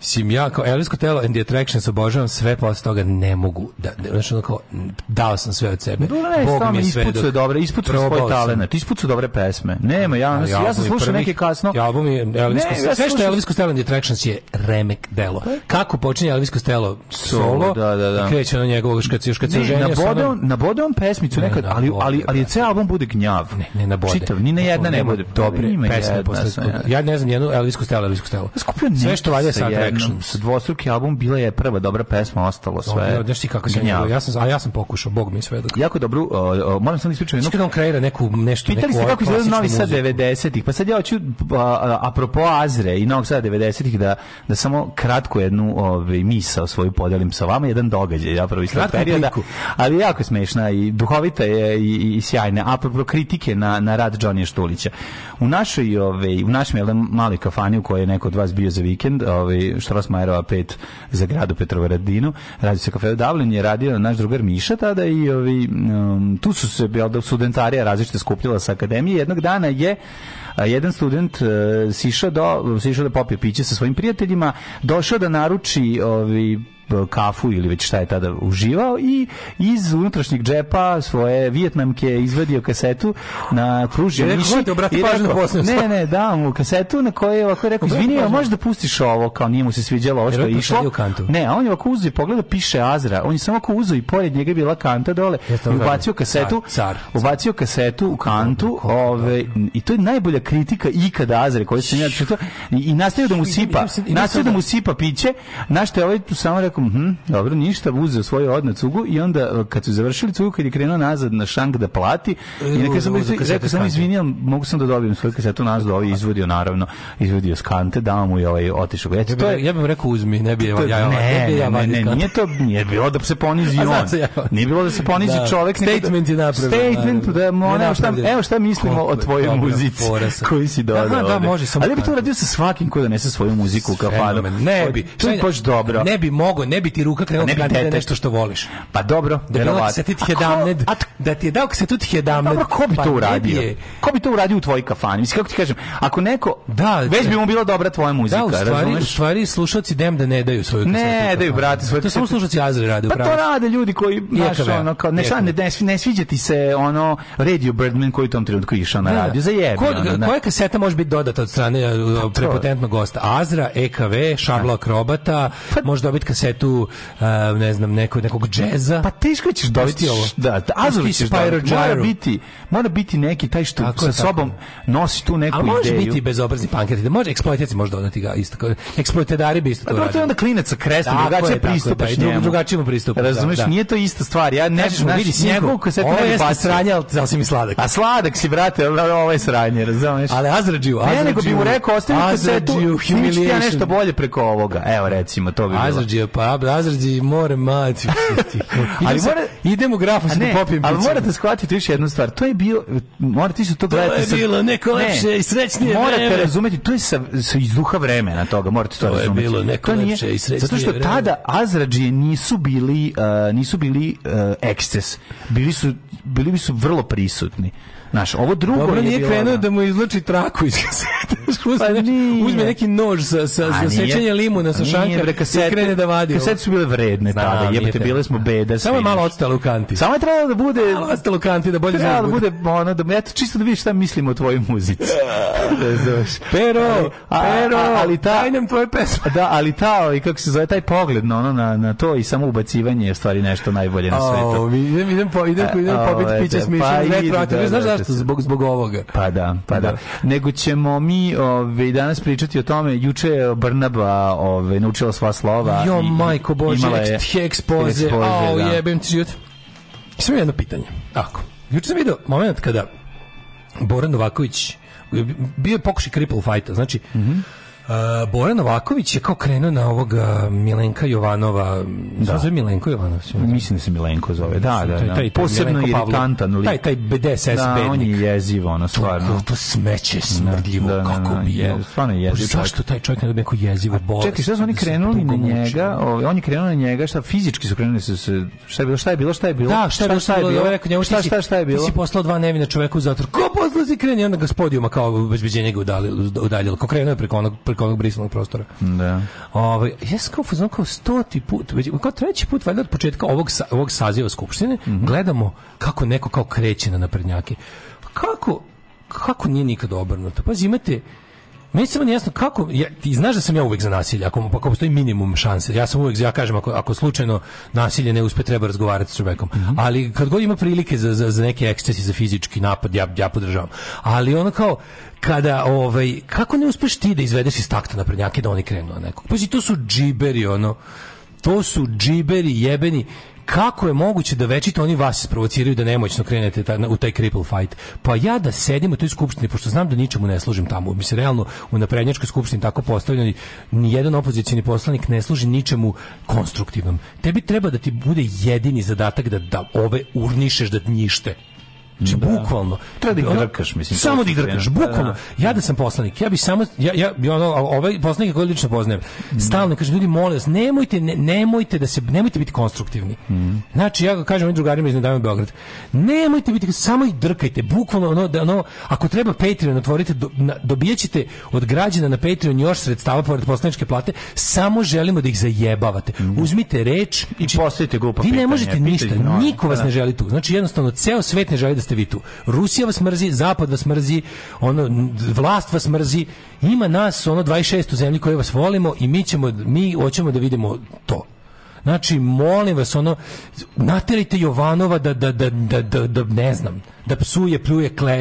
Sim (laughs) ja kao Elvis Costello and the Attractions obožavam sve, posle toga ne mogu. Da, znači, ono kao, dao sam sve od sebe. Dobro, ne, Bog mi sve dok... dobre, ispucao svoj talenat, ispucao dobre pesme. Nema, ja, ja, ja, ja sam slušao neke kasno. Ja album je Elvis Costello, sve što Elvis Costello and the Attractions je remek delo. Pa kako počinje Elvis Costello solo? Da, da, da. Kreće na njegovog još kad se još kad se ženi. Na bode on pesmicu nekad, ali ali ali da. ceo album bude gnjav. Ne, ne na bode. Čitav, ni na jedna ne bude. Dobre pesme posle. Ja ne znam jednu Elvis Costello, Elvis Costello. Skupio sve što valja sa Attraction. Sa dvostruki album bila je prva dobra pesma, ostalo sve. Dobro, Da, ti kako se ja sam a ja sam pokušao, bog mi sve Jako dobro, moram sam da ispričati jedno. Kad on kreira neku nešto Pitali ste kako izgleda Novi Sad 90-ih, pa sad ja hoću apropo Azre i Novog Sada 90-ih da da samo kratko jednu ovaj misao svoju podelim sa vama, jedan događaj ja prvi tog perioda, kliku. ali jako smešna i duhovita je i, i sjajna. A pro kritike na, na rad Johnny Štulića. U našoj ovaj u našoj da, mali kafani u kojoj je neko od vas bio za vikend, ovaj Štrosmajerova 5 za gradu Petrovaradinu, radi se kafe Dublin je radio naš drugar Miša tada i ovaj um, tu su se bio da studentarija različite skupljala sa akademije. Jednog dana je jedan student e, sišao do sišao da popije piće sa svojim prijateljima, došao da naruči ovi E, kafu ili već šta je tada uživao i iz unutrašnjeg džepa svoje vijetnamke izvadio kasetu na kruži. Ja ne, ne, da mu kasetu na kojoj je ovako rekao, izvini, a možeš da pustiš ovo, kao nije mu se sviđalo ovo što je išlo. Ne, a on je ovako uzeo i pogledao, piše Azra. On je samo ovako uzeo i pored njega je bila kanta dole i ubacio kasetu, ubacio kasetu u kantu ove, i to je najbolja kritika ikada Azre se sam ja i nastavio da mu sipa, nastavio da mu sipa piće, na je ovaj tu samo rekao rekao, hm, dobro, ništa, uzeo svoju na cugu i onda e, kad su završili cugu, kad je krenuo nazad na šank da plati, i neka sam rekao sam izvinjam, mogu sam da dobijem svoju kasetu nazad, ovaj izvodio naravno, izvodio skante, dao mu je ovaj otišao. Ja, to je, ja bih rekao uzmi, ne bi je ja, ne, ne, ne, nije to, nije bilo da se ponizi (laughs) on. Nije bilo da se ponizi da. čovjek. Statement je napravio. Statement, da, evo šta, evo šta mislimo o tvojoj muzici (laughs) koji si da, dodao. Da, da može, Ali bi to radio sa svakim ko donese svoju muziku u kafanu. Ne bi. To je baš dobro. Ne bi mogo ne bi ti ruka krenula ne bi da nešto što voliš. Pa dobro, da verovatno. Da, da ti je dao se tu ti je dao. Dobro, ko bi pa to uradio? Ko bi to uradio u tvojoj kafani? Mislim kako ti kažem, ako neko da, da. već bi mu bila dobra tvoja muzika, da, u stvari, razumeš? U stvari slušaoci dem da ne daju svoju kasetu. Ne, daju brate, svoje. To samo slušaoci Azra rade, Pa to rade ljudi koji baš ono kao ne sad ne, ne sviđa ti se ono Radio Birdman koji u tom trenutku išao na da, radio za jebe. Koja kaseta može biti dodata od strane pa uh, prepotentnog gosta? Azra, EKV, Šabla Akrobata, pa- može dobiti kasetu tu uh, ne znam, neko, nekog džeza. Pa teško ćeš dobiti ovo. Da, Azor ćeš dobiti. Mora biti, mora biti neki taj što tako, sa tako. sobom nosi tu neku ideju. A može ideju. biti bezobrazni pankeri, da može, eksploitaci može dodati da ga isto. kao Eksploitedari bi isto to radili. Pa to je onda klinac sa krestom, drugačije pristupaš da, njemu. Drugačije mu pristupaš. Razumeš, da, da. nije to ista stvar. Ja ne znam, vidi s njegov kasetu ne bi sranje, ali da si mi sladak. A sladak si, brate, ovo je sranje, razumeš? Ali Azrađiju, Azrađiju. Ne, nego bi mu rekao, ostavi kasetu, ja nešto bolje preko ovoga. Evo, recimo, to bi bilo. Azrađiju, pa A razredi more maci. (laughs) ali mora idemo grafu se popijem. Ali morate shvatiti još jednu stvar. To je bio morate isto to gledati. To je bilo neko lepše i srećnije morate vreme. Morate razumeti to je sa, sa iz duha vremena toga. Morate to, to razumeti. To je bilo neko lepše i srećnije. Zato što vreme. tada Azradži nisu bili uh, nisu bili uh, eksces. Bili su bili su vrlo prisutni. Naš, ovo drugo Dobro, nije, bilo, krenuo da mu izluči traku iz kasete pa uzme neki nož sa, sa, sa sečenje limuna sa šanka i krene da vadi. Kasete su bile vredne Znam, tada, jebate, bile smo beda. Samo je malo ostalo u kanti. Samo je trebalo da bude... Malo odstalo u kanti, da bolje znaš. da bude, ono, da, eto, čisto da vidiš šta mislimo o tvojoj muzici. (laughs) Da pero, ali, a, pero, a, a, ali ta... Aj nam tvoje pesme. Da, ali ta, i ovaj, kako se zove, taj pogled na, ono, na, na to i samo ubacivanje je stvari nešto najbolje na svetu. O, idem, idem, po, idem, idem pobiti ovaj, piće smišljeno, retroaktivno. Pa da, znaš da, zašto? Zbog, zbog ovoga. Pa da, pa da. Nego ćemo mi ove, danas pričati o tome. Juče je Brnaba ove, naučila sva slova. Jo, i, majko Bože, ekspoze. Au, da. jebem ti život. sve jedno pitanje. tako Juče sam video moment kada Boran Novaković bio pokuši pokušaj cripple fighta. Znači, mm -hmm Uh, Bora Novaković je kao krenuo na ovog Milenka Jovanova. Da. Zove Milenko Jovanov? Mislim da se Milenko zove. Da, da, da. Taj, Posebno iritantan Li... Taj, taj BDSS da, bednik. on je jeziv, ono, stvarno. To, to smeće smrdljivo, da, da, kako da, bi je. Stvarno je jeziv. Zašto taj čovjek ne dobije neko jezivo bolest? Čekaj, šta su oni krenuli na njega? on je krenuo na njega, šta fizički su krenuli se, šta je bilo, šta je bilo, šta je bilo? Da, šta je bilo, šta je bilo? Rekao njemu, šta, šta, šta je bilo? Ti si poslao dva nevina čoveka u zatvor. Ko poslao si kreni? Onda gospodijuma kao obezbeđenje ga udaljilo. Ko krenuo je preko onog, unutar ovog brisanog prostora. Da. Ovaj ja sam kao fuzon kao stoti put, već kao treći put valjda od početka ovog ovog saziva skupštine mm -hmm. gledamo kako neko kao kreće na naprednjake. Kako kako nije nikad obrnuto? Pazi, imate Meni samo nije kako ja, ti znaš da sam ja uvek za nasilje, ako pa postoji minimum šanse. Ja sam uvek ja kažem ako ako slučajno nasilje ne uspe treba razgovarati sa čovekom. Mm -hmm. Ali kad god ima prilike za, za, za neke ekscesi za fizički napad ja ja podržavam. Ali ono kao kada ovaj kako ne uspeš ti da izvedeš iz takta prednjake da oni krenu na nekog. Pa to su džiberi ono to su džiberi jebeni kako je moguće da večito oni vas provociraju da nemoćno krenete ta, u taj cripple fight? Pa ja da sedim u toj skupštini, pošto znam da ničemu ne služim tamo, mi se realno u naprednjačkoj skupštini tako postavljeni, nijedan opozicijni poslanik ne služi ničemu konstruktivnom. Tebi treba da ti bude jedini zadatak da, da ove urnišeš da njište Znači, da. bukvalno. Treba da, da ih drkaš, mislim. Samo da ih drkaš, da, bukvalno. Da. Ja da sam poslanik, ja bi samo, ja, ja, ja ono, ovaj poslanik koji lično poznajem, stalno kaže, ljudi, molim vas, nemojte, ne, nemojte da se, nemojte biti konstruktivni. Mm. Znači, ja kažem ovim drugarima iz Nedavno Beograd, nemojte biti, samo ih drkajte, bukvalno, ono, da, ono, ako treba Patreon otvorite, do, na, dobijećete od građana na Patreon još sredstava pored poslaničke plate, samo želimo da ih zajebavate. Mm. Uzmite reč i znači, postavite glupa Vi ne možete pitanje, ništa, niko vas ne želi tu. Znači, jednostavno, ceo svet ne želi da ste vi tu. Rusija vas mrzi, Zapad vas mrzi, ono, vlast vas mrzi. Ima nas, ono, 26 u zemlji koje vas volimo i mi ćemo, mi hoćemo da vidimo to. Znači, molim vas, ono, naterajte Jovanova da, da, da, da, da, da ne znam, da psuje, pljuje, kle,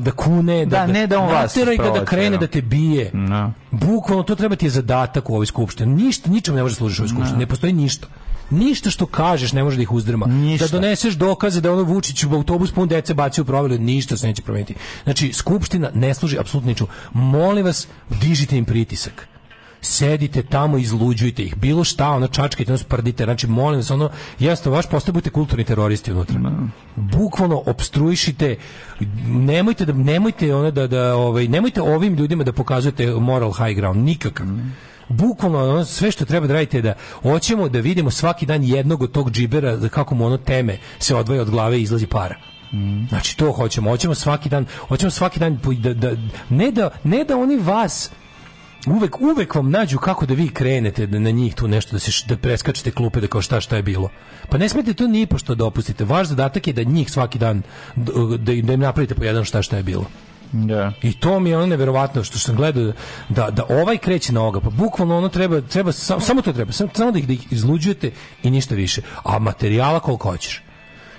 da kune, da, da, da ne da on vas ga da krene da te bije. No. Da. Bukvalno to treba ti je zadatak u ovoj skupštini. Ništa, ničemu ne može da služiti u ovoj skupštini. No. Ne postoji ništa ništa što kažeš ne može da ih uzdrma. Da ništa. Da doneseš dokaze da ono Vučić u autobus pun dece bacio u provaliju, ništa se neće promeniti. Znači, skupština ne služi apsolutno ničemu. Molim vas, dižite im pritisak sedite tamo, izluđujte ih, bilo šta, ono, čačkajte, ono, sprdite, znači, molim vas, ono, jasno, vaš postoje, budite kulturni teroristi unutra. No. Da. Bukvalno obstruišite, nemojte, da, nemojte, ono, da, da, ovaj, nemojte ovim ljudima da pokazujete moral high ground, nikakav. Mm bukvalno ono, sve što treba da radite da hoćemo da vidimo svaki dan jednog od tog džibera da kako mu ono teme se odvaja od glave i izlazi para. Mm. Znači to hoćemo, hoćemo svaki dan, hoćemo svaki dan da, da, ne da ne da oni vas uvek uvek vam nađu kako da vi krenete da na njih tu nešto da se da preskačete klupe da kao šta šta je bilo. Pa ne smete to ni pošto dopustite. Vaš zadatak je da njih svaki dan da, da im napravite po jedan šta šta je bilo. Da. I to mi je ono neverovatno što sam gledao da, da ovaj kreće na oga. Pa bukvalno ono treba, treba sam, samo to treba. Samo, samo da ih, da ih izluđujete i ništa više. A materijala koliko hoćeš.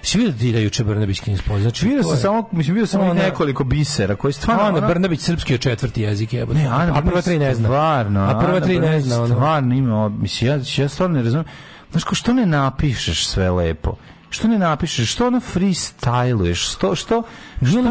Si vidio da ti da juče Brnabić Kinsport? Znači, vidio sam samo, mislim, vidio sam nekoliko bisera koji stvarno... Ana, ona... Brnabić srpski je četvrti jezik je. Ne, Ana, a prva tri ne zna. Stvarno, a prva tri ne zna. Ona. Stvarno ima, mislim, ja, ja stvarno ne razumijem. Znaš, ko što ne napišeš sve lepo? Što ne napišeš? Što ono freestyluješ? Što, što, što, što, što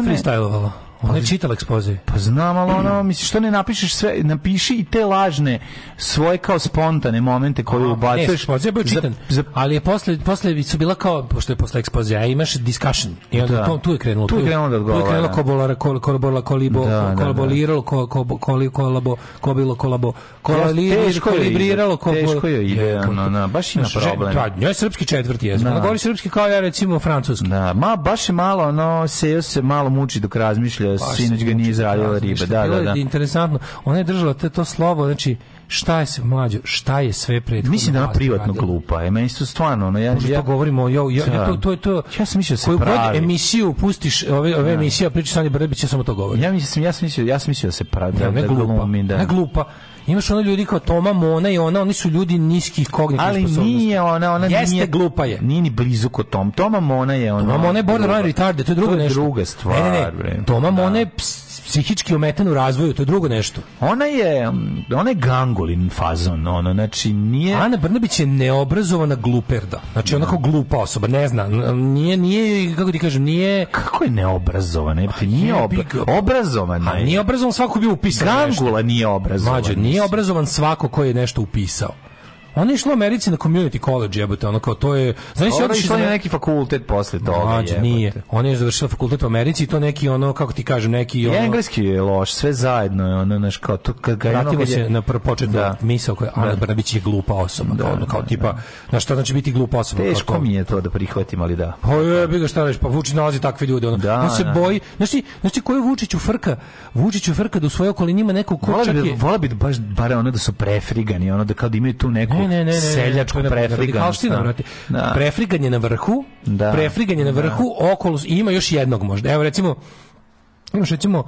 ne... Ona je čitala ekspoze. Pa znam, ali ono, misliš, što ne napišeš sve, napiši i te lažne, svoje kao spontane momente koje A, ubacuješ. Ne, ekspoze je bio čitan, za, za... ali je posle, posle su bila kao, pošto je posle ekspoze, a imaš discussion. I onda da. to, tu je krenulo. Tu je krenulo da odgovara. Tu je krenulo kobolara, kol, kolabora, kolibo, da, kolaboliralo, da. ko, ko, koli, da, da, kolabo, kobilo, kolabo, kolabilo, teško kolibriralo, kolabo. Teško je ide, no, no, baš ima problem. Da, njoj je srpski četvrti jezik. Ona govori srpski kao ja, recimo, francuski. Da, ma, baš je malo, ono, sejo se malo muči dok razmišlja da pa, sinoć ga nije izradila riba. Da, da, da. Interesantno. Ona je držala te, to slovo, znači šta je se mlađe, šta je sve pred Mislim da je privatno radila. glupa je, meni su stvarno, ono, ja, Možda ja to govorimo, ja, ja, da. ja, to, to je to. Ja sam mislio da se koju pravi. god emisiju pustiš, ove, ove ja. Da. emisije, priča Sanje Brbić, ja samo to govorim. Ja mislim, ja sam mislio, ja sam mislio da se pravi, ja, da, ne da glupa, glumi, da. Ne glupa, Imaš ono ljudi kao Toma Mona i ona, oni su ljudi niskih kognitivnih ali sposobnosti. Ali nije ona, ona Jeste, nije glupa je. Nije ni blizu kod Tom. Toma Mona je ona. Toma Mona je borderline retarded, to je druga, to je druga stvar. Ne, ne, ne. Toma da. Mona je ps, psihički ometen u razvoju, to je drugo nešto. Ona je, mm, ona je gangolin fazon, ona, znači nije... Ana Brnabić je neobrazovana gluperda, znači no. onako da. glupa osoba, ne zna, nije, nije, kako ti kažem, nije... Kako je neobrazovana? Pa pa je, nije obra... obrazovana. Je. A nije obrazovan svako bi upisao Gangula nešto. nije obrazovan. Mađo, nije obrazovan svako ko je nešto upisao. Ona je išla u Americi na community college, jebote, ono kao to je... Znaš, ona je išla na neki fakultet posle toga, Mađe, jebote. nije. Ona je završila fakultet u Americi i to neki ono, kako ti kažem, neki... Ono... I engleski je loš, sve zajedno je ono, znaš, kao to... Kad ga Vratimo se je... na početnu da. misao koja Ana da. Brnabić je glupa osoba, da, kao, ono, kao da, tipa, da. znaš, šta znači biti glupa osoba? Teško kao, mi je to da prihvatim, ali da. Pa je, bi ga šta reći, pa Vučić nalazi takve ljude, ono, da, on se da. boji, znaš ti, znaš ti koju Vučiću frka, Vučiću frka da u svojoj okolini ima neko ko čak da- je... Vola bi baš, bare ono da su prefrigani, ono da kao da imaju tu neku ne, ne, ne, seljačko prefrigano. Prefriganje na vrhu, da. prefriganje na vrhu, okolo, i ima još jednog možda. Evo recimo, Imaš recimo,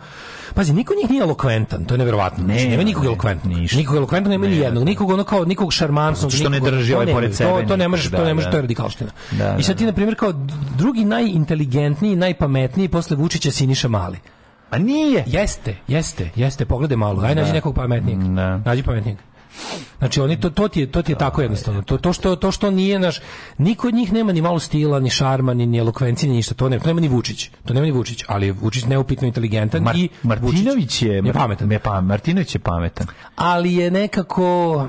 pazi, niko njih nije elokventan, to je neverovatno. Ne, nema nikog elokventnog. Ništa. Nikog elokventnog nema ni jednog, nikog ono kao nikog šarmantnog, što ne drži ovaj pored sebe. To, to ne možeš, to ne možeš, to je radikalština. I sad ti na primjer kao drugi najinteligentniji, najpametniji posle Vučića Siniša Mali. A nije. Jeste, jeste, jeste, pogledaj malo. Aj nađi nekog pametnijeg. Nađi pametnijeg. Znači oni to to ti je to ti je da, tako da, jednostavno. Da. To to što to što nije naš niko od njih nema ni malo stila, ni šarma, ni, ni elokvencije, ni ništa. To nema, to nema ni Vučić. To nema ni Vučić, ali Vučić neupitno inteligentan Mar i Martinović je, je pametan. Je pa, Martinović je pametan. Ali je nekako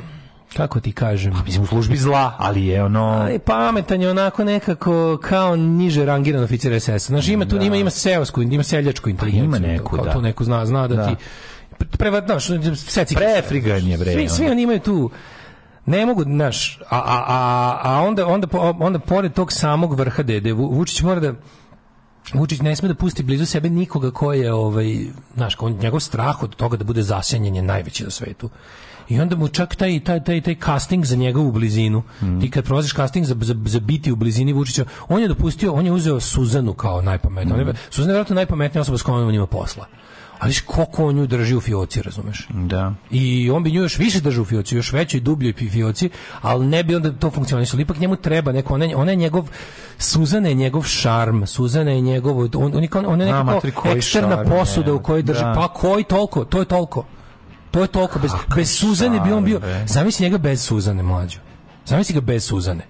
kako ti kažem, pa, mislim u službi zla, ali je ono ali pametan je onako nekako kao niže rangiran oficir SS. Znaš, ima tu da. ima ima seosku, ima seljačku inteligenciju. Pa ima neku, to, kao da. To neko zna, zna da, da. ti prevatno, seci. Prefrigan je bre. Svi, svi oni imaju tu ne mogu znaš, a, a, a, a onda, onda, onda pored tog samog vrha dede Vučić mora da Vučić ne sme da pusti blizu sebe nikoga ko je ovaj znaš on njegov strah od toga da bude zasenjen je najveći na svetu. I onda mu čak taj taj taj taj casting za njega u blizinu. Mm. Ti kad prolaziš casting za, za, za biti u blizini Vučića, on je dopustio, on je uzeo Suzanu kao najpametniju. Mm. Suzana je vjerojatno najpametnija osoba s kojom on ima posla ali koliko on nju drži u fioci, razumeš? Da. I on bi nju još više držao u fioci, još većoj, dubljoj fioci, ali ne bi onda to funkcionisalo. Ipak njemu treba neko, ona, ona je njegov, Suzana je njegov šarm, Suzana je njegov, on, on, on je da, nekako A, eksterna šarm, posuda u kojoj drži, da. pa koji toliko, to je toliko. To je toliko, bez, Kako bez Suzane bi on bio, zamisli njega bez Suzane, mlađo. Zamisli ga bez Suzane.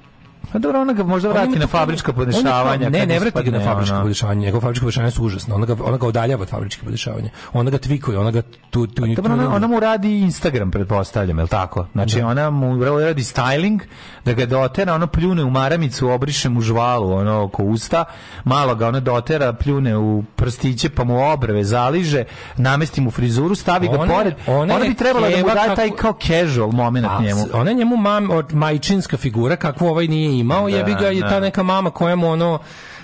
Pa dobro, ona ga možda vrati na fabrička podešavanja. Ne, ne vrati ga na fabrička podešavanja. Njegova fabrička podešavanja su užasna. Ona ga, ona ga odaljava od fabričkih podešavanja. Ona ga tvikuje, ona ga tu... tu, tu ona, ona mu radi Instagram, pretpostavljam, je li tako? Znači, da. ona mu radi styling, da ga dotera, ono pljune u maramicu, obriše mu žvalu, ono oko usta, malo ga ona dotera, pljune u prstiće, pa mu obrve zaliže, namesti mu frizuru, stavi ga ona, pored. Ona, ona bi trebala da mu daje taj kao casual moment njemu. Ona njemu mam, majčinska figura, kakvu ovaj nije imao, da, jebi ga je ta da. neka mama koja ono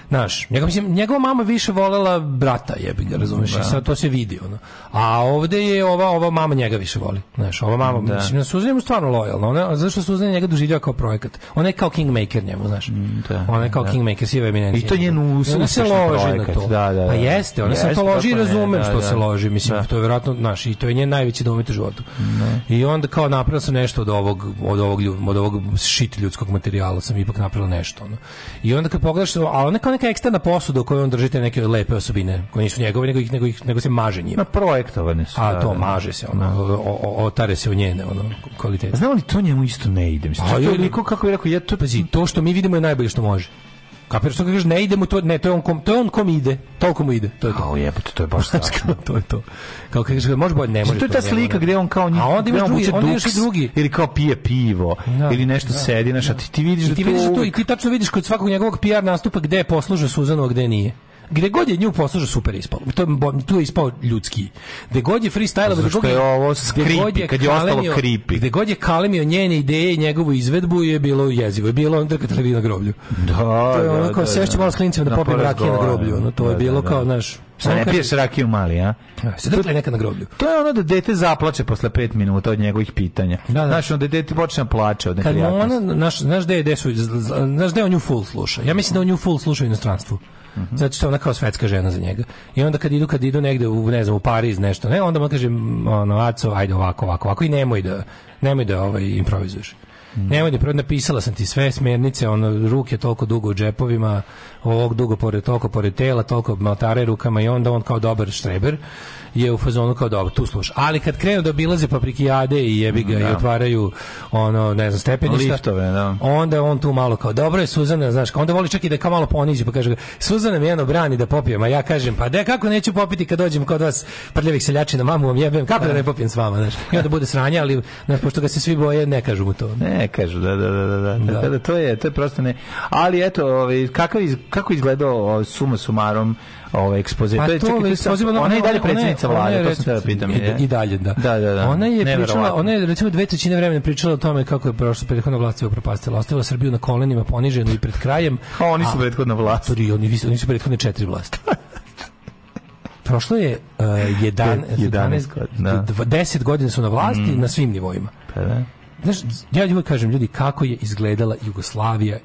Znaš, njega, mislim, njegova mama više volela brata, jebi ga, razumeš, da. sad to se vidi, ono. A ovde je ova, ova mama njega više voli, znaš, ova mama, da. mislim, Suzan je mu stvarno lojalna, ona, zašto Suzan njega doživljava kao projekat? Ona je kao kingmaker njemu, znaš, mm, da, ona je kao da. kingmaker, siva eminencija. I to je njen uspešni Ona se loži projekat. na to. Da, da, pa da. Pa jeste, ona se to loži i razumem da, što da. se loži, mislim, da. to je vjerojatno, znaš, i to je njen najveći domet u životu. Da. I onda kao napravila sam nešto od ovog, od ovog, od ovog shit ljudskog materijala, sam ipak napravila nešto, ono. I onda kad pogledaš, a ona kao neka eksterna posuda u kojoj on držite neke lepe osobine, koje nisu njegove, nego, ih, nego, ih, nego se maže njima. Na projektovane su. A da, to da. maže se, ona otare se u njene ono, kvalitete. Znao li to njemu isto ne ide? Mislim, A to je kako bi rekao, ja to... Pazi, to što mi vidimo je najbolje što može. Kapiraš što kažeš ne idemo to ne to je on kom to je on kom ide. Toliko mu ide. To je to. A jebote, to je baš strašno. to je to. Kao kažeš može bolje ne može. To je ta slika gde on kao njih. A onda imaš drugi, on još i drugi ili kao pije pivo da, ili nešto da, sedi, znaš, a ti, ti vidiš I da ti da to vidiš to i ti tačno vidiš kod svakog njegovog PR nastupa gde je poslužio Suzanu, a gde nije gde god je nju poslušao super ispao. To je tu je ispao ljudski. Gde god je freestyle, gde god je ovo skripi, kad je ostalo kripi. Gde god je kalemio njene ideje i njegovu izvedbu je bilo jezivo. Je bilo onda kad na groblju. Da, to je da, ono kao da, sve što da. malo s klincima da, da popim rakije na groblju. Ono, to da, je da, bilo da, kao, znaš, Sa ne piješ rakiju mali, a? Se drkle neka na groblju. To je ono da dete zaplače posle 5 minuta od njegovih pitanja. Da, da. Znaš, onda dete počne plače od neprijatnosti. Kad ona, znaš, znaš naš, je, naš, naš, naš, naš, naš, naš, naš, naš, naš, naš, naš, naš, naš, naš, naš, naš, naš, Mm -hmm. Zato što ona kao svetska žena za njega. I onda kad idu, kad idu negde u, ne znam, u Pariz, nešto, ne, onda mu kaže, ono, Aco, ajde ovako, ovako, ovako i nemoj da, nemoj da ovaj, improvizuješ. Mm. Nemoj da napisala sam ti sve smernice, ono, ruke toliko dugo u džepovima, ovog dugo pored toliko pored tela, toliko maltare rukama i onda on kao dobar štreber je u fazonu kao dobro, tu sluša. Ali kad krenu da obilaze paprikijade i jebi ga da. i otvaraju ono, ne znam, stepeništa, Liftove, da. onda on tu malo kao dobro je Suzana, znaš, onda voli čak i da kao malo poniđe, pa kaže Suzana mi jedno brani da popijem, a ja kažem, pa da kako neću popiti kad dođem kod vas prljavih seljačina, mamu vam jebem, kako da ne popijem s vama, znaš. I onda bude sranja, ali znaš, pošto ga se svi boje, ne kažu mu to. Ne kažu, da, da, da, da. da. da, da, da to je, to je prosto ne. Ali eto, ovaj, kakav iz, kako izgledao suma sumarom ovaj ekspoze? Pa to, to je ekspoze, ona, ona je i dalje predsednica vlade, to sam pitam. I, da- I dalje, da. Da, da, da. Ona je pričala, ona je recimo dve trećine vremena pričala o tome kako je prošla prethodna vlast sve upropastila, ostavila Srbiju na kolenima poniženu i pred krajem. (laughs) A oni su prethodna vlast. Tri, oni, oni su prethodne četiri vlasti. (laughs) Prošlo je uh, 11, 11 godina. 10 da. godina su na vlasti mm. na svim nivoima. Pa da. Znaš, ja uvijek kažem, ljudi, kako je izgledala Jugoslavija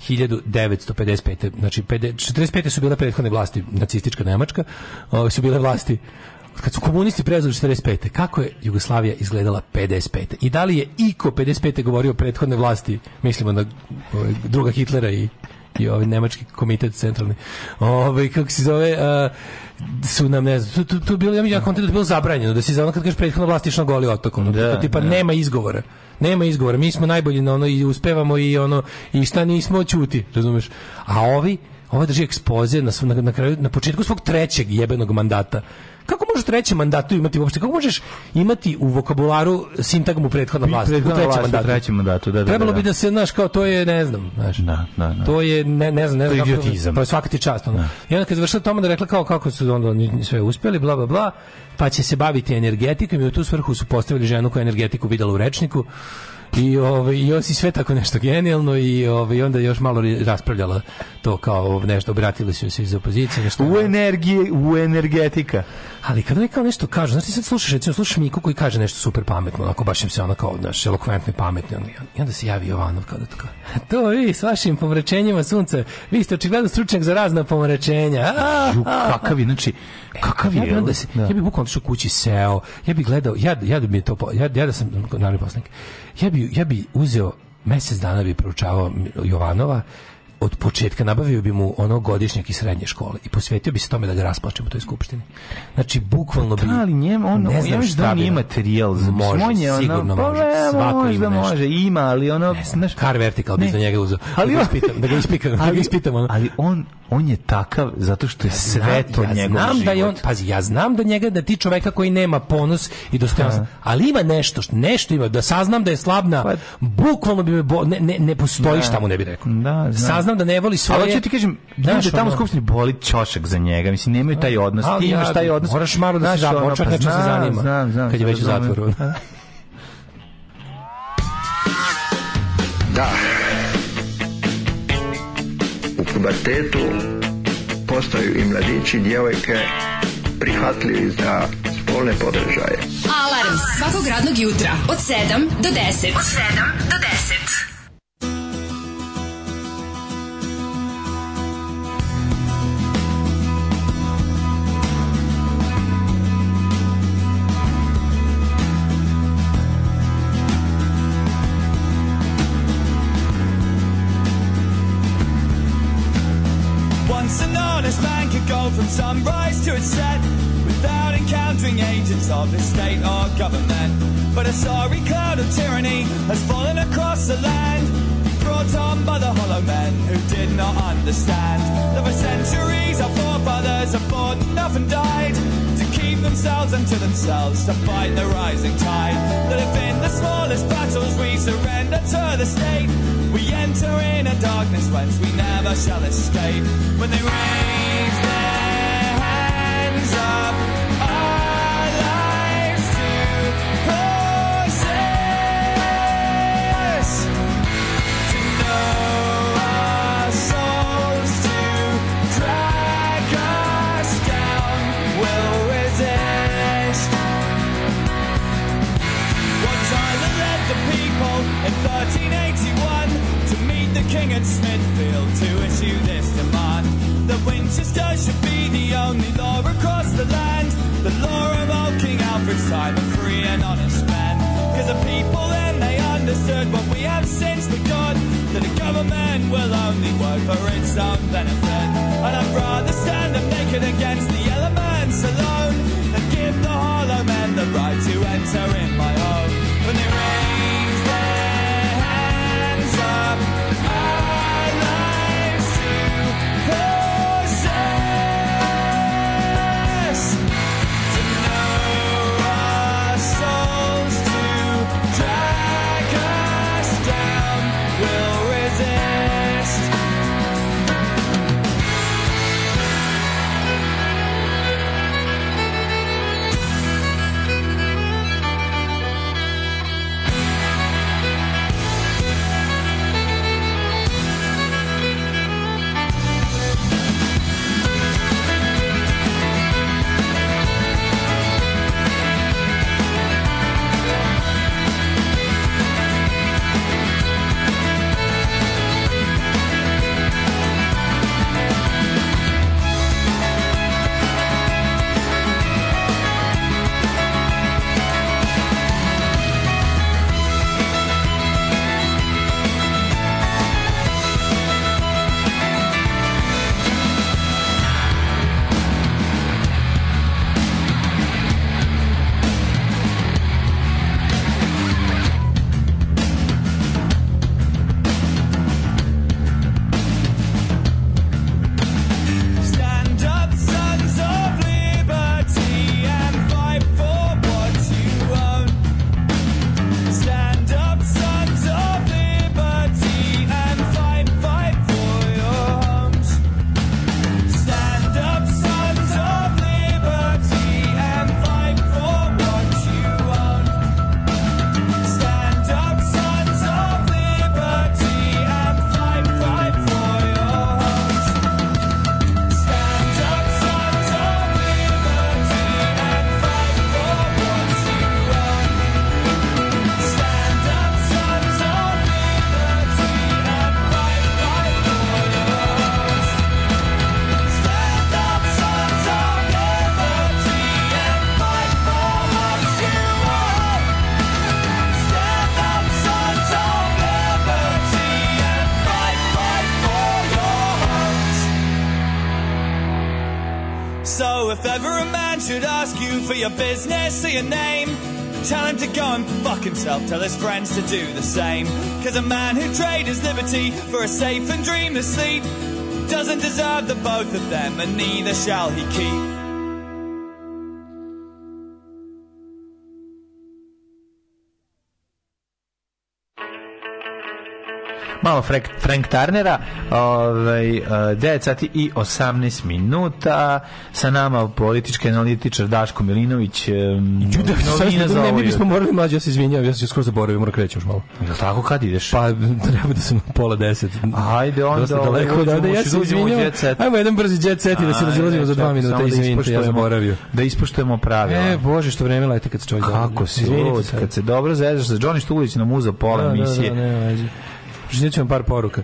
1955. Znači, 45. su bile prethodne vlasti, nacistička Nemačka, ovaj, su bile vlasti kad su komunisti preuzeli 45. kako je Jugoslavija izgledala 55. I da li je Iko 55. govorio o prethodne vlasti, mislimo na ovaj, druga Hitlera i i ovaj nemački komitet centralni. Ovaj kako se zove uh, su nam ne znam, tu, tu, tu bilo, ja mi ja da bilo zabranjeno, da si za ono kad kažeš prethodna vlast išla goli otokom, da, to tipa da. nema izgovora. Nema izgovora. Mi smo najbolji na ono i uspevamo i ono i šta nismo ćuti, razumeš? A ovi, ovo drži ekspoze na, na, na, kraju, na početku svog trećeg jebenog mandata kako možeš treći trećem imati uopšte, kako možeš imati u vokabularu sintagmu prethodna vlast, u trećem mandatu. U trećem mandatu, da, da, Trebalo da, bi da. da se, znaš, kao to je, ne znam, znaš. da, da, da. To je, ne, ne znam, ne znam. To je idiotizam. To pa je svaka ti čast, ono. Da. I onda kad završila tamo da rekla kao kako su onda sve uspeli bla, bla, bla, pa će se baviti energetikom i u tu svrhu su postavili ženu koja energetiku videla u rečniku. I, ovo, ovaj, i on si sve tako nešto genijalno i ovaj, onda još malo raspravljala to kao nešto, obratili su se iz opozicije. Nešto, u energije, u energetika. Ali kad oni kao nešto kažu, znaš ti sad slušaš, recimo slušaš Miku koji kaže nešto super pametno, onako baš im se ono kao, znaš, elokventno i pametno. I onda se javi Jovanov kao da tako, (laughs) to vi s vašim pomračenjima sunca, vi ste očigledno stručnjak za razna pomračenja. a. kakav je, znači, e, kakav je. Ja bi, ovaj, se, da. ja bi bukvalno što kući seo, ja bi gledao, ja, ja da mi to, ja, ja da sam da, narodni poslanik, ja bi, ja bi uzeo mesec dana bi proučavao Jovanova od početka nabavio bi mu ono godišnjak iz srednje škole i posvetio bi se tome da ga rasplačemo u toj skupštini. Znači, bukvalno bi... Da, ali njem, on, ne znam da šta da on ima materijal za može, on je sigurno ono, pa može. Svako možda ima nešto. ima, ali ono... Ne, znaš, Car Vertical bi za njega uzeo. Da ali da ga ispitam, da ga ispitam, ali, da ga ispitam ono. ali on, on je takav zato što je ja sve to ja njegov znam život. Da je on, pazi, ja znam da njega da ti čoveka koji nema ponos i dostojanstvo, ali ima nešto, nešto ima, da saznam da je slabna, pa, bukvalno bi me... Bo, ne, ne, ne postojiš, da, šta ne bi rekao. Da, znam saznam da ne voli svoje. Ali hoću ti kažem, znaš, da tamo ono... skupštini boli čošak za njega, mislim nemaju taj odnos, ali, ti imaš taj odnos. Moraš malo da se započak, pa, se zanima. Znam, znam, kad je već u da zatvoru. (laughs) Da. U pubertetu postaju i mladići i djevojke prihvatljivi za spolne podržaje. Alarm svakog radnog jutra od 7 do 10. Od 7 do 10. from sunrise to its set without encountering agents of the state or government. But a sorry cloud of tyranny has fallen across the land, brought on by the hollow men who did not understand that for centuries our forefathers have fought and died to keep themselves unto themselves to fight the rising tide. That if in the smallest battles we surrender to the state, we enter in a darkness whence we never shall escape. When they reign. at Smithfield to issue this demand. The Winchester should be the only law across the land. The law of old King Alfred's time, a free and honest man. Cause the people then they understood what we have since begun. That the government will only work for its own benefit. And I'd rather stand up naked against the elements alone. Than give the hollow men the right to enter in my home. When they your business or your name. Tell him to go and fuck himself, tell his friends to do the same. Cause a man who traded his liberty for a safe and dreamless sleep doesn't deserve the both of them, and neither shall he keep. malo Frank, Frank Tarnera, ovaj, 9 eh, sati i 18 minuta, sa nama politički analitičar Daško Milinović, Ljude, eh, da, novina za Ne, ne, mi bismo morali mlađe, ja se izvinjam, ja sam se skoro zaboravio, moram kreći još malo. Ja tako kad ideš? Pa (laughs) treba da sam pola deset. Ajde onda, Dosta daleko, ovaj, da, da, ja se izvinjam. Ajmo jedan brzi jet set i da se razilazimo za dva minuta, da izvinite, ja zaboravio. Da ispoštujemo pravila. E, bože, što vreme leti kad se čovjek Kako si, kad se dobro zezaš sa Johnny Štulić nam uzeo pola emisije. Da, da, da, Pročitaću vam par poruka.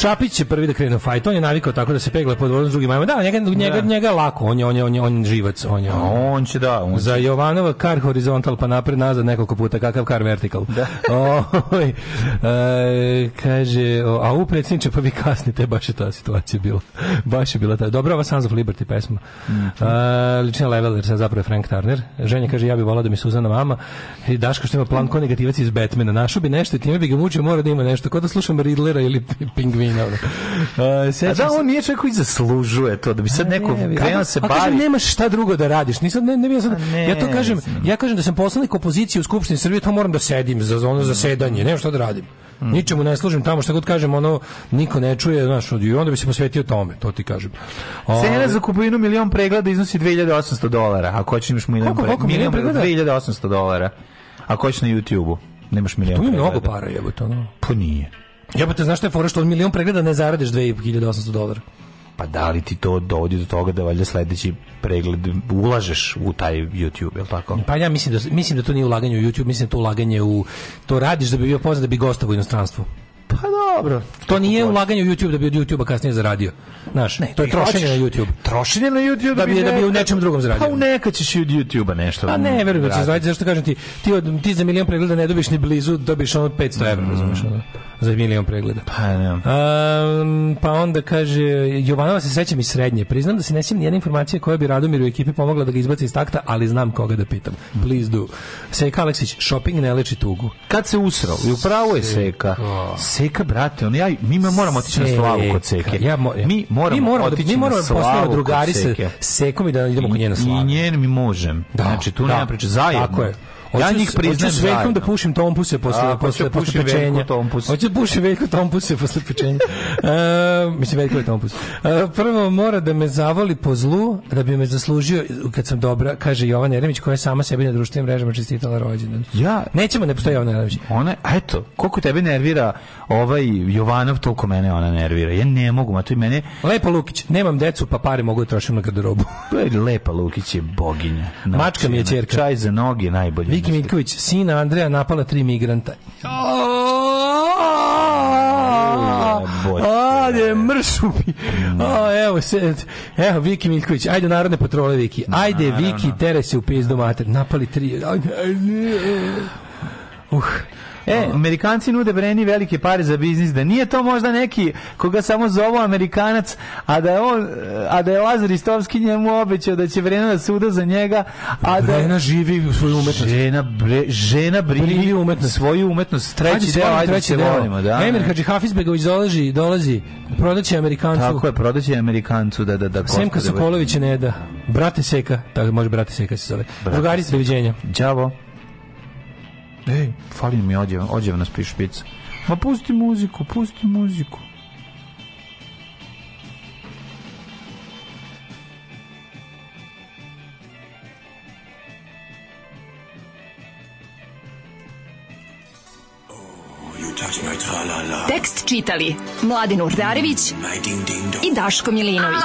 Šapić će prvi da krene fajt, on je navikao tako da se pegla pod vodom s drugim majma. Da, da, njega, njega, njega lako, on je, on je, on je, on je živac. On, je, on, će da. On za Jovanova kar horizontal pa napred nazad nekoliko puta, kakav kar vertikal. Da. o, (laughs) oj, e, kaže, a u predsjedniče pa vi kasnite, baš je ta situacija bila. (laughs) Baš je bila ta. Dobro, ova Sons of Liberty pesma. Mm -hmm. e, lična leveler, sad zapravo je Frank Turner. Ženja kaže, ja bih volao da mi Suzana mama. I Daško što ima planko negativac iz Batmana. Našao bi nešto i time bi ga mučio, mora da ima nešto. Kao da slušam Riddlera ili Pingvina nije dobro. Uh, A da, on nije čovjek koji zaslužuje to, da bi sad neko ne, krenuo da se bavi. A kažem, nemaš šta drugo da radiš. Nisam, ne, ne, sad, ne, ja to kažem, ja kažem da sam poslanik opozicije u Skupštini Srbije, to moram da sedim za ono zasedanje, nemam šta da radim. Mm. Ničemu ne služim tamo što god kažem, ono niko ne čuje, znaš, i onda bi se posvetio tome, to ti kažem. O, Cena za kupovinu milion pregleda iznosi 2800 dolara, ako hoćeš da milion, koliko, koliko, milion, milion pregleda 2800 dolara. Ako hoćeš na YouTube-u, nemaš pa milion. pregleda. Tu je mnogo para, to, no. Pa nije. Jebote, znaš šta je fora što od milion pregleda ne zaradiš 2800 dolara? Pa da li ti to dovodi do toga da valjda sledeći pregled ulažeš u taj YouTube, je li tako? Pa ja mislim da, mislim da to nije ulaganje u YouTube, mislim da to ulaganje u... To radiš da bi bio poznat da bi gostavo u inostranstvu. Pa dobro. To nije ulaganje u YouTube da bi od YouTube-a kasnije zaradio. Znaš, ne, to je trošenje hoćeš, na YouTube. Trošenje na YouTube da bi, ne, da bi u nečem drugom zaradio. Pa u neka ćeš i od YouTube-a nešto. Pa ne, verujem da ćeš zaraditi, zašto kažem ti, ti, od, ti za milion pregleda ne dobiš ni blizu, dobiš ono 500 evra, mm. razumiješ? za milion pregleda. Pa, ja. A, pa onda kaže, Jovanova se sećam iz srednje. Priznam da se ne sjećam nijedne informacije koja bi Radomiru i ekipi pomogla da ga izbaci iz takta, ali znam koga da pitam. Please do. Seka Aleksić, shopping ne leči tugu. Kad se usrao, i upravo je Seka. Seka, brate, on ja, mi moramo otići na slavu kod Seke. Ja, mo, ja. Mi moramo, da- mi moramo otići mi moramo na da slavu drugari kod Seke. Sekom i da idemo kod njena slavu. I njen mi možem. Da, znači, tu da, nema priče. Zajedno. Tako je ja njih priznajem hoću s da pušim tompuse posle, A, posle, da posle, posle pečenja. Hoću da pušim veljko tompuse posle (laughs) pečenja. Uh, mislim, veljko je tompus. Uh, prvo mora da me zavoli po zlu, da bi me zaslužio kad sam dobra, kaže Jovan Jeremić, koja je sama sebi na društvenim mrežama čestitala rođendan. Ja? Nećemo, ne postoji Jovan Jeremić. Ona, eto, koliko tebe nervira ovaj Jovanov, toliko mene ona nervira. Ja ne mogu, ma to i mene... Lepa Lukić, nemam decu, pa pare mogu da trošim na garderobu. Lepa Lukić je boginja. Mačka mi je čerka. Znači, čaj za noge najbolje. Viki Miljković, sina Andreja napala tri migranta. Ajde, mršupi. Mm. A, evo, se, evo, Viki Miljković, ajde narodne patrole, Viki. Ajde, Viki, tere se u pizdu mater. Napali tri. Uh. E, Amerikanci nude Breni velike pare za biznis, da nije to možda neki koga samo zovu Amerikanac, a da je on, a da je Lazar Istovski njemu obećao da će Brena da suda za njega, a da Brena živi u svoju umetnost. Žena bre, žena brili umetnost, svoju umetnost, treći deo, ajde treći se volimo, da. Emir Hadži Hafizbegović dolazi, dolazi, prodaće Amerikancu. Tako je, prodaće Amerikancu, da da da. Semka Sokolović ne da. Brate Seka, tako može Brate Seka se zove. Drugari, doviđenja. Ćao. Ej, fali mi ođev, ođev nas piše špica. Ma pusti muziku, pusti muziku. Tekst čitali Mladin Urdarević i Daško Milinović